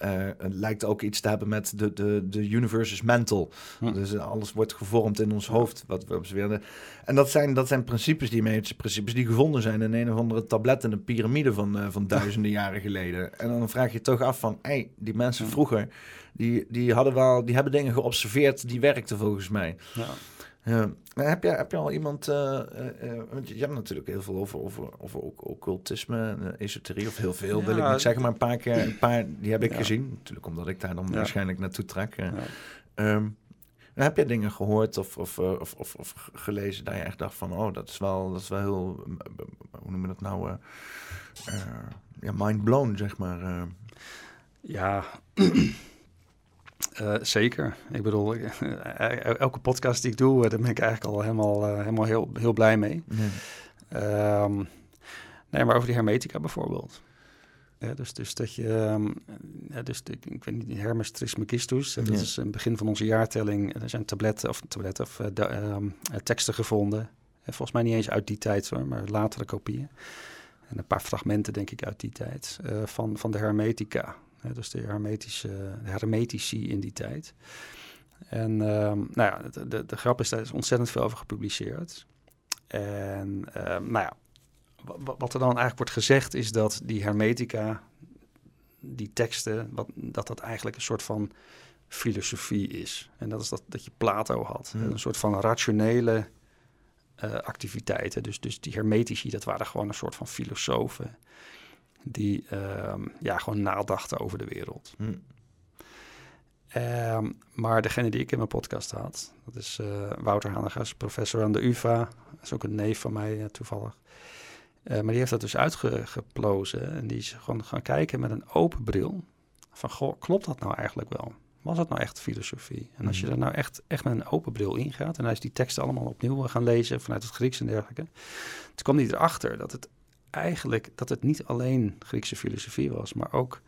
Eh, het lijkt ook iets te hebben met de, de, de universe is mental. Hm. Dus alles wordt gevormd in ons hoofd, wat we observeren. En dat zijn, dat zijn principes, die medische principes, die gevonden zijn in een of andere tablet in een piramide van, eh, van duizenden jaren geleden. En dan vraag je je toch af van, hey, die mensen Hm. vroeger, die, die, hadden wel, die hebben dingen geobserveerd, die werkten volgens mij. Ja. Heb, je, heb je al iemand, eh, eh, eh, want je je hebt natuurlijk heel veel over, over, over ook occultisme en esoterie, of heel veel wil ik niet zeggen, maar een paar keer, een paar, die heb ik Ja. gezien. Natuurlijk omdat ik daar dan Ja. waarschijnlijk naartoe trek. eh. Ehm, heb je dingen gehoord of, of, of, of, of gelezen dat je echt dacht van, oh, dat is wel, dat is wel heel, hoe noem je dat nou, ja, mind blown, zeg maar. Ja, Eh, zeker. Ik bedoel, eh, elke podcast die ik doe, eh, daar ben ik eigenlijk al helemaal, helemaal heel, heel blij mee. Ehm, nee, maar over die hermetica bijvoorbeeld. Ja, dus, dus dat je, ehm, ja, dus de, ik weet niet, Hermes Trismegistus, dat Ja. is in het begin van onze jaartelling. Er zijn tabletten of, tabletten of eh, ehm, eh, teksten gevonden. Volgens mij niet eens uit die tijd hoor, maar latere kopieën. En een paar fragmenten, denk ik, uit die tijd. van, van de Hermetica. Hè, dus de, hermetische, de hermetici in die tijd. En ehm, nou ja, de, de, de grap is, daar is ontzettend veel over gepubliceerd. En ehm, nou ja, wa- wa- wat er dan eigenlijk wordt gezegd is dat die hermetica, die teksten, wat, dat dat eigenlijk een soort van filosofie is. En dat is dat, dat je Plato had. Hmm. Een soort van rationele eh, activiteiten. Dus, dus die hermetici, dat waren gewoon een soort van filosofen. Die ehm, ja, gewoon nadachten over de wereld. Hm. Ehm, maar degene die ik in mijn podcast had, dat is eh, Wouter Hanegas, professor aan de UvA. Dat is ook een neef van mij eh, toevallig. Eh, maar die heeft dat dus uitgeplozen en die is gewoon gaan kijken met een open bril. Van, goh, klopt dat nou eigenlijk wel? Was dat nou echt filosofie? En als je er nou echt, echt met een open bril ingaat... en hij is die teksten allemaal opnieuw gaan lezen vanuit het Grieks en dergelijke... toen kwam hij erachter dat het eigenlijk... dat het niet alleen Griekse filosofie was... maar ook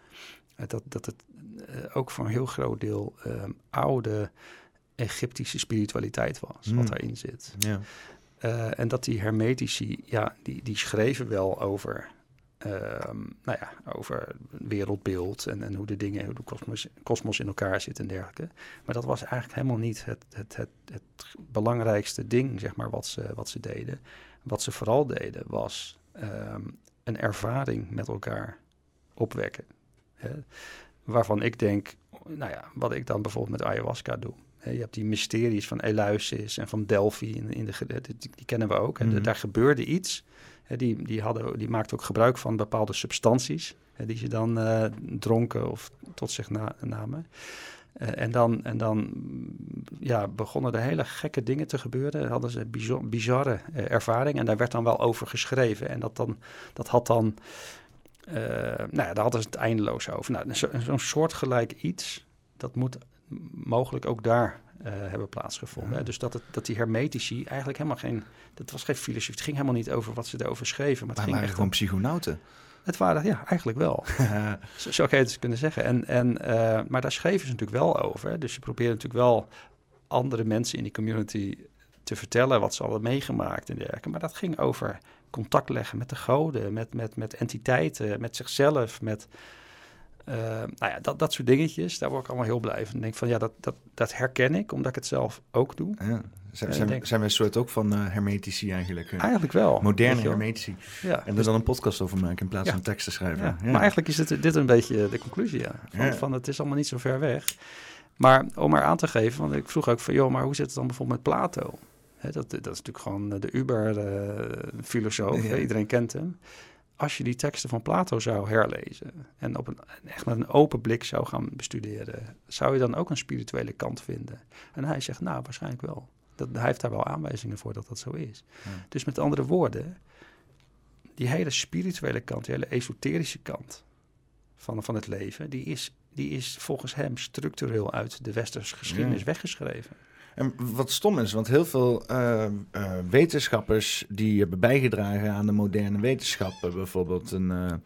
eh, dat, dat het eh, ook voor een heel groot deel... eh, oude Egyptische spiritualiteit was, Hmm. wat daarin zit. Ja. Eh, en dat die hermetici, ja, die, die schreven wel over, ehm, nou ja, over wereldbeeld en, en hoe de dingen, hoe de kosmos, kosmos in elkaar zit en dergelijke. Maar dat was eigenlijk helemaal niet het, het, het, het belangrijkste ding, zeg maar, wat ze, wat ze deden. Wat ze vooral deden was ehm, een ervaring met elkaar opwekken. Hè? Waarvan ik denk, nou ja, wat ik dan bijvoorbeeld met ayahuasca doe. Hè, Je hebt die mysteries van Eleusis en van Delphi, in, in de, die, die kennen we ook. En Mhm. daar gebeurde iets. Hè, Die, die, hadden, die maakten ook gebruik van bepaalde substanties, hè, die ze dan eh, dronken of tot zich na, namen. Eh, en dan, en dan mm, ja, begonnen er hele gekke dingen te gebeuren. Hadden ze bizar, bizarre eh, ervaring en daar werd dan wel over geschreven. En dat, dan, dat had dan, eh, nou ja, daar hadden ze het eindeloos over. Nou, zo- zo'n soortgelijk iets, dat moet mogelijk ook daar hebben plaatsgevonden. Ja. Dus dat, het, dat die hermetici eigenlijk helemaal geen, dat was geen filosofie. Het ging helemaal niet over wat ze erover schreven, maar het Maar ging waren echt gewoon om, psychonauten. Het waren, ja, eigenlijk wel. Zo zou ik het eens kunnen zeggen. En, en, eh, maar daar schreven ze natuurlijk wel over. Dus je probeert natuurlijk wel andere mensen in die community te vertellen wat ze hadden meegemaakt en dergelijke. Maar dat ging over contact leggen met de goden, met, met, met entiteiten, met zichzelf, met Uh, nou ja, dat, dat soort dingetjes, daar word ik allemaal heel blij van. Ik denk van ja, dat, dat, dat herken ik, omdat ik het zelf ook doe. Ja. Zijn, zijn, denk... zijn wij een soort ook van uh, hermetici eigenlijk? Eigenlijk wel. Moderne hermetici. Ja. En er dan een podcast over maken in plaats van tekst te schrijven. Ja. Maar eigenlijk is dit, dit een beetje de conclusie, ja. Van, van, het is allemaal niet zo ver weg. Maar om maar aan te geven, want ik vroeg ook van... joh, maar hoe zit het dan bijvoorbeeld met Plato? dat, dat is natuurlijk gewoon de Uber-filosoof. Iedereen kent hem als je die teksten van Plato zou herlezen en op een, echt met een open blik zou gaan bestuderen, zou je dan ook een spirituele kant vinden? En hij zegt, nou, waarschijnlijk wel. Dat, hij heeft daar wel aanwijzingen voor dat dat zo is. Dus met andere woorden, die hele spirituele kant, die hele esoterische kant van, van het leven, die is, die is volgens hem structureel uit de westerse geschiedenis weggeschreven. En wat stom is, want heel veel uh, uh, wetenschappers die hebben bijgedragen aan de moderne wetenschappen, bijvoorbeeld een,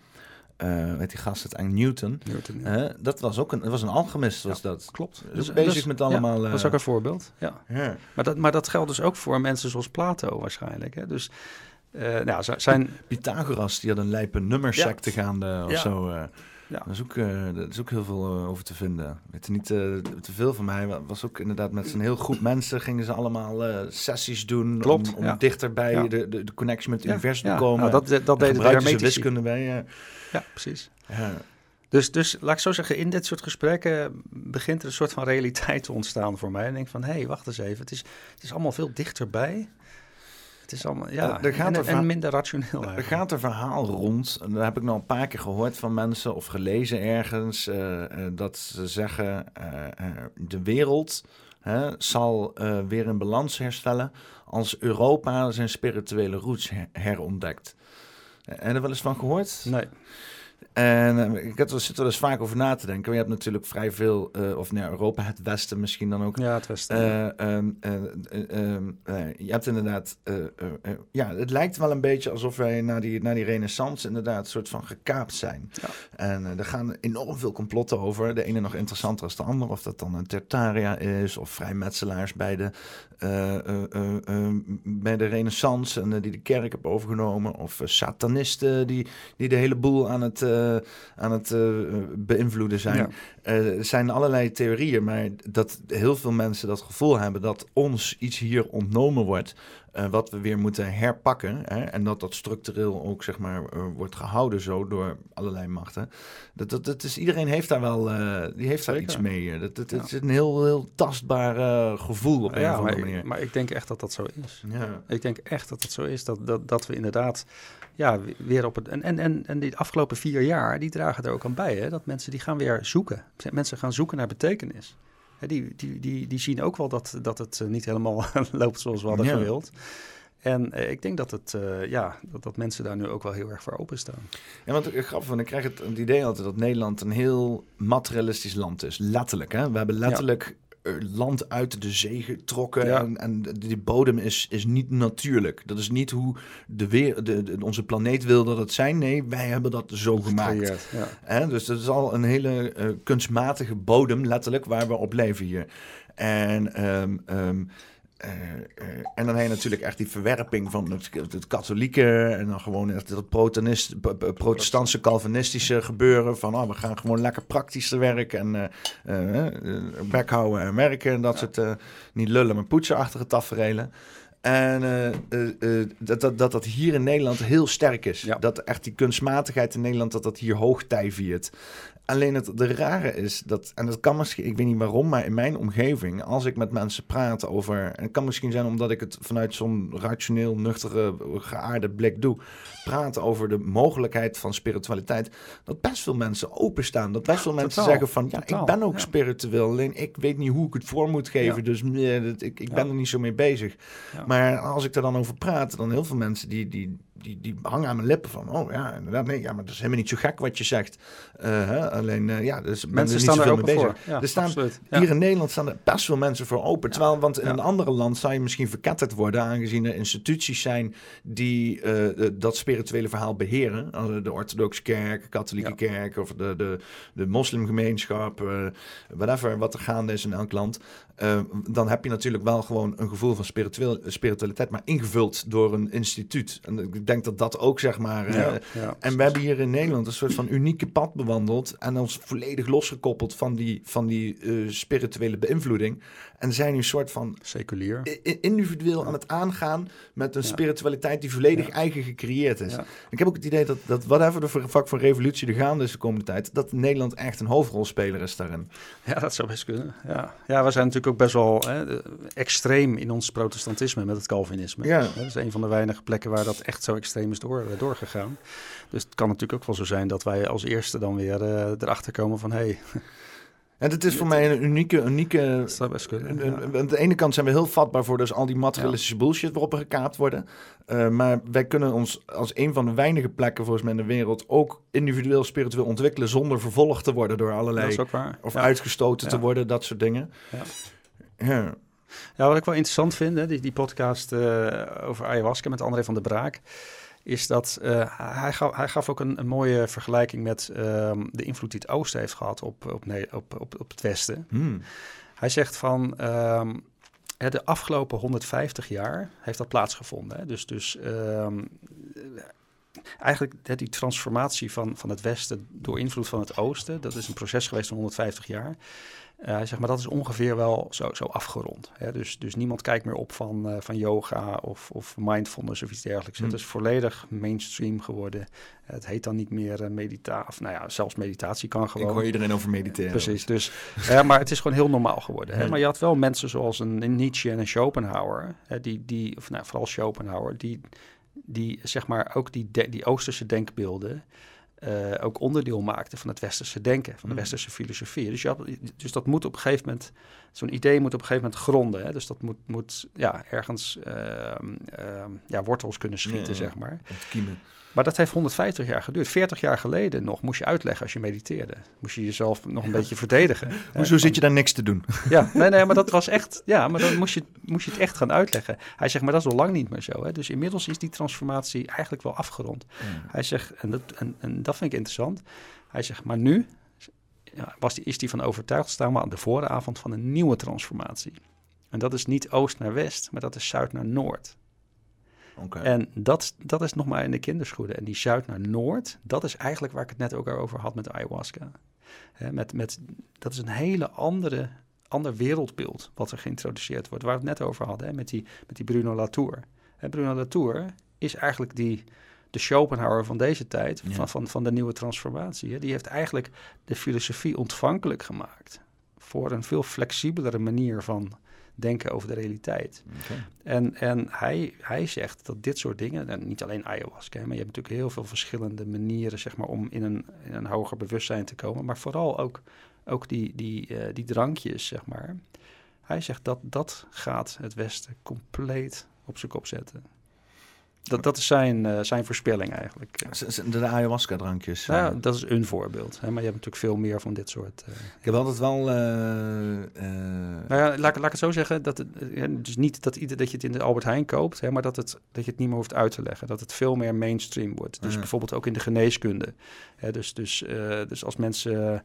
uh, weet die gast het Newton, Newton ja. dat was ook een, dat was een alchemist, was ja, dat. Klopt. Dus, bezig dus, met allemaal. dat is ook een voorbeeld. Ja. ja. Maar, dat, maar dat geldt dus ook voor mensen zoals Plato waarschijnlijk. Hè? Dus nou, zijn... Pythagoras, die had een lijpe nummersecte gaande of zo. Ja. Dat, is ook, uh, is ook heel veel uh, over te vinden. Weet je niet uh, te veel van mij. Was ook inderdaad met zijn heel groep mensen gingen ze allemaal sessies doen. Klopt, om, om dichter bij de, de, de, connectie met het universum te komen. Nou, dat dat deden de hermetici. wiskunde bij. Ja, precies. Dus, dus laat ik zo zeggen, in dit soort gesprekken begint er een soort van realiteit te ontstaan voor mij. En denk van, hé, hey, wacht eens even. Het is, het is allemaal veel dichterbij. Het is allemaal, ja, er gaat en, en, minder rationeel. Er gaat een verhaal rond, en dat heb ik nog een paar keer gehoord van mensen of gelezen ergens, uh, uh, dat ze zeggen, uh, de wereld zal weer in balans herstellen als Europa zijn spirituele roots her herontdekt. En er wel eens van gehoord? Nee. En uh, ik heb er, zit er dus vaak over na te denken. Je hebt natuurlijk vrij veel, uh, of nee, Europa, het Westen misschien dan ook. Ja, het Westen. Uh, um, je hebt inderdaad, ja, het lijkt wel een beetje alsof wij na die, na die renaissance inderdaad een soort van gekaapt zijn. Ja. En er gaan enorm veel complotten over. De ene nog interessanter dan de andere. Of dat dan een Tertaria is, of vrijmetselaars bij de, bij de renaissance en die de kerk hebben overgenomen. Of satanisten die, die de hele boel aan het aan het beïnvloeden zijn. Ja. Er zijn allerlei theorieën, maar dat heel veel mensen dat gevoel hebben dat ons iets hier ontnomen wordt. Uh, wat we weer moeten herpakken. Hè, en dat dat structureel ook zeg maar, uh, wordt gehouden zo door allerlei machten. Dat, dat, dat is, iedereen heeft daar wel uh, die heeft daar iets mee. Dat, dat, ja. Het is een heel, heel tastbaar gevoel op een ja, of andere maar, manier. Maar ik denk echt dat dat zo is. Ja. Ik denk echt dat dat zo is. Dat, dat, dat we inderdaad ja, weer op het. En, en, en, en die afgelopen vier jaar, die dragen er ook aan bij. Hè, dat mensen die gaan weer zoeken. Mensen gaan zoeken naar betekenis. Die, die, die, die zien ook wel dat, dat het niet helemaal loopt zoals we hadden ja. gewild. En eh, ik denk dat, het, uh, ja, dat, dat mensen daar nu ook wel heel erg voor openstaan. Ja, want ik grappig, want ik krijg het, het idee altijd dat Nederland een heel materialistisch land is. Letterlijk, hè? We hebben letterlijk. Land uit de zee getrokken. Ja. En, en die bodem is, is niet natuurlijk. Dat is niet hoe de weer, de, de, onze planeet wil dat het zijn. Nee, wij hebben dat zo gemaakt. Ja. Hè? Dus dat is al een hele uh, kunstmatige bodem, letterlijk, waar we op leven hier. En um, um, uh, uh, en dan heb je natuurlijk echt die verwerping van het, het katholieke en dan gewoon echt het protestantse calvinistische gebeuren van oh, we gaan gewoon lekker praktisch te werk en uh, bek houden en werken en dat soort niet lullen maar poetsenachtige taferelen. En dat, dat, dat dat hier in Nederland heel sterk is. Ja. Dat echt die kunstmatigheid in Nederland, dat dat hier hoogtij viert. Alleen het de rare is dat, en dat kan misschien, ik weet niet waarom, maar in mijn omgeving, als ik met mensen praat over, en het kan misschien zijn omdat ik het vanuit zo'n rationeel, nuchtere, geaarde blik doe, praten over de mogelijkheid van spiritualiteit, dat best veel mensen openstaan. Dat best veel ja, mensen totaal, zeggen van, ja, totaal, ik ben ook ja. spiritueel, alleen ik weet niet hoe ik het voor moet geven, ja. dus nee, dat, ik, ik ben er niet zo mee bezig. Maar als ik er dan over praat, dan heel veel mensen die, die, die, die hangen aan mijn lippen van, oh ja, inderdaad, nee, ja, maar dat is helemaal niet zo gek wat je zegt. Uh, hè? Alleen, uh, ja, dus mensen staan er open mee bezig. Ja, er staan, ja. Hier in Nederland staan er best veel mensen voor open. Terwijl, want in een andere land zou je misschien verketterd worden, aangezien er instituties zijn die uh, dat spirituele verhaal beheren. De orthodoxe kerk, de katholieke kerk of de, de, de moslimgemeenschap, whatever, wat er gaande is in elk land. dan heb je natuurlijk wel gewoon een gevoel van spiritueel, spiritualiteit, maar ingevuld door een instituut. En ik denk dat dat ook, zeg maar... En we hebben hier in Nederland een soort van unieke pad bewandeld. En ons volledig losgekoppeld van die, van die eh, spirituele beïnvloeding. En zijn nu een soort van Seculier. individueel aan het aangaan met een Ja. spiritualiteit die volledig Ja. eigen gecreëerd is. Ik heb ook het idee dat, dat whatever de vak van revolutie er gaande is de komende tijd, dat Nederland echt een hoofdrolspeler is daarin. Ja, dat zou best kunnen. Ja, ja we zijn natuurlijk ook best wel hè, extreem in ons protestantisme met het Calvinisme. Ja. Dat is een van de weinige plekken waar dat echt zo extreem is door, eh, doorgegaan. Dus het kan natuurlijk ook wel zo zijn dat wij als eerste dan weer eh, erachter komen van... hé, hey, En het is voor mij een unieke, unieke dat zou best kunnen. Een- ja. Aan de ene kant zijn we heel vatbaar voor dus al die materialistische bullshit waarop we gekaapt worden. Uh, maar wij kunnen ons als een van de weinige plekken volgens mij in de wereld ook individueel spiritueel ontwikkelen zonder vervolgd te worden door Dat allerlei is ook waar. of Ja. uitgestoten te worden, dat soort dingen. Ja. Ja. Ja, wat ik wel interessant vind, hè, die, die podcast eh, over ayahuasca met André van der Braak, is dat eh, hij, gaf, hij gaf ook een, een mooie vergelijking met ehm, de invloed die het Oosten heeft gehad op, op, op, op, op het Westen. Hmm. Hij zegt van ehm, de afgelopen 150 jaar heeft dat plaatsgevonden. Hè? Dus, dus ehm, eigenlijk die transformatie van, van het Westen door invloed van het Oosten, dat is een proces geweest van 150 jaar. Hij zegt, maar dat is ongeveer wel zo, zo afgerond. Hè? Dus, dus niemand kijkt meer op van, eh, van yoga of, of mindfulness of iets dergelijks. Hmm. Het is volledig mainstream geworden. Het heet dan niet meer uh, meditatie, of nou ja, zelfs meditatie kan gewoon. Ik hoor iedereen over mediteren. Precies, dus, maar het is gewoon heel normaal geworden. Hè? Maar je had wel mensen zoals een, een Nietzsche en een Schopenhauer, hè, die, die, of nou, vooral Schopenhauer, die, die zeg maar ook die, de, die Oosterse denkbeelden uh, ook onderdeel maakten van het westerse denken, van de Mm. westerse filosofie. Dus, je had, dus dat moet op een gegeven moment, zo'n idee moet op een gegeven moment gronden. Hè? Dus dat moet, moet ja, ergens uh, uh, ja, wortels kunnen schieten, Ja, ja. zeg maar. Ontkiemen. Maar dat heeft 150 jaar geduurd. 40 jaar geleden nog moest je uitleggen als je mediteerde. Moest je jezelf nog een beetje verdedigen. Hoezo zit je daar niks te doen? Ja, nee, nee, maar dat was echt... Ja, maar dan moest je, moest je het echt gaan uitleggen. Hij zegt, maar dat is al lang niet meer zo. Hè? Dus inmiddels is die transformatie eigenlijk wel afgerond. Ja. Hij zegt, en dat, en, en dat vind ik interessant. Hij zegt, maar nu ja, was die, is hij van overtuigd... staan we aan de vooravond van een nieuwe transformatie. En dat is niet oost naar west, maar dat is zuid naar noord. Okay. En dat, dat is nog maar in de kinderschoenen. En die zuid naar noord, dat is eigenlijk waar ik het net ook over had met ayahuasca. He, met, met, dat is een hele andere, ander wereldbeeld wat er geïntroduceerd wordt. Waar we het net over hadden, met, die, met die Bruno Latour. Bruno Latour is eigenlijk die, de Schopenhauer van deze tijd, Ja. van, van, van de nieuwe transformatie. Die heeft eigenlijk de filosofie ontvankelijk gemaakt voor een veel flexibelere manier van denken over de realiteit. Okay. En, en hij, hij zegt dat dit soort dingen, en niet alleen ayahuasca, maar je hebt natuurlijk heel veel verschillende manieren zeg maar, om in een, in een hoger bewustzijn te komen, maar vooral ook, ook die, die, uh, die drankjes, zeg maar. Hij zegt dat dat gaat het Westen compleet op zijn kop zetten. Dat, dat is zijn, uh, zijn voorspelling eigenlijk. De, de ayahuasca-drankjes. Nou, ja, dat is een voorbeeld. Hè, maar je hebt natuurlijk veel meer van dit soort. Uh, ik heb altijd wel. Uh, nou ja, laat, laat ik het zo zeggen. Dat het, dus niet dat, ieder, dat je het in de Albert Heijn koopt, hè, maar dat, het, dat je het niet meer hoeft uit te leggen. Dat het veel meer mainstream wordt. Dus Ja. bijvoorbeeld ook in de geneeskunde. Hè, dus, dus, dus als mensen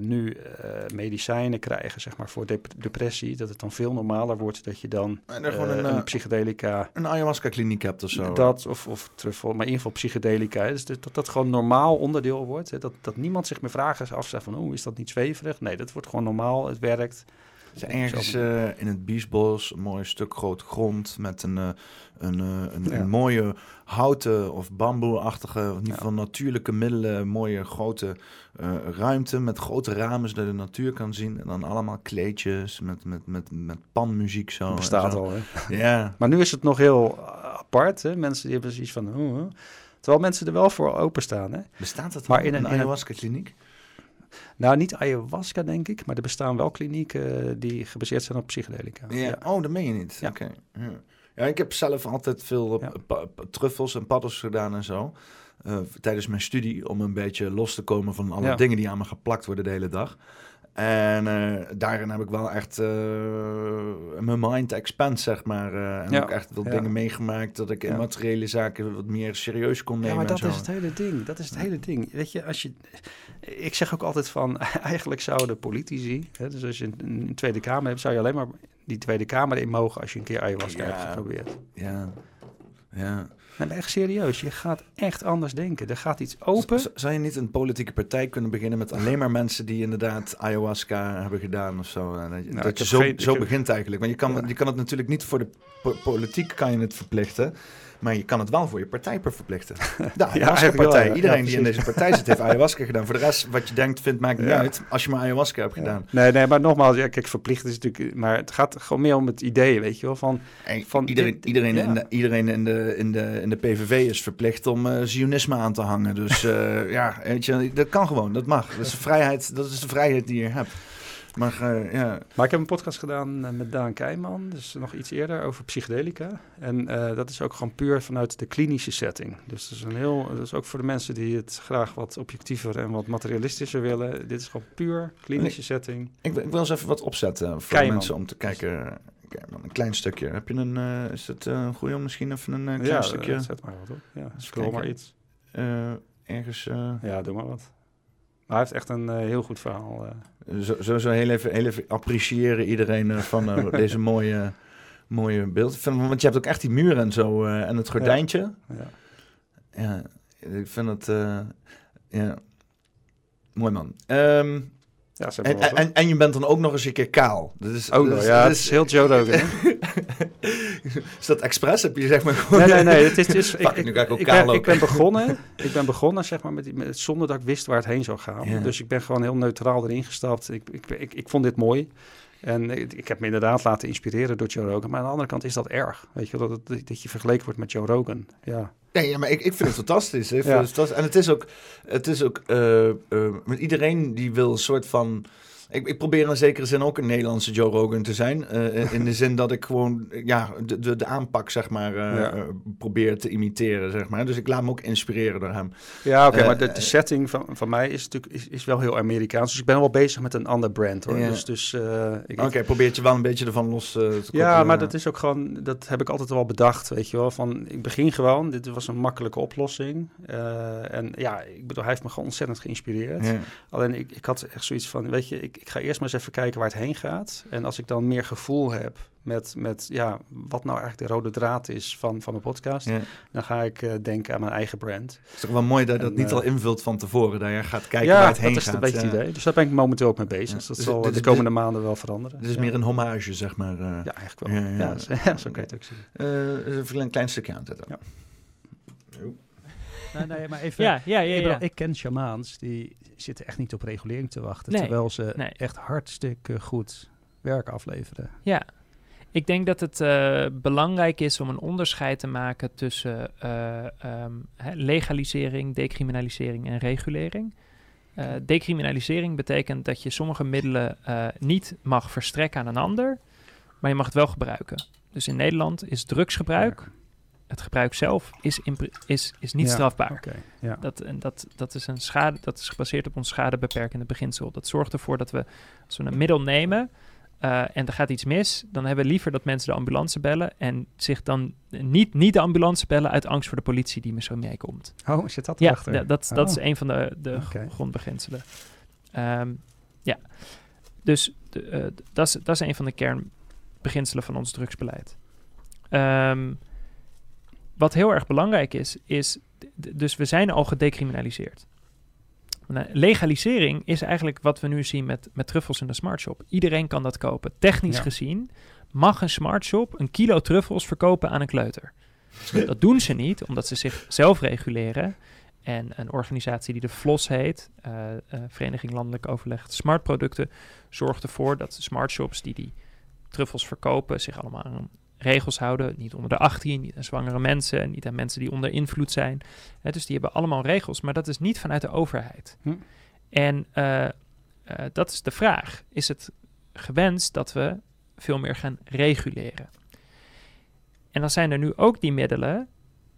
nu uh, medicijnen krijgen, zeg maar, voor dep depressie, dat het dan veel normaler wordt dat je dan en gewoon een, een psychedelica. Een ayahuasca-kliniek hebt of zo. Dat, of, of truffel, maar in ieder geval psychedelica. Dus dat dat gewoon normaal onderdeel wordt. Hè? Dat, dat niemand zich meer vragen afzegt van, oh, is dat niet zweverig? Nee, dat wordt gewoon normaal, het werkt. Ze ergens uh, in het Biesbos, een mooi stuk groot grond met een, uh, een, uh, een, ja. een, mooie houten of bamboeachtige, in ieder geval natuurlijke middelen, mooie grote ruimte met grote ramen zodat je de natuur kan zien. En dan allemaal kleedjes met, met, met, met panmuziek zo. Dat bestaat zo. al, hè? Ja. Maar nu is het nog heel apart, hè? Mensen die hebben zoiets van, oh, oh. terwijl mensen er wel voor openstaan, hè? Bestaat dat maar in in een, een ayahuasca-kliniek? Nou, niet ayahuasca, denk ik, maar er bestaan wel klinieken die gebaseerd zijn op psychedelica. Ja. ja. Oh, dat meen je niet? Ja. Oké. Okay. Ja. ja. ik heb zelf altijd veel ja. truffels en paddels gedaan en zo. Uh, tijdens mijn studie, om een beetje los te komen van alle dingen die aan me geplakt worden de hele dag. En uh, daarin heb ik wel echt uh, mijn mind expand, zeg maar. Uh, en ja. ook echt wat ja. dingen meegemaakt dat ik in Ja. materiële zaken wat meer serieus kon nemen. Ja, maar dat en zo. is het hele ding. Dat is het hele ding. Weet je, als je... Ik zeg ook altijd van, eigenlijk zouden politici... Hè, dus als je een, een Tweede Kamer hebt, zou je alleen maar die Tweede Kamer in mogen als je een keer ayahuasca Ja. hebt geprobeerd. Ja, ja. Maar echt serieus. Je gaat echt anders denken. Er gaat iets open. Z- zou je niet een politieke partij kunnen beginnen met alleen maar mensen die inderdaad ayahuasca hebben gedaan of zo? Dat je, Nou, dat je heb zo, geen- zo heb- begint eigenlijk. Want je kan, Ja. je kan het natuurlijk niet voor de po- politiek kan je het verplichten. Maar je kan het wel voor je partij per verplichten. De ayahuasca-partij. ja. Iedereen Ja, die in deze partij zit, heeft ayahuasca gedaan. Voor de rest, wat je denkt, vindt, maakt niet Ja. uit. Als je maar ayahuasca hebt gedaan. Nee, nee, maar nogmaals, ja, kijk, verplicht is natuurlijk... Maar het gaat gewoon meer om het idee, weet je wel, van... En Van iedereen, iedereen, in de, iedereen in, de, in, de, in de PVV is verplicht om eh zionisme aan te hangen. Dus eh, ja, weet je, dat kan gewoon, dat mag. Dat is, de vrijheid, dat is de vrijheid die je hebt. Maar ja, Maar ik heb een podcast gedaan eh, met Daan Keijman, dus nog iets eerder, over psychedelica. En eh, dat is ook gewoon puur vanuit de klinische setting. Dus dat is, een heel, dat is ook voor de mensen die het graag wat objectiever en wat materialistischer willen. Dit is gewoon puur klinische setting. ik, wil- ik wil eens even wat opzetten voor de mensen om te kijken. Een klein stukje. Heb je een, eh, is het een goede om misschien even een klein ja, stukje eh, zet maar wat op. Ja, scroll maar iets. ergens... Ja, doe maar wat. Hij heeft echt een eh, heel goed verhaal. eh. zo, zo, zo heel, even, heel even appreciëren iedereen eh, van deze mooie, mooie beeld. Want je hebt ook echt die muur en zo en het gordijntje. ja. Ja, ik vind het... ja, mooi man. Ehm, ja, ze en, en, en je bent dan ook nog eens een keer kaal. Dat is. Ook nog, ja, dat is heel Joe Rogan. is dat expres? Heb je zeg maar gewoon... Nee, nee, nee. Het is, het is, nu ik ook ik, kaal ben, ik ben begonnen, ik ben begonnen zeg maar, met, zonder dat ik wist waar het heen zou gaan. Ja. Dus ik ben gewoon heel neutraal erin gestapt. Ik, ik, ik, ik vond dit mooi. En ik, heb me inderdaad laten inspireren door Joe Rogan. Maar aan de andere kant is dat erg. Weet je, dat, dat, dat je vergeleken wordt met Joe Rogan. Ja, Nee, ja, maar ik, ik vind het fantastisch. Ik vind Ja. het fantastisch. En het is ook... Het is ook met iedereen die wil een soort van... Ik, ik probeer in zekere zin ook een Nederlandse Joe Rogan te zijn. eh, in de zin dat ik gewoon eh, ja, de, de, de aanpak zeg maar, eh, Ja. eh, probeer te imiteren. Zeg maar. Dus ik laat me ook inspireren door hem. ja oké. Eh, maar de, de eh, setting van, van mij is natuurlijk is, is wel heel Amerikaans. Dus ik ben wel bezig met een ander brand hoor. Ja. Dus, dus eh, ik, Oké, probeert je wel een beetje ervan los eh, te Ja, koppelen. maar dat is ook gewoon, dat heb ik altijd wel bedacht, weet je wel. Van, ik begin gewoon, dit was een makkelijke oplossing. Eh, en ja, ik bedoel, hij heeft me gewoon ontzettend geïnspireerd. Ja. Alleen ik, ik had echt zoiets van, weet je, ik, ik ga eerst maar eens even kijken waar het heen gaat. En als ik dan meer gevoel heb met, met ja, wat nou eigenlijk de rode draad is van, van mijn podcast, Ja. dan ga ik eh, denken aan mijn eigen brand. Het is toch wel mooi dat je dat En, niet eh, al invult van tevoren. Dat je gaat kijken ja, waar het heen dat is gaat. een beetje ja. het idee. Dus daar ben ik momenteel ook mee bezig. Ja. Dus dat Dus zal dit de komende maanden wel veranderen. Het is ja. meer een hommage, zeg maar. eh. Ja, eigenlijk wel. Ja, Ja, ja. zo- ja, zo kan je het ook zien. Eh, even een klein stukje aanzetten. Ja. Nee, nee, maar even. Ja, ja, ja. ik, ja. bedoel, ik ken shamaans die zitten echt niet op regulering te wachten. Nee, Terwijl ze nee. echt hartstikke goed werk afleveren. Ja, ik denk dat het eh, belangrijk is om een onderscheid te maken tussen eh, ehm, legalisering, decriminalisering en regulering. Eh, decriminalisering betekent dat je sommige middelen niet mag verstrekken aan een ander, maar je mag het wel gebruiken. Dus in Nederland is drugsgebruik, het gebruik zelf, is, is, is niet Ja, strafbaar. Ja. Dat, en dat, dat, is een schade, dat is gebaseerd op ons schadebeperkende beginsel. Dat zorgt ervoor dat we, als we een middel nemen eh, en er gaat iets mis, dan hebben we liever dat mensen de ambulance bellen en zich dan niet, niet de ambulance bellen uit angst voor de politie die me zo meekomt. Oh, zit dat Ja, erachter? ja, dat, dat is Oh. een van de, de grondbeginselen. Ehm, ja, dus eh, dat, is, dat is een van de kernbeginselen van ons drugsbeleid. Ehm, wat heel erg belangrijk is, is, dus we zijn al gedecriminaliseerd. Nou, Legalisering is eigenlijk wat we nu zien met, met truffels in de smartshop. Iedereen kan dat kopen. Technisch Ja. gezien mag een smartshop een kilo truffels verkopen aan een kleuter. Dat doen ze niet, omdat ze zichzelf reguleren. En een organisatie die de FLOS heet, eh, eh, Vereniging Landelijk Overleg Smartproducten, zorgt ervoor dat de smartshops die die truffels verkopen zich allemaal aan regels houden. Niet onder de 18, niet aan zwangere mensen, niet aan mensen die onder invloed zijn. Hè, dus die hebben allemaal regels, maar dat is niet vanuit de overheid. Hm. En eh, eh, dat is de vraag. Is het gewenst dat we veel meer gaan reguleren? En dan zijn er nu ook die middelen,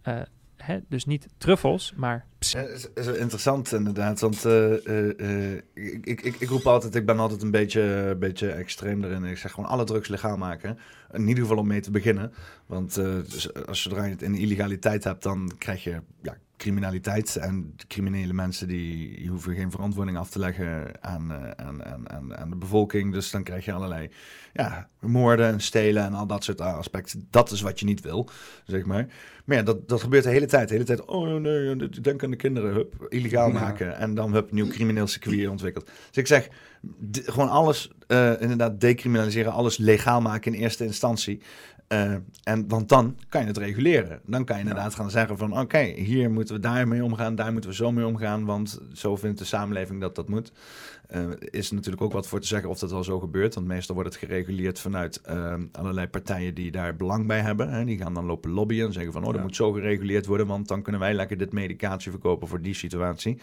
eh, hè, dus niet truffels, maar Ja, is, interessant inderdaad, want eh, ik, ik, ik, roep altijd, ik ben altijd een beetje, beetje extreem erin. Ik zeg gewoon alle drugs legaal maken, in ieder geval om mee te beginnen. Want dus als zodra je het in illegaliteit hebt, dan krijg je ja, criminaliteit en criminele mensen die, die hoeven geen verantwoording af te leggen aan, eh, aan, aan, de bevolking. Dus dan krijg je allerlei ja, moorden en stelen en al dat soort aspecten. Dat is wat je niet wil, zeg maar. Maar ja, dat, dat gebeurt de hele tijd. De hele tijd, oh nee, denk aan de kinderen, hup, illegaal Ja. maken. En dan hup, nieuw crimineel circuit ontwikkeld. Dus ik zeg, gewoon alles, eh, inderdaad, decriminaliseren, alles legaal maken in eerste instantie. Eh, en, want dan kan je het reguleren. Dan kan je inderdaad gaan zeggen van... oké, hier moeten we daarmee omgaan, daar moeten we zo mee omgaan... want zo vindt de samenleving dat dat moet. Eh is natuurlijk ook wat voor te zeggen of dat al zo gebeurt... want meestal wordt het gereguleerd vanuit eh, allerlei partijen... die daar belang bij hebben. Hè. Die gaan dan lopen lobbyen en zeggen van... oh, dat Ja. moet zo gereguleerd worden... want dan kunnen wij lekker dit medicatie verkopen voor die situatie.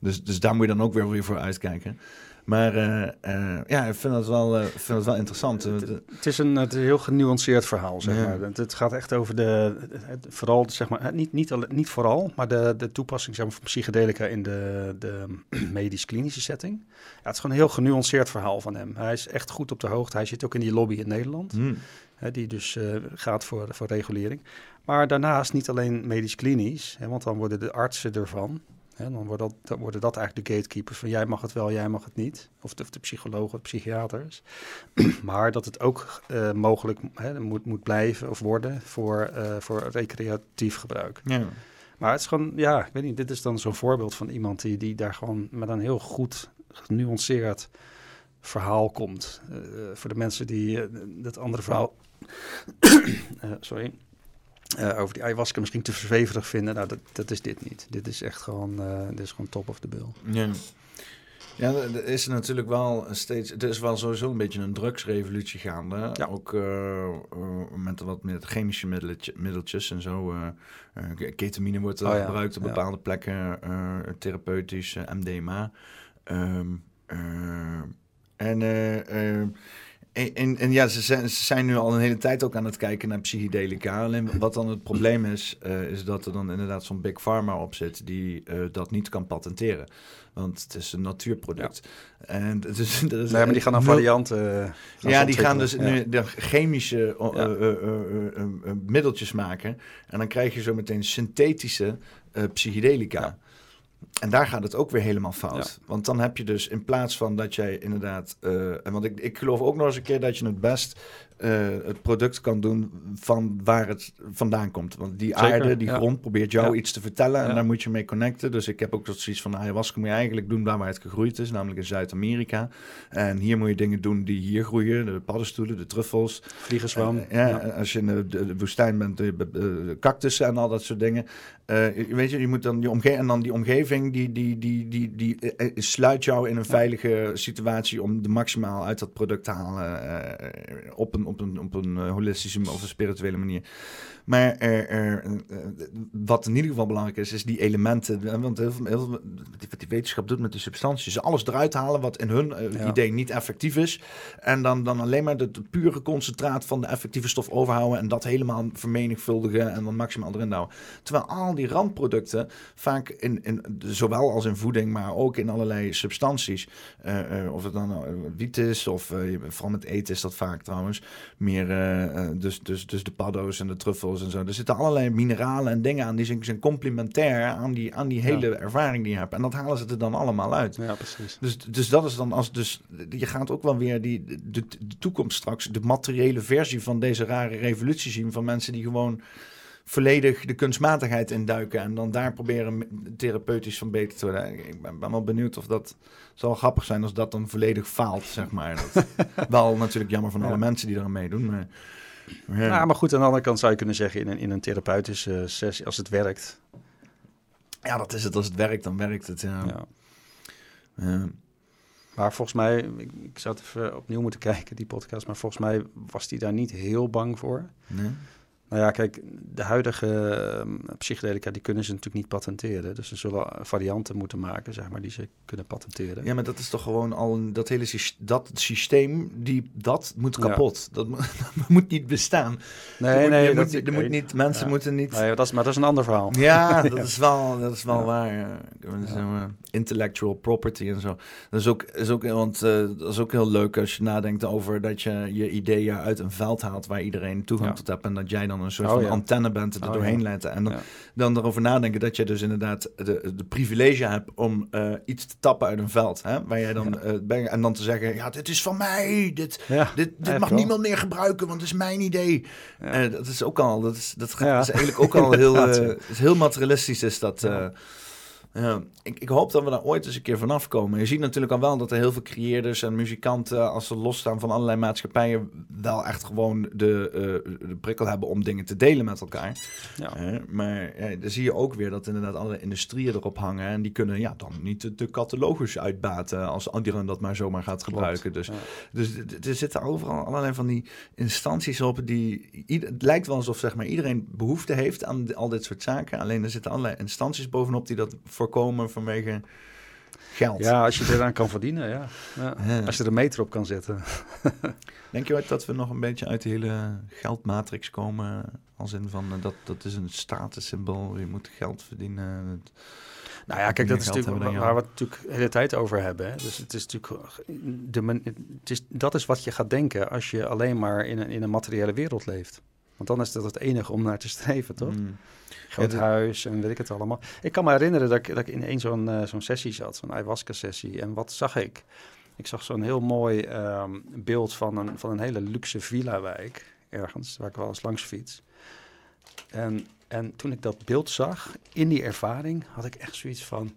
Dus, dus daar moet je dan ook weer, weer voor uitkijken. Maar eh, eh, ja, ik vind het wel, eh, vind wel interessant. Het is een, het is een heel genuanceerd verhaal, zeg Ja. maar. Het, het gaat echt over de, het, vooral, zeg maar, niet, niet, niet vooral, maar de, de toepassing zeg maar, van psychedelica in de, de medisch-klinische setting. Ja, het is gewoon een heel genuanceerd verhaal van hem. Hij is echt goed op de hoogte. Hij zit ook in die lobby in Nederland, hm. hè, die dus gaat voor, voor regulering. Maar daarnaast niet alleen medisch-klinisch, want dan worden de artsen ervan. Hè, dan, wordt dat, worden dat eigenlijk de gatekeepers van jij mag het wel, jij mag het niet. Of de, of de psychologen, de psychiaters. maar dat het ook eh, mogelijk hè, moet, moet blijven of worden voor, eh, voor recreatief gebruik. Ja. Maar het is gewoon, ja, ik weet niet, dit is dan zo'n voorbeeld van iemand die, die daar gewoon met een heel goed genuanceerd verhaal komt. Eh, voor de mensen die dat andere verhaal, sorry, eh, over die ayahuasca misschien te zweverig vinden, nou, dat, dat is dit niet. Dit is echt gewoon, eh, dit is gewoon top of the bill. Ja. Ja, er is natuurlijk wel steeds. Er is wel sowieso een beetje een drugsrevolutie gaande. Ja. Ook eh, met wat meer chemische middeltje- middeltjes en zo. ketamine wordt Oh ja, gebruikt op ja. bepaalde plekken, therapeutisch, MDMA. Ehm, eh, en, en, en, en ja, ze zijn, ze zijn nu al een hele tijd ook aan het kijken naar psychedelica. Alleen wat dan het probleem is, eh, is dat er dan inderdaad zo'n big pharma op zit die eh, dat niet kan patenteren. Want het is een natuurproduct. En het is, is Nee, maar die gaan dan varianten. eh, gaan ja, die gaan dus nu de chemische Ja. middeltjes maken. En dan krijg je zo meteen synthetische psychedelica. En daar gaat het ook weer helemaal fout. Want dan heb je dus in plaats van dat jij inderdaad. eh, en want ik, ik geloof ook nog eens een keer dat je het best eh, het product kan doen van waar het vandaan komt. Want die Zeker, aarde, die ja. grond probeert jou Ja. iets te vertellen. En Ja. daar moet je mee connecten. Dus ik heb ook zoiets van ayahuasca moet je eigenlijk doen daar waar het gegroeid is. Namelijk in Zuid-Amerika. En hier moet je dingen doen die hier groeien. De paddenstoelen, de truffels. Vliegenzwam. Eh, ja, als je in de, woestijn bent, de, de, de cactussen en al dat soort dingen. Eh, weet je, je moet dan die omgeving en dan die omgeving die, die, die, die, die, eh, sluit jou in een veilige situatie om de maximaal uit dat product te halen op een, op een, op een eh, holistische of een spirituele manier. Maar er, er, eh, wat in ieder geval belangrijk is, is die elementen. eh, Want heel veel, heel veel- wat die wetenschap doet met die substanties, alles eruit halen wat in hun eh, Ja. idee niet effectief is. En dan, dan alleen maar het pure concentraat van de effectieve stof overhouden en dat helemaal vermenigvuldigen en dan maximaal erin houden. Terwijl al die randproducten vaak in, in zowel als in voeding, maar ook in allerlei substanties, of het dan wiet is of vooral met eten is dat vaak trouwens, meer dus, dus, dus de paddo's en de truffels en zo. Er zitten allerlei mineralen en dingen aan die zijn, complementair aan die, aan die hele ervaring die je hebt. En dat halen ze er dan allemaal uit. Ja, precies. Dus, dus dat is dan als dus je gaat ook wel weer die de, de toekomst straks, de materiële versie van deze rare revolutie zien van mensen die gewoon volledig de kunstmatigheid induiken en dan daar proberen therapeutisch van beter te worden. Ik ben, ben wel benieuwd of dat zal grappig zijn als dat dan volledig faalt, zeg maar. Dat, wel natuurlijk jammer van alle Ja. mensen die eraan meedoen, maar ja. Ja, maar goed, aan de andere kant zou je kunnen zeggen in een, in een therapeutische sessie, als het werkt. ja, dat is het. Als het werkt, dan werkt het. Ja. Ja. Ja. Maar volgens mij, ik, ik zou het even opnieuw moeten kijken, die podcast, maar volgens mij was die daar niet heel bang voor. Nee? Nou ja, kijk, de huidige ehm, psychedelica, die kunnen ze natuurlijk niet patenteren. Dus ze zullen varianten moeten maken, zeg maar, die ze kunnen patenteren. Ja, maar dat is toch gewoon al een, dat hele dat systeem, die, dat moet Ja. kapot. Dat, mo- dat moet niet bestaan. nee, moet, nee, dat, moet, niet, mensen Ja. moeten niet. Nee, dat is, maar dat is een ander verhaal. Ja, dat is wel, dat is wel Ja. waar. eh, intellectual property en zo. Dat is ook, is ook, want, eh, dat is ook heel leuk als je nadenkt over dat je je ideeën uit een veld haalt waar iedereen toegang tot hebt. En dat jij dan dan een soort Oh, van ja. antenne bent er Oh, doorheen ja. letten. En dan, dan erover nadenken dat je dus inderdaad de, de privilege hebt om eh, iets te tappen uit een veld. Hè? Waar jij dan, eh, ben, en dan te zeggen, ja, dit is van mij. Dit, Ja, dit, dit mag wel. niemand meer gebruiken, want het is mijn idee. Eh, dat is ook al, dat is, dat is eigenlijk ook al heel, is heel materialistisch. Is dat, Eh, ja, ik, ik hoop dat we daar ooit eens een keer vanaf komen. Je ziet natuurlijk al wel dat er heel veel creëerders en muzikanten, als ze losstaan van allerlei maatschappijen, wel echt gewoon de, eh, de prikkel hebben om dingen te delen met elkaar. Ja. Maar ja, dan zie je ook weer dat inderdaad alle industrieën erop hangen. En die kunnen ja, dan niet de, de catalogus uitbaten als iedereen dat maar zomaar gaat gebruiken. Dus, Ja. dus er zitten overal allerlei van die instanties op die... ieder- het lijkt wel alsof zeg maar, iedereen behoefte heeft aan al dit soort zaken. Alleen er zitten allerlei instanties bovenop die dat voorkomen vanwege geld. Ja, als je eraan kan verdienen, ja. ja. Ja. Als je er een meter op kan zetten. Denk je dat we nog een beetje uit de hele geldmatrix komen? Als in van, eh, dat, dat is een statussymbool, je moet geld verdienen. Het- Nou ja, kijk, dat is natuurlijk waar we het natuurlijk de hele tijd over hebben. Hè. Dus het is natuurlijk de man, het is, dat is wat je gaat denken als je alleen maar in een, in een materiële wereld leeft. Want dan is dat het enige om naar te streven, toch? Mm. Groot Ja, huis en weet ik het allemaal. Ik kan me herinneren dat ik, dat in één zo'n eh, zo'n sessie zat, zo'n ayahuasca-sessie. En wat zag ik? Ik zag zo'n heel mooi ehm, beeld van een, van een hele luxe villa-wijk ergens, waar ik wel eens langs fiets. En, en toen ik dat beeld zag, in die ervaring, had ik echt zoiets van...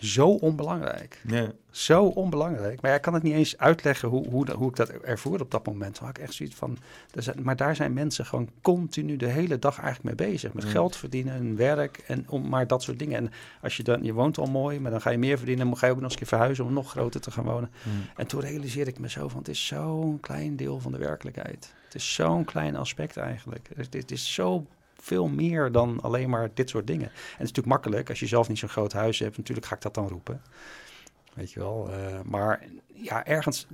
Zo onbelangrijk. Ja. Zo onbelangrijk. Maar ik kan het niet eens uitleggen hoe, hoe, hoe ik dat ervoer op dat moment. Had ik echt zoiets van... maar daar zijn mensen gewoon continu de hele dag eigenlijk mee bezig. Met Ja. geld verdienen en werk en om maar dat soort dingen. En als je dan... Je woont al mooi, maar dan ga je meer verdienen. Dan ga je ook nog eens een keer verhuizen om nog groter te gaan wonen. En toen realiseerde ik me zo van... Het is zo'n klein deel van de werkelijkheid. Het is zo'n klein aspect eigenlijk. Het, het is zo veel meer dan alleen maar dit soort dingen. En het is natuurlijk makkelijk. Als je zelf niet zo'n groot huis hebt, natuurlijk ga ik dat dan roepen. Weet je wel. eh, maar ja, ergens,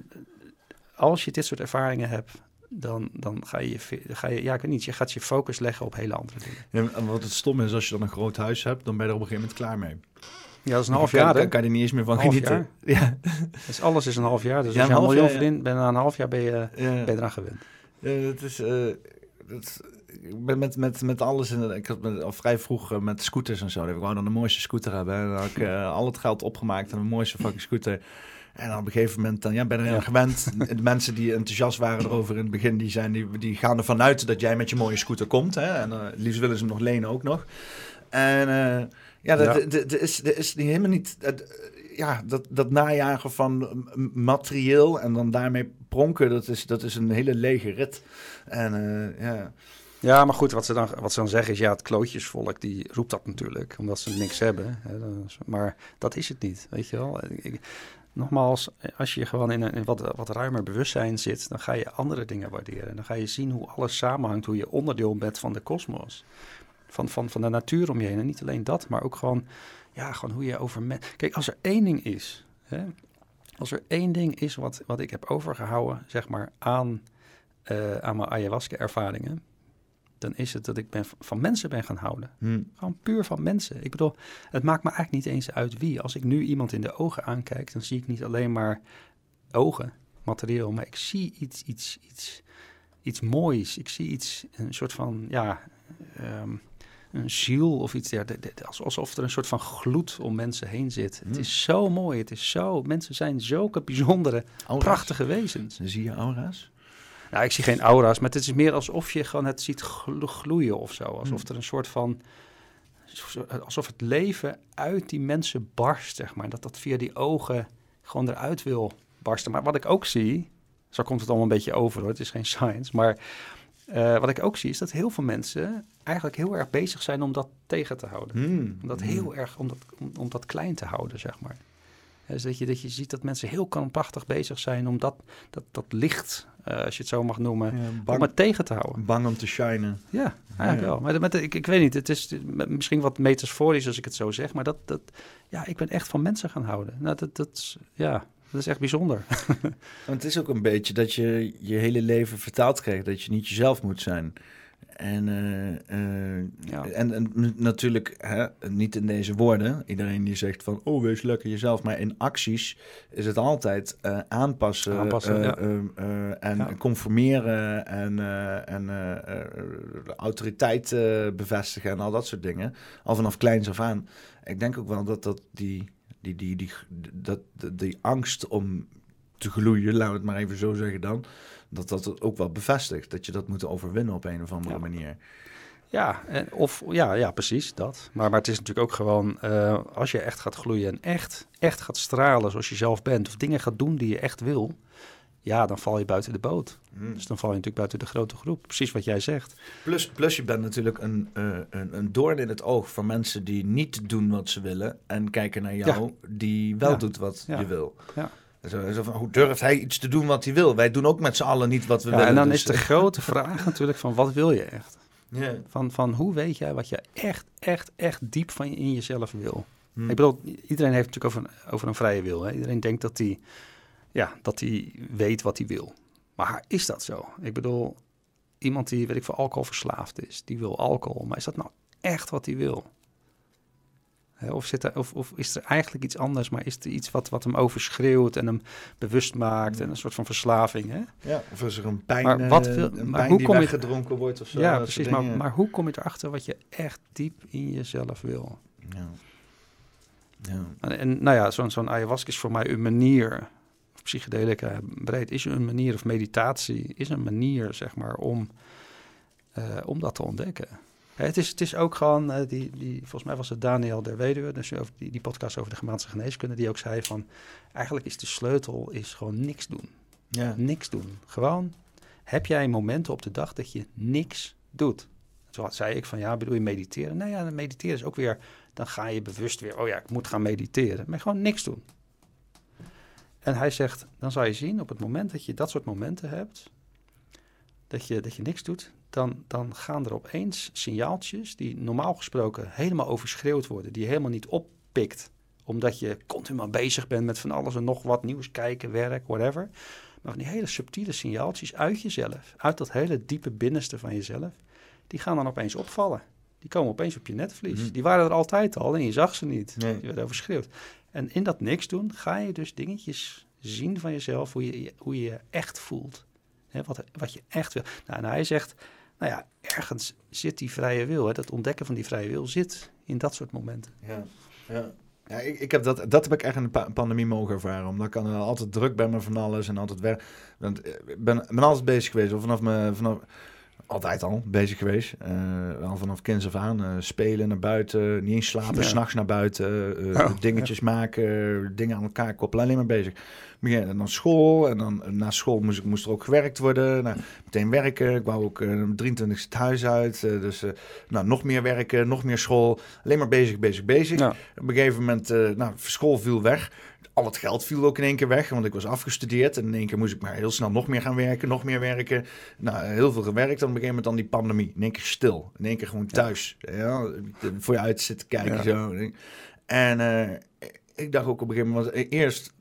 als je dit soort ervaringen hebt, dan, dan ga, je, ga je, ja, ik weet niet, je gaat je focus leggen op hele andere dingen. Ja, en wat het stom is, als je dan een groot huis hebt, dan ben je er op een gegeven moment klaar mee. Ja, dat is een half Dan jaar, kan, hè? kan je er niet eens meer van genieten. Ja. Dus alles is een half jaar. Dus Ja, als je een half miljoen verdient, ben na een half jaar ben je, ben je eraan gewend. Ja, dat is. eh, dat, ik ben met, met, met alles in. Ik had met, al vrij vroeg eh, met scooters en zo. Ik wou dan de mooiste scooter hebben. En dan had ik eh, al het geld opgemaakt en de mooiste fucking scooter. En dan op een gegeven moment dan, ja, ben er Ja. gewend. De mensen die enthousiast waren erover in het begin, die, zijn, die, die gaan ervan uit dat jij met je mooie scooter komt. Hè? En eh, liefst willen ze hem nog lenen ook nog. En ja, dat, Ja. is, is niet helemaal niet. het, ja, dat, dat najagen van materieel en dan daarmee pronken, dat is, dat is een hele lege rit. En ja, Ja, maar goed, wat ze, dan, wat ze dan zeggen is, ja, het klootjesvolk, die roept dat natuurlijk, omdat ze niks hebben. Hè, maar dat is het niet, weet je wel. Nogmaals, als je gewoon in een wat, wat ruimer bewustzijn zit, dan ga je andere dingen waarderen. Dan ga je zien hoe alles samenhangt, hoe je onderdeel bent van de kosmos. Van, van, van de natuur om je heen. En niet alleen dat, maar ook gewoon, ja, gewoon hoe je over... Kijk, als er één ding is, hè, als er één ding is wat, wat ik heb overgehouden, zeg maar, aan, eh, aan mijn ayahuasca-ervaringen, dan is het dat ik ben, van mensen ben gaan houden. hm, Gewoon puur van mensen. Ik bedoel, het maakt me eigenlijk niet eens uit wie. Als ik nu iemand in de ogen aankijk, dan zie ik niet alleen maar ogen, materieel, maar ik zie iets, iets, iets, iets moois. Ik zie iets, een soort van, ja, ehm, een ziel of iets dergelijks. Als- Alsof er een soort van gloed om mensen heen zit. Het Hmm. is zo mooi, het is zo, mensen zijn zulke bijzondere, aura's. prachtige wezens. Zie je aura's? Nou, ik zie geen aura's, maar het is meer alsof je gewoon het ziet glo- gloeien of zo. Alsof Hmm. er een soort van... Alsof het leven uit die mensen barst, zeg maar. Dat dat via die ogen gewoon eruit wil barsten. Maar wat ik ook zie... Zo komt het allemaal een beetje over, hoor. Het is geen science. Maar eh, wat ik ook zie, is dat heel veel mensen... eigenlijk heel erg bezig zijn om dat tegen te houden. Hm, Om dat heel erg, om dat, om, om dat klein te houden, zeg maar. Dus dat je, dat je ziet dat mensen heel krampachtig bezig zijn om dat, dat, dat licht, eh, als je het zo mag noemen, Ja, om bang, het tegen te houden. bang om te shinen. Ja, eigenlijk Ja. wel. Maar met, ik, ik weet niet, het is misschien wat metaforisch als ik het zo zeg, maar dat, dat, ja, ik ben echt van mensen gaan houden. Nou, dat, dat, is- ja, dat is echt bijzonder. Want het is ook een beetje dat je je hele leven vertaald krijgt dat je niet jezelf moet zijn. En, eh, eh, Ja. en, en natuurlijk hè, niet in deze woorden. Iedereen die zegt van, oh, wees lekker jezelf. Maar in acties is het altijd eh, aanpassen, Aanpassen, ja. en Ja. conformeren en, en autoriteit bevestigen en al dat soort dingen. Al vanaf kleins af aan. Ik denk ook wel dat, dat die, die, die, die, dat, die, die angst om te gloeien, laten we het maar even zo zeggen dan, dat dat ook wel bevestigt. Dat je dat moet overwinnen op een of andere Ja. manier. Ja, en, of ja, ja, precies dat. Maar, maar het is natuurlijk ook gewoon, eh, als je echt gaat gloeien en echt, echt gaat stralen zoals je zelf bent, of dingen gaat doen die je echt wil, ja, dan val je buiten de boot. Dus dan val je natuurlijk buiten de grote groep. Precies wat jij zegt. Plus, plus je bent natuurlijk een, eh, een, een doorn in het oog van mensen die niet doen wat ze willen en kijken naar jou die wel Ja. doet wat Ja. je wil. Ja. Zo, zo van, hoe durft hij iets te doen wat hij wil? Wij doen ook met z'n allen niet wat we Ja, willen. en dan dus- is de grote vraag natuurlijk van, wat wil je echt? Van, van hoe weet jij wat je echt, echt, echt diep van je in jezelf wil? Hm. Ik bedoel, iedereen heeft natuurlijk over een, over een vrije wil. Hè? Iedereen denkt dat hij ja, dat weet wat hij wil. Maar is dat zo? Ik bedoel, iemand die, weet ik veel, alcoholverslaafd is, die wil alcohol. Maar is dat nou echt wat hij wil? Of, zit er, of, of is er eigenlijk iets anders, maar is er iets wat, wat hem overschreeuwt en hem bewust maakt en een soort van verslaving? Hè? Ja, of is er een pijn, Maar wat eh, wil- een maar pijn hoe die kom je- weggedronken wordt of zo? ja, precies. Maar, maar hoe kom je erachter wat je echt diep in jezelf wil? Ja. Ja. En, en nou ja, zo'n zo'n ayahuasca is voor mij een manier, of psychedelica breed, is een manier, of meditatie, is een manier, zeg maar, om, eh, om dat te ontdekken. Hè, het, is, het is ook gewoon, eh, die, die, volgens mij was het Daniel der Weduwe, dus over die, die podcast over de gemaanse geneeskunde, die ook zei van, eigenlijk is de sleutel is gewoon niks doen. Ja. Niks doen. Gewoon, heb jij momenten op de dag dat je niks doet? Toen zei ik van, ja, bedoel je mediteren? Nou ja, mediteren is ook weer, dan ga je bewust weer, oh ja, ik moet gaan mediteren. Maar gewoon niks doen. En hij zegt, dan zal je zien op het moment dat je dat soort momenten hebt, dat je, dat je niks doet, dan, dan gaan er opeens signaaltjes die normaal gesproken helemaal overschreeuwd worden, die je helemaal niet oppikt, omdat je continu maar bezig bent met van alles en nog wat nieuws kijken, werk, whatever. Maar van die hele subtiele signaaltjes uit jezelf, uit dat hele diepe binnenste van jezelf, die gaan dan opeens opvallen. Die komen opeens op je netvlies. Mhm. Die waren er altijd al en je zag ze niet. Nee. Die werden overschreeuwd. En in dat niks doen ga je dus dingetjes zien van jezelf, hoe je je- hoe je, je echt voelt. Hè, wat, wat je echt wil. Nou, en hij zegt, nou ja, ergens zit die vrije wil. Hè, dat ontdekken van die vrije wil zit in dat soort momenten. Ja, ja. ja ik, ik heb dat, dat heb ik echt in de pa- pandemie mogen ervaren. Omdat ik eh, altijd druk ben met van alles en altijd werk. Eh, Ik ben, ben altijd bezig geweest. Of vanaf mijn, vanaf, altijd al bezig geweest. Eh, al vanaf kinds af aan. eh, spelen naar buiten, niet eens slapen, Ja. s'nachts naar buiten. eh, Oh, dingetjes maken, dingen aan elkaar koppelen. Alleen maar bezig. En dan school. En dan eh, na school moest, ik, moest er ook gewerkt worden. Nou, meteen werken. Ik wou ook eh, om 23 het huis uit. eh, dus eh, nou, nog meer werken, nog meer school. Alleen maar bezig, bezig, bezig. Ja. Op een gegeven moment, eh nou, school viel weg. Al het geld viel ook in één keer weg, want ik was afgestudeerd. En in één keer moest ik maar heel snel nog meer gaan werken, nog meer werken. Nou, heel veel gewerkt. Dan op een gegeven moment dan die pandemie. In één keer stil. In één keer gewoon thuis. Ja, voor je uit zitten kijken Ja. zo. En eh, ik dacht ook op een gegeven moment, want eerst...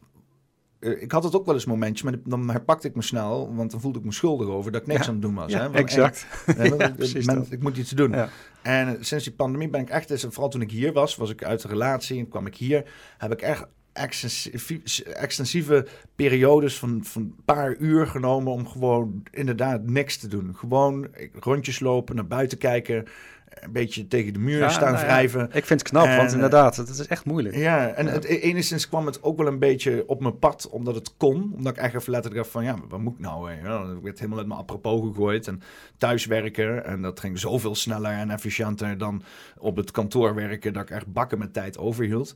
eh, Ik had het ook wel eens momentjes, maar dan herpakte ik me snel, want dan voelde ik me schuldig over dat ik niks Ja. aan het doen was. Ja, hè? Want, exact. eh, Ja, ik- men- moet iets doen. En eh, sinds die pandemie ben ik echt, dus, vooral toen ik hier was, was ik uit de relatie en kwam ik hier, heb ik echt extensieve, periodes van, van een paar uur genomen om gewoon inderdaad niks te doen. Gewoon rondjes lopen, naar buiten kijken, een beetje tegen de muur Ja, staan nou ja, wrijven. Ik vind het knap, En, want eh, inderdaad, het is echt moeilijk. Ja, en Ja. Het, e- enigszins kwam het ook wel een beetje op mijn pad, omdat het kon. Omdat ik echt even letterlijk dacht van, ja, wat moet ik nou? Hè? Ik werd helemaal uit mijn apropos gegooid. En thuiswerken, en dat ging zoveel sneller en efficiënter dan op het kantoor werken, dat ik echt bakken met tijd overhield.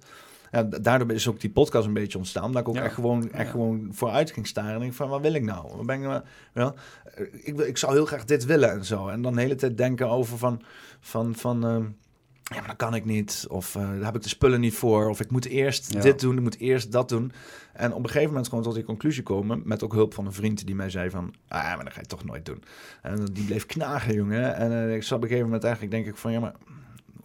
Daardoor is ook die podcast een beetje ontstaan. Omdat ik ook Ja. echt, gewoon, echt Ja. gewoon vooruit ging staren. En denk van, wat wil ik nou? Wat ben ik, nou? Ik, wil- ik zou heel graag dit willen en zo. En dan de hele tijd denken over van... van, van ehm, ja, maar dat kan ik niet. Of eh, daar heb ik de spullen niet voor. Of ik moet eerst Ja. dit doen, ik moet eerst dat doen. En op een gegeven moment gewoon tot die conclusie komen. Met ook hulp van een vriend die mij zei van... Ah, maar dat ga je toch nooit doen. En die bleef knagen, jongen. En eh, ik zat op een gegeven moment eigenlijk denk ik van... Ja, maar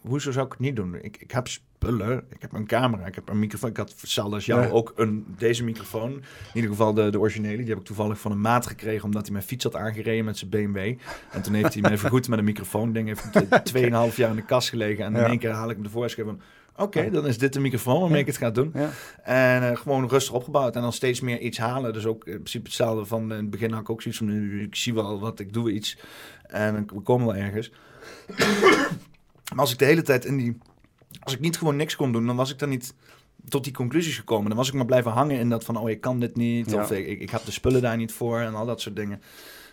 hoezo zou ik het niet doen? Ik, ik heb spullen, ik heb een camera, ik heb een microfoon. Ik had hetzelfde als jou Ja. ook een, deze microfoon. In ieder geval de, de originele. Die heb ik toevallig van een maat gekregen, omdat hij mijn fiets had aangereden met zijn BMW. En toen heeft hij mij vergoed met een microfoon. ding heeft eh, 2,5 jaar in de kast gelegen. En in één keer haal ik hem ervoor en schrijf van... Oké, dan is dit de microfoon waarmee ik het ga doen. Ja. En eh, gewoon rustig opgebouwd. En dan steeds meer iets halen. Dus ook in principe hetzelfde van in het begin had ik ook zoiets van... Ik zie wel wat, ik doe iets. En we komen wel ergens. Maar als ik de hele tijd in die... Als ik niet gewoon niks kon doen, dan was ik dan niet tot die conclusies gekomen. Dan was ik maar blijven hangen in dat van... Oh, ik kan dit niet. Ja. Of ik, ik, ik heb de spullen daar niet voor. En al dat soort dingen.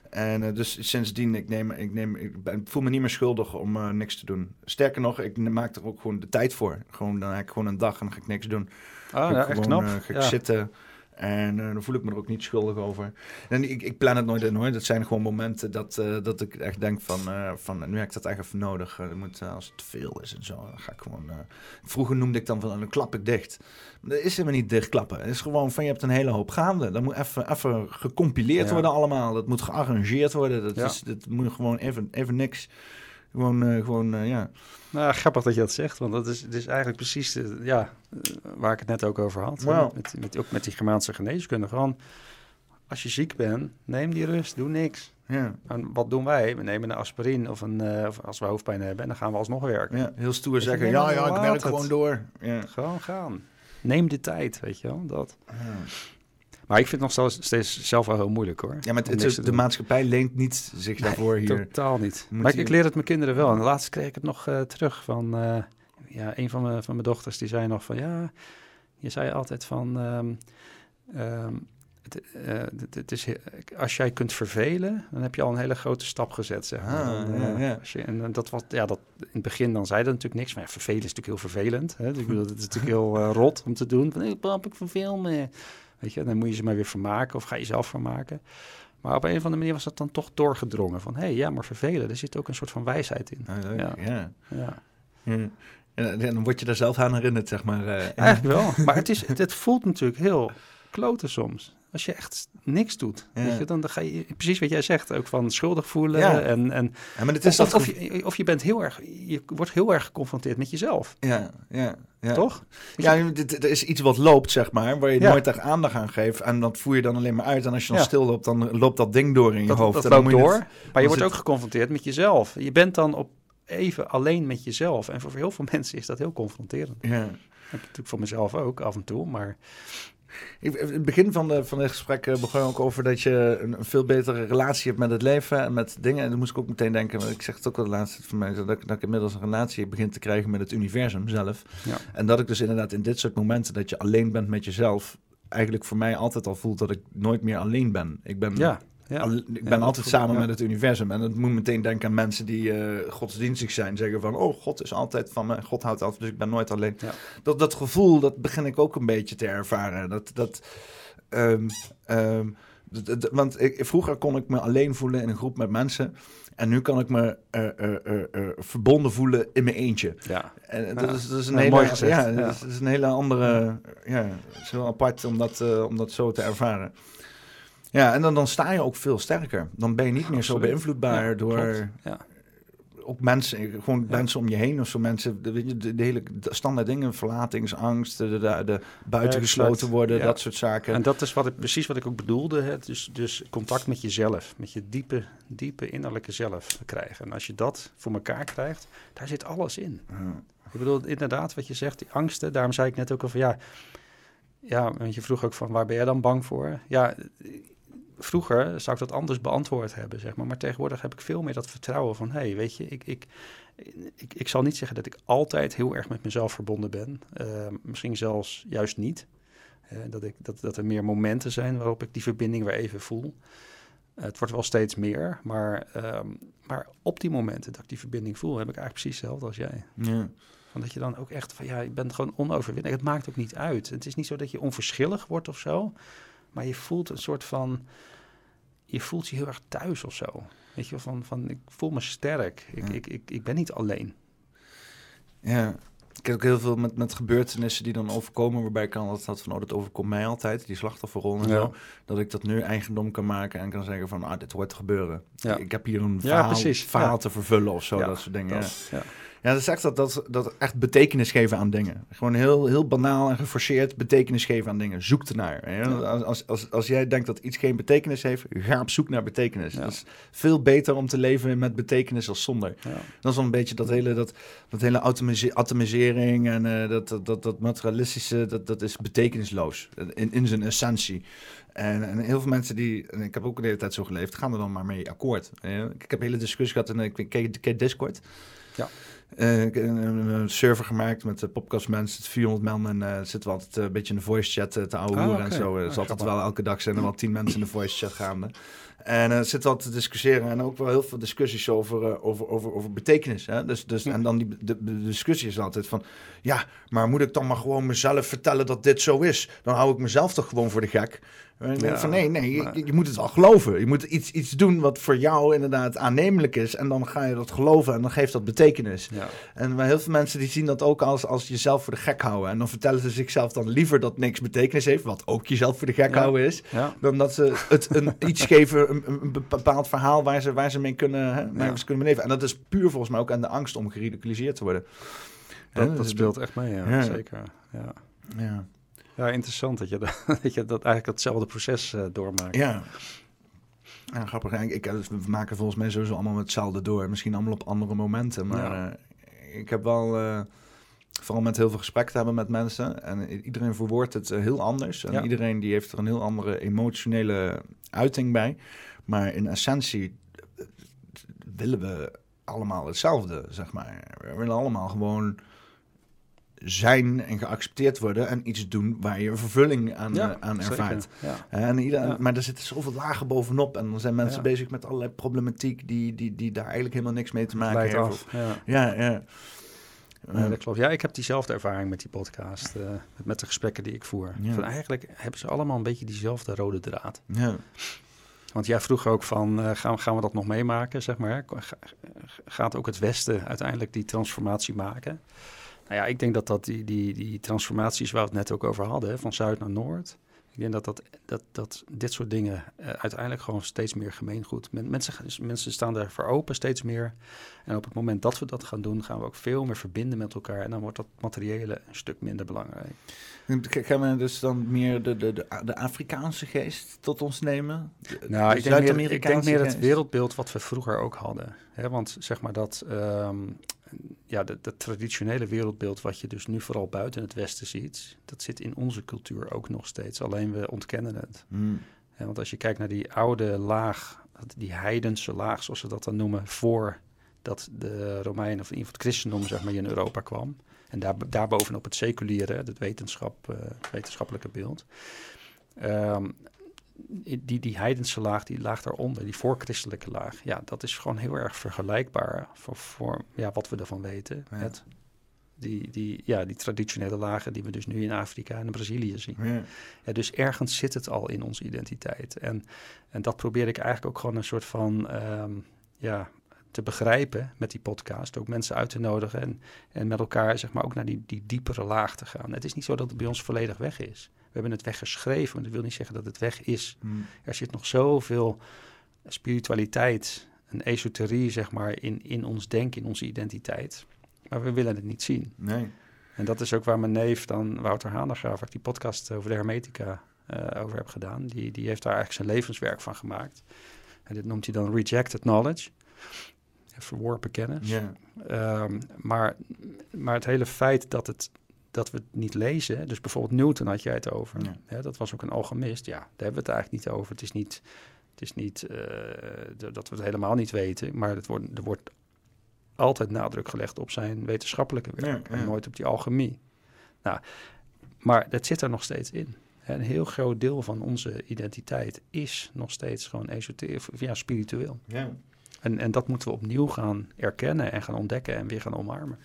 En eh, dus sindsdien, ik, neem, ik, neem, ik, ben, voel me niet meer schuldig om eh, niks te doen. Sterker nog, ik maak er ook gewoon de tijd voor. Gewoon, dan heb ik gewoon een dag en dan ga ik niks doen. Ga ja, echt knap. eh, ga ik Ja. zitten en eh, dan voel ik me er ook niet schuldig over. En ik, ik plan het nooit in hoor. Dat zijn gewoon momenten dat, eh, dat ik echt denk van, eh, van nu heb ik dat echt even nodig. Moet, als het te veel is en zo, dan ga ik gewoon... vroeger noemde ik dan van, dan klap ik dicht. Maar dat is helemaal niet dichtklappen. Het is gewoon van, je hebt een hele hoop gaande. Dat moet even, even gecompileerd Ja. worden allemaal. Dat moet gearrangeerd worden. Dat, Ja. is, dat moet gewoon even, even niks... Gewoon, eh, gewoon eh, ja. Nou, grappig dat je dat zegt, want dat is, het is eigenlijk precies de, ja, waar ik het net ook over had. Met, met, ook met die Germaanse geneeskunde. Gewoon, als je ziek bent, neem die rust, doe niks. Ja, En wat doen wij? We nemen een aspirine of, een, eh, of als we hoofdpijn hebben, en dan gaan we alsnog werken. ja, heel stoer je, zeggen, ja, ja, ik werk het. gewoon door. Ja. Gewoon gaan. Neem de tijd, weet je wel. Dat. Ja. Maar ik vind het nog steeds, zelf wel heel moeilijk hoor. Ja, maar het, de doen. maatschappij leent niet zich daarvoor hier. Totaal niet. Moet maar ik, je- ik leer het mijn kinderen wel. En laatst kreeg ik het nog eh, terug van... eh, ja, een van mijn, van mijn dochters die zei nog van... Ja, je zei altijd van... ehm, ehm, het, eh, het, het is, als jij kunt vervelen, dan heb je al een hele grote stap gezet, zeg maar. Ah, Dan, ja, ja. Als je, en dat was, ja, dat, in het begin dan zei dat natuurlijk niks. Maar ja, vervelen is natuurlijk heel vervelend. Hè? Ik bedoel, het is natuurlijk heel rot om te doen. Van, hey, pap, ik verveel me. Weet je, dan moet je ze maar weer vermaken of ga je zelf vermaken. Maar op een of andere manier was dat dan toch doorgedrongen. Van, hé, hey, ja, maar vervelen, daar zit ook een soort van wijsheid in. Ah, leuk, Ja. ja. Ja. Ja. En, en dan word je daar zelf aan herinnerd, zeg maar. eh. Eigenlijk wel. Maar het, is, het, het voelt natuurlijk heel kloten soms. Als je echt niks doet. Ja. Weet je, dan, dan ga je precies wat jij zegt. Ook van schuldig voelen. Ja. En, en, Ja, maar het is of, dat of, je, of je bent heel erg... Je wordt heel erg geconfronteerd met jezelf. Ja, ja, ja. Toch? Ja, dit- er is iets wat loopt, zeg maar, waar je Ja. nooit echt aandacht aan geeft. En dat voer je dan alleen maar uit. En als je dan Ja. stil loopt, dan loopt dat ding door in je Dat, hoofd. dat En dan loopt door. het- maar je wordt ook geconfronteerd met jezelf. Je bent dan op even alleen met jezelf. En voor heel veel mensen is dat heel confronterend. ja. Dat natuurlijk voor mezelf ook af en toe. Maar Ik, in het begin van, de, van dit gesprek eh, begon ook over dat je een, een veel betere relatie hebt met het leven en met dingen. En dan moest ik ook meteen denken, want ik zeg het ook al de laatste van mij, dat, ik- dat ik inmiddels een relatie begin te krijgen met het universum zelf. Ja. En dat ik dus inderdaad in dit soort momenten dat je alleen bent met jezelf, eigenlijk voor mij altijd al voelt dat ik nooit meer alleen ben. Ik ben, ja, ja. al- ik ben altijd samen ja. met het universum. En dat moet meteen denken aan mensen die eh, godsdienstig zijn. Zeggen van, oh, God is altijd van me. God houdt altijd, dus ik ben nooit alleen. Dat, dat gevoel, dat begin ik ook een beetje te ervaren. Dat, dat, ehm, ehm, want ik, vroeger kon ik me alleen voelen in een groep met mensen. En nu kan ik me eh, eh, verbonden voelen in mijn eentje. ja. En dat, Ja. is, dat is een Ja, hele, mooi gezegd, Ja, ja. Dat, is, dat is een hele andere. Ja, het is heel apart om dat, om dat zo te ervaren. Ja, en dan, dan sta je ook veel sterker. Dan ben je niet meer zo beïnvloedbaar Ja, door ook mensen, gewoon Ja. mensen om je heen of zo mensen, de, hele de standaard dingen, verlatingsangst, de, buitengesloten worden, Ja. dat soort zaken. En dat is wat ik, precies wat ik ook bedoelde. Hè? Dus, dus contact met jezelf, met je diepe, diepe innerlijke zelf krijgen. En als je dat voor elkaar krijgt, daar zit alles in. Ja. Ik bedoel, inderdaad, wat je zegt, die angsten. Daarom zei ik net ook al van ja. Ja, want je vroeg ook van waar ben jij dan bang voor? Ja, vroeger zou ik dat anders beantwoord hebben, zeg maar. Maar tegenwoordig heb ik veel meer dat vertrouwen van hé, hey, weet je, ik, ik, ik, ik zal niet zeggen dat ik altijd heel erg met mezelf verbonden ben. Eh, misschien zelfs juist niet. Dat, ik, dat, dat er meer momenten zijn waarop ik die verbinding weer even voel. Het wordt wel steeds meer, maar, ehm, maar op die momenten dat ik die verbinding voel, heb ik eigenlijk precies hetzelfde als jij. Ja. Van dat je dan ook echt van ja, je bent gewoon onoverwinnelijk. Het maakt ook niet uit. Het is niet zo dat je onverschillig wordt of zo, maar je voelt een soort van, je voelt je heel erg thuis of zo. Weet je wel, van, van ik voel me sterk. Ik, Ja. ik, ik, ik ben niet alleen. ja. Ik heb ook heel veel met, met gebeurtenissen die dan overkomen, waarbij ik altijd had van, oh, dat overkomt mij altijd, die slachtofferrol en Ja. zo. Dat ik dat nu eigendom kan maken en kan zeggen van, ah, dit hoort te gebeuren. Ja. Ik heb hier een verhaal, verhaal te vervullen of zo, dat soort dingen. ja. Dat, ja. Dat is echt dat, dat, dat echt betekenis geven aan dingen. Gewoon heel, heel banaal en geforceerd betekenis geven aan dingen. Zoek ernaar. Ja. Als, als, als, jij denkt dat iets geen betekenis heeft, ga op zoek naar betekenis. Ja. Het is veel beter om te leven met betekenis als zonder. Ja. Dat is wel een beetje dat hele, dat, dat hele atomisering en eh, dat, dat, dat, dat materialistische, dat, dat is betekenisloos in, in zijn essentie. En, en heel veel mensen die, en ik heb ook de hele tijd zo geleefd, gaan er dan maar mee akkoord. Ik heb een hele discussie gehad en ik je Discord. Ja. Eh, ik heb een, server gemaakt met de podcastmensen, het 400 man en eh zitten we altijd eh, een beetje in de voice chat eh, te ouwe Ah, en zo. Er Ah, is altijd wel elke dag zijn er wel tien mensen in de voice chat gaande. En eh zitten we altijd te discussiëren en ook wel heel veel discussies over, eh, over, over, over betekenis. Hè? Dus, dus, Ja. En dan die, de, de discussie is altijd van, ja, maar moet ik dan maar gewoon mezelf vertellen dat dit zo is? Dan hou ik mezelf toch gewoon voor de gek. Ja, van nee, nee, je, moet het wel geloven. Je moet iets, iets doen wat voor jou inderdaad aannemelijk is. En dan ga je dat geloven en dan geeft dat betekenis. Ja. En maar heel veel mensen die zien dat ook als, als jezelf voor de gek houden. En dan vertellen ze zichzelf dan liever dat niks betekenis heeft, wat ook jezelf voor de gek Ja. houden is. Dan dat ze het een, iets geven, een, een bepaald verhaal waar ze, waar ze mee kunnen, hè, waar Ja. ze kunnen beleven. En dat is puur volgens mij ook aan de angst om geridiculiseerd te worden. Hè, Dat, dat dus- speelt echt mee, ja, zeker. Ja. Ja. ja, interessant dat je, dat, dat je dat eigenlijk hetzelfde proces eh, doormaakt. Ja. Ja, grappig. Ik, ik, we maken volgens mij sowieso allemaal hetzelfde door. Misschien allemaal op andere momenten. Maar eh, ik heb wel, eh, vooral met heel veel gesprek te hebben met mensen. En iedereen verwoordt het eh, heel anders. En Ja. iedereen die heeft er een heel andere emotionele uiting bij. Maar in essentie eh, willen we allemaal hetzelfde, zeg maar. We willen allemaal gewoon zijn en geaccepteerd worden en iets doen waar je vervulling aan, Ja, eh, aan ervaart. Ja. En ieder, Ja. Maar er zitten zoveel lagen bovenop. En dan zijn mensen bezig met allerlei problematiek die, die, die daar eigenlijk helemaal niks mee te maken hebben. Ja. Ja, dat klopt. Ja, ik heb diezelfde ervaring met die podcast, eh, met, met de gesprekken die ik voer. Ja. Van eigenlijk hebben ze allemaal een beetje diezelfde rode draad. ja. Want jij vroeg ook van, eh, gaan, gaan we dat nog meemaken, zeg maar? Ga- Gaat ook het Westen uiteindelijk die transformatie maken? Nou ja, ik denk dat, dat die, die, die transformaties waar we het net ook over hadden, hè, van zuid naar noord... Ik denk dat, dat, dat, dat dit soort dingen eh, uiteindelijk gewoon steeds meer gemeengoed... Men, mensen, mensen staan daarvoor open steeds meer. En op het moment dat we dat gaan doen, gaan we ook veel meer verbinden met elkaar. En dan wordt dat materiële een stuk minder belangrijk. Gaan we dus dan meer de, de, de, de Afrikaanse geest tot ons nemen? De- Nou, ik denk, meer, ik denk Zuid-Amerikaanse meer het wereldbeeld wat we vroeger ook hadden. Hè? Want zeg maar dat, ehm, ja, dat, traditionele wereldbeeld wat je dus nu vooral buiten het Westen ziet, dat zit in onze cultuur ook nog steeds. Alleen we ontkennen het. Hè, want als je kijkt naar die oude laag, die heidense laag, zoals ze dat dan noemen, voor dat de Romeinen of in ieder geval het christendom zeg maar, in Europa kwam. En daar, daarbovenop het seculiere, het wetenschap, eh, wetenschappelijke beeld. Ehm, die, die heidense laag, die laag daaronder, die voorchristelijke laag, ja, dat is gewoon heel erg vergelijkbaar voor, voor ja, wat we ervan weten. Ja. Met die, die, ja, die traditionele lagen die we dus nu in Afrika en in Brazilië zien. Ja. Ja, dus ergens zit het al in onze identiteit. En, en dat probeer ik eigenlijk ook gewoon een soort van ehm, ja, te begrijpen met die podcast. Ook mensen uit te nodigen en, en met elkaar zeg maar, ook naar die, die diepere laag te gaan. Het is niet zo dat het bij ons volledig weg is. We hebben het weggeschreven, maar dat wil niet zeggen dat het weg is. Hmm. Er zit nog zoveel spiritualiteit, een esoterie zeg maar, in, in ons denken, in onze identiteit. Maar we willen het niet zien. Nee. En dat is ook waar mijn neef dan, Wouter Hanegraaf, waar ik die podcast over de hermetica eh, over heb gedaan. Die, die heeft daar eigenlijk zijn levenswerk van gemaakt. En dit noemt hij dan rejected knowledge. Verworpen kennis. Ehm, maar, maar het hele feit dat, het, dat we het niet lezen, dus bijvoorbeeld Newton had jij het over, hè, dat was ook een alchemist. Ja, daar hebben we het eigenlijk niet over. Het is niet, het is niet eh, dat we het helemaal niet weten, maar het wordt, er wordt altijd nadruk gelegd op zijn wetenschappelijke werk en nooit op die alchemie. Nou, maar dat zit er nog steeds in. Een heel groot deel van onze identiteit is nog steeds gewoon esoterisch, ja, spiritueel. Ja. En, en dat moeten we opnieuw gaan erkennen en gaan ontdekken en weer gaan omarmen.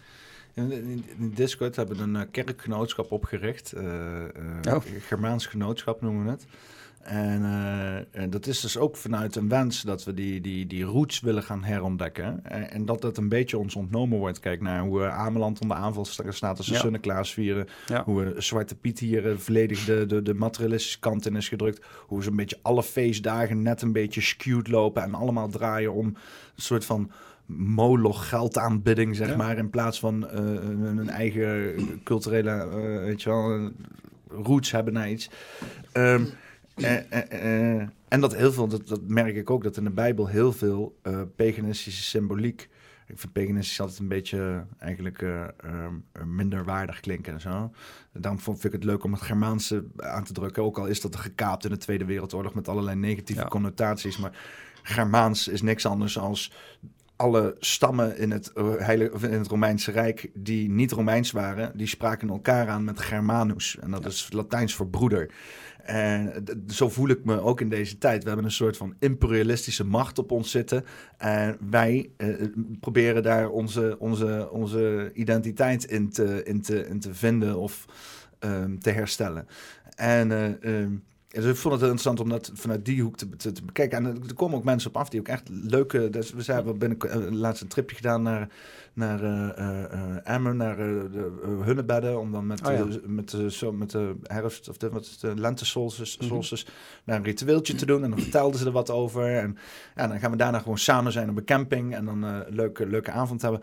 In, Discord hebben we een eh, kerkgenootschap opgericht. Oh. Germaans genootschap noemen we het. En, eh, en dat is dus ook vanuit een wens dat we die, die, die roots willen gaan herontdekken. En, en dat het een beetje ons ontnomen wordt. Kijk naar hoe we Ameland onder aanval sta- staat als ze Ja. Sinterklaas vieren. Ja. Hoe Zwarte Piet hier eh, volledig de, de, de materialistische kant in is gedrukt. Hoe ze een beetje alle feestdagen net een beetje skewed lopen. En allemaal draaien om een soort van moloch geldaanbidding, zeg Ja. maar, in plaats van eh, een, eigen culturele, eh, weet je wel, eh, roots hebben naar iets. Ehm, eh, eh, eh, en dat heel veel, dat, dat merk ik ook, dat in de Bijbel heel veel paganistische symboliek. Ik vind paganistisch altijd een beetje eigenlijk eh, ehm, eh, minder waardig klinken en zo. Daarom vond vind ik het leuk om het Germaanse aan te drukken. Ook al is dat gekaapt in de Tweede Wereldoorlog met allerlei negatieve Ja. connotaties. Maar Germaans is niks anders als alle stammen in het, in het Romeinse Rijk die niet Romeins waren, die spraken elkaar aan met Germanus. En dat Ja. is Latijns voor broeder. En zo voel ik me ook in deze tijd. We hebben een soort van imperialistische macht op ons zitten. En wij eh, proberen daar onze, onze, onze identiteit in te, in, te, in te vinden of ehm, te herstellen. En eh, ehm, dus ik vond het interessant om dat vanuit die hoek te, te, te bekijken. En er komen ook mensen op af die ook echt leuke... Dus we zijn we binnen uh, laatst een tripje gedaan naar, naar uh, uh, Emmen, naar de Hunnebedden. Om dan met, Oh ja. met, de, zo, met de herfst of de, wat is de lente solstice, solstice naar een ritueeltje te doen. En dan vertelden ze er wat over. En ja, dan gaan we daarna gewoon samen zijn op een camping. En dan een leuke, leuke avond hebben.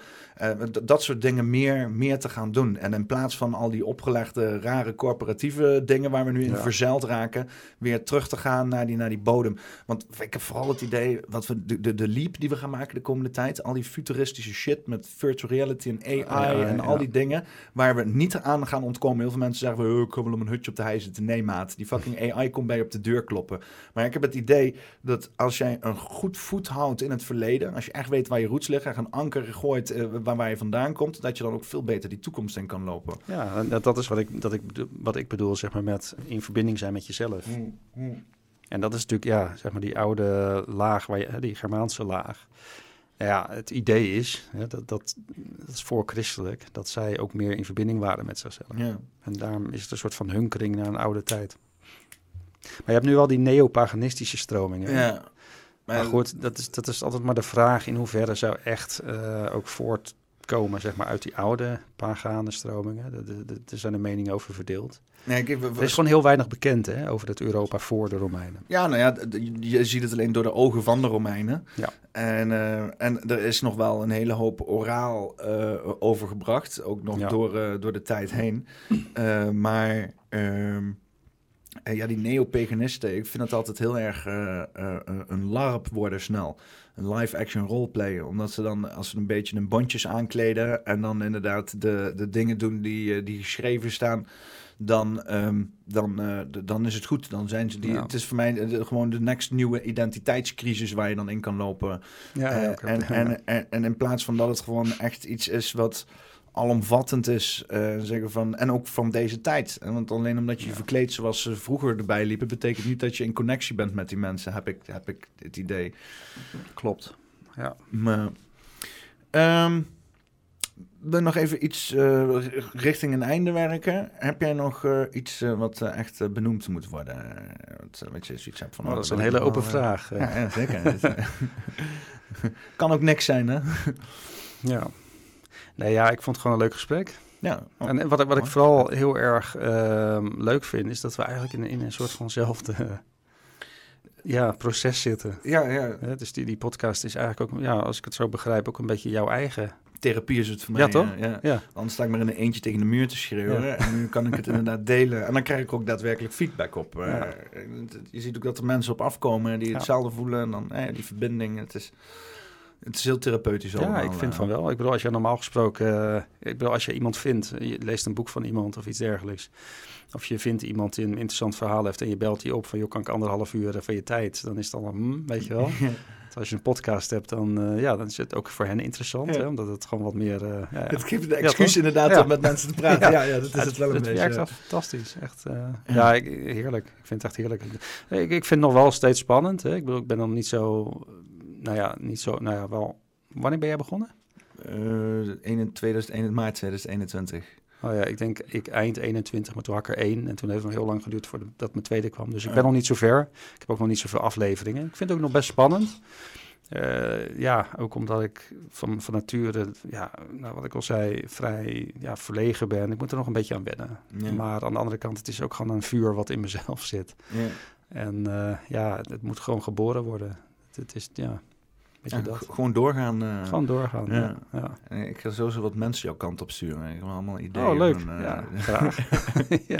Dat soort dingen meer, meer te gaan doen. En in plaats van al die opgelegde, rare corporatieve dingen waar we nu in Ja. verzeild raken, weer terug te gaan naar die, naar die bodem. Want ik heb vooral het idee, wat we, de, de, de leap die we gaan maken de komende tijd, al die futuristische shit met virtual reality en AI Ja, en al die dingen, waar we niet aan gaan ontkomen. Heel veel mensen zeggen, oh, ik kom wel om een hutje op de hei zitten. Nee, maat, die fucking AI komt bij je op de deur kloppen. Maar ik heb het idee dat als jij een goed voet houdt in het verleden, als je echt weet waar je roots liggen, een anker gooit uh, waar, waar je vandaan komt, dat je dan ook veel beter die toekomst in kan lopen. Ja, dat, dat is wat ik, dat ik, wat ik bedoel, zeg maar, met in verbinding zijn met jezelf. En dat is natuurlijk, ja, zeg maar die oude laag, waar je, die Germaanse laag. Ja, het idee is, hè, dat, dat, dat is voorchristelijk, dat zij ook meer in verbinding waren met zichzelf. Ja. En daarom is het een soort van hunkering naar een oude tijd. Maar je hebt nu al die neopaganistische stromingen. Ja. Maar, maar goed, dat is, dat is altijd maar de vraag in hoeverre zou echt uh, ook voortkomen zeg maar, uit die oude pagane stromingen. Er zijn de meningen over verdeeld. Nee, ik, er is gewoon heel weinig bekend hè, over het Europa voor de Romeinen. Ja, nou ja, je ziet het alleen door de ogen van de Romeinen. Ja. En, uh, en er is nog wel een hele hoop oraal uh, overgebracht, ook nog Ja. door, uh, door de tijd heen. Maar ehm, ja, die neopaganisten, ik vind het altijd heel erg een larp worden snel. Een live-action roleplay. Omdat ze dan, als ze een beetje een bondjes aankleden... en dan inderdaad de, de dingen doen die, die geschreven staan... dan, um, dan, uh, dan is het goed. Dan zijn ze die, Ja. Het is voor mij de, gewoon de next nieuwe identiteitscrisis... waar je dan in kan lopen. Ja, Uh, oké. en, en, en, en in plaats van dat het gewoon echt iets is wat alomvattend is. eh, zeggen van, en ook van deze tijd. En Want alleen omdat je je Ja. verkleedt zoals ze vroeger erbij liepen... betekent niet dat je in connectie bent met die mensen. Heb ik, heb ik het idee. Klopt. Ja. Maar, ehm, we nog even iets eh, richting een einde werken. Heb jij nog eh, iets eh, wat echt benoemd moet worden? Wat, wat je zoiets hebt van... Maar oh, dat is een hele open vraag. Ja, ja, zeker. kan ook niks zijn, hè? Ja. Nee, ja, ik vond het gewoon een leuk gesprek. Ja. Oh, en wat, ik- wat ik vooral heel erg ehm, leuk vind, is dat we eigenlijk in, in een soort vanzelfde ja, proces zitten. ja, ja. Dus die, die podcast is eigenlijk ook, ja, als ik het zo begrijp, ook een beetje jouw eigen. Therapie is het voor mij. Ja, toch? Ja, ja. Ja, Anders sta ik maar in een eentje tegen de muur te schreeuwen. Ja. En nu kan ik het inderdaad delen. En dan krijg ik ook daadwerkelijk feedback op. Eh, Ja. Je ziet ook dat er mensen op afkomen die Ja. hetzelfde voelen. En dan eh, die verbinding. Het is, het is heel therapeutisch ja allemaal. ik vind van wel. Ik bedoel, als je normaal gesproken, eh, ik bedoel, als je iemand vindt, je leest een boek van iemand of iets dergelijks. Of je vindt iemand die een interessant verhaal heeft en je belt die op van, joh, kan ik anderhalf uur van je tijd? Dan is het dan, hm, weet je wel. Als je een podcast hebt, dan, eh, ja, dan is het ook voor hen interessant. Ja. Hè, omdat het gewoon wat meer... eh, ja, ja. Het geeft de Ja, excuus inderdaad Ja. om met mensen te praten. Ja, Ja. ja, dat is Ja, het wel een het beetje. werkt wel fantastisch. Echt, eh, Ja. ja, ik, heerlijk. Ik vind het echt heerlijk. Ik, ik vind het nog wel steeds spannend. Hè. Ik bedoel, ik ben dan niet zo... Nou ja, niet zo... Nou ja, wel... Wanneer ben jij begonnen? Eh, 21 2001, maart 2021. Oh ja, ik denk ik eind 21, maar toen had ik er één. En toen heeft het nog heel lang geduurd voordat mijn tweede kwam. Dus ik ben Ja. nog niet zo ver. Ik heb ook nog niet zoveel afleveringen. Ik vind het ook nog best spannend. Eh, ja, ook omdat ik van, van nature, ja, nou, wat ik al zei, vrij ja, verlegen ben. Ik moet er nog een beetje aan wennen. Ja. Maar aan de andere kant, het is ook gewoon een vuur wat in mezelf zit. Ja. En eh, ja, het, het moet gewoon geboren worden. Het, het is, ja. Dat. gewoon doorgaan. eh. Gewoon doorgaan. ja. Ik ga sowieso wat mensen jouw kant op sturen. Ik heb allemaal ideeën. Oh, leuk. van, eh, ja, graag. ja.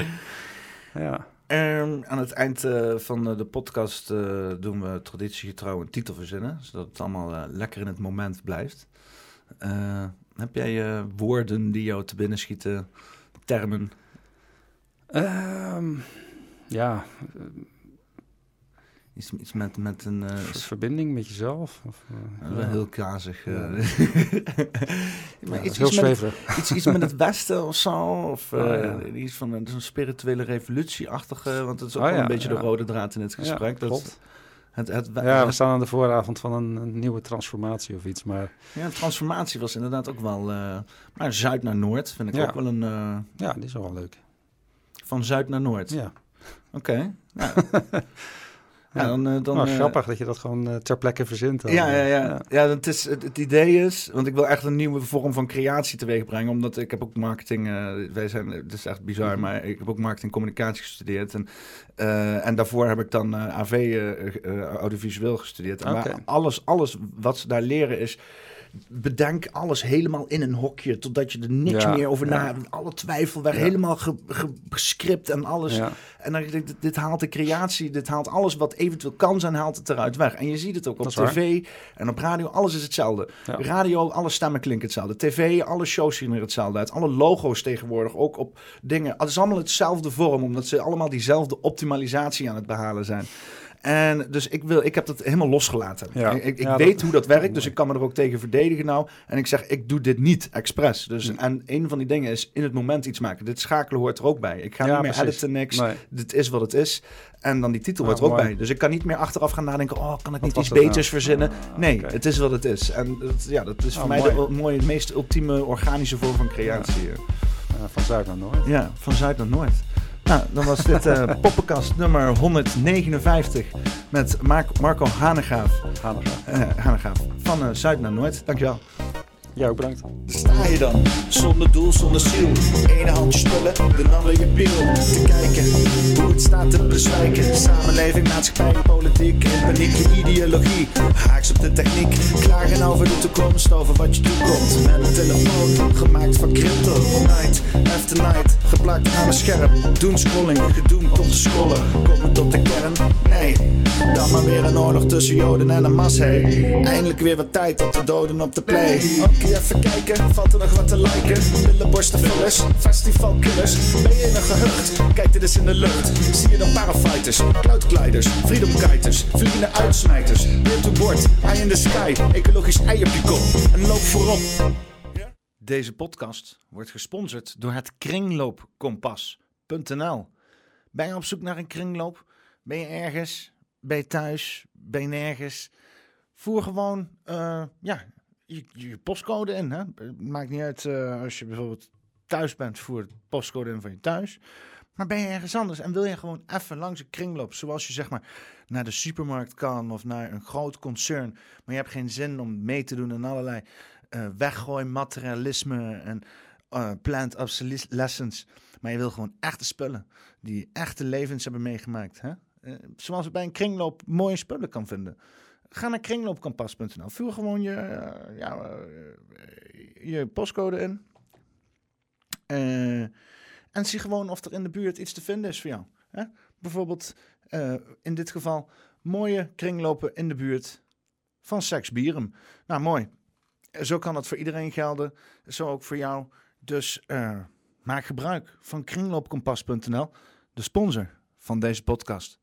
ja. Ehm, aan het eind eh, van de podcast doen we traditiegetrouw een titel verzinnen. Zodat het allemaal lekker in het moment blijft. Heb jij woorden die jou te binnen schieten? Termen? Ehm, ja, Iets, iets met, met een... eh, ver- verbinding met jezelf. Of, eh, Ja, wel heel kazig. eh. Ja. maar Ja, iets, heel met het, zweverig. iets, iets met het Westen of zo. Of eh, Oh, ja. iets van een, zo'n spirituele revolutie-achtige. Want dat is ook Oh, wel een ja, beetje de rode draad in het gesprek. dat klopt. het, het, Ja, we het, staan aan de vooravond van een, een nieuwe transformatie of iets. Maar ja, de transformatie was inderdaad ook wel. eh, maar zuid naar noord vind ik Ja. ook wel een. eh, ja, die is wel leuk. van zuid naar noord. Ja, Oké. Ja. ja, dan. eh, dan nou, eh, grappig dat je dat gewoon eh, ter plekke verzint. dan. Ja, ja, ja. ja. is, het, het idee is, want ik wil echt een nieuwe vorm van creatie teweeg brengen, omdat ik heb ook marketing, wij zijn, het is echt bizar, Mhm. maar ik heb ook marketing communicatie gestudeerd en, en daarvoor heb ik dan AV, audiovisueel gestudeerd. En waar alles, alles wat ze daar leren is, bedenk alles helemaal in een hokje, totdat je er niks Ja, meer over ja. na hebt. Alle twijfel weg, Ja. helemaal ge, ge- gescript en alles. En dan denk ik, dit, dit haalt de creatie, dit haalt alles wat eventueel kan zijn, haalt het eruit weg. En je ziet het ook op waar. tv en op radio, alles is hetzelfde. Radio, alle stemmen klinken hetzelfde. TV, alle shows zien er hetzelfde uit. Alle logo's tegenwoordig, ook op dingen. Het is allemaal hetzelfde vorm, omdat ze allemaal diezelfde optimalisatie aan het behalen zijn. En dus ik, wil, ik heb dat helemaal losgelaten. Ja. Ik, ik, ik Ja, weet dat- hoe dat werkt, dus ik kan me er ook tegen verdedigen nou. En ik zeg, ik doe dit niet expres. Dus, Hm. En een van die dingen is in het moment iets maken. Dit schakelen hoort er ook bij. Ik ga Ja, niet meer precies. editen, niks. Nee. Dit is wat het is. En dan die titel Ah, hoort er ook mooi. bij. Dus ik kan niet meer achteraf gaan nadenken, oh, kan ik niet iets nou? beters verzinnen? Ah, Nee, het is wat het is. En dat, ja, dat is voor Oh, mij mooi. de mooie, meest ultieme organische vorm van creatie. Ja, van zuid naar noord. van zuid naar noord. Nou, dan was dit eh poppenkast nummer 159 met Marco, Hanegaaf, Hanega. eh, Hanegaaf van eh, zuid naar noord. Dankjewel. Ja, ook bedankt. Sta je dan, zonder doel, zonder ziel. Ene hand je spullen, de ander je piel. Te kijken hoe het staat te bezwijken. Samenleving, maatschappij, politiek. In paniek ideologie. Haaks op de techniek. Klagen over de toekomst, over wat je toekomt. Met een telefoon, gemaakt van crypto. Night after night, geplakt aan een scherm. Doen scrolling, gedoemd tot te scrollen. Komen tot de kern? Nee. Dan maar weer een oorlog tussen Joden en een mas. Hey. Eindelijk weer wat tijd op de doden op de play. Oké, even kijken, valt er nog wat te liken? Billenborstenvullers, festivalkillers. Ben je een gehucht? Kijk, dit is in de lucht. Zie je dan parafighters, cloudgliders, freedomkiters, vliegende uitsmijters. Beer to board, eye in the sky, ecologisch ei op je kop. En loop voorop. Deze podcast wordt gesponsord door het kringloopkompas.nl. Ben je op zoek naar een kringloop? Ben je ergens? Ben je thuis? Ben je nergens? Voer gewoon eh, ja, je, je postcode in. Hè? Het Maakt niet uit eh, als je bijvoorbeeld thuis bent, voer de postcode in van je thuis. Maar ben je ergens anders en wil je gewoon even langs een kringloop, zoals je zeg maar naar de supermarkt kan of naar een groot concern, maar je hebt geen zin om mee te doen aan allerlei eh weggooi materialisme en eh plant obsolescence. Maar je wil gewoon echte spullen die echte levens hebben meegemaakt. Hè? Zoals je bij een kringloop mooie spullen kan vinden. Ga naar kringloopkampas.nl. Vul gewoon je, eh, ja, eh, je postcode in. Eh, en zie gewoon of er in de buurt iets te vinden is voor jou. Hè? Bijvoorbeeld in dit geval mooie kringlopen in de buurt van Sex Bierum. Nou, mooi. Zo kan het voor iedereen gelden. Zo ook voor jou. Dus maak gebruik van kringloopkompas.nl, de sponsor van deze podcast.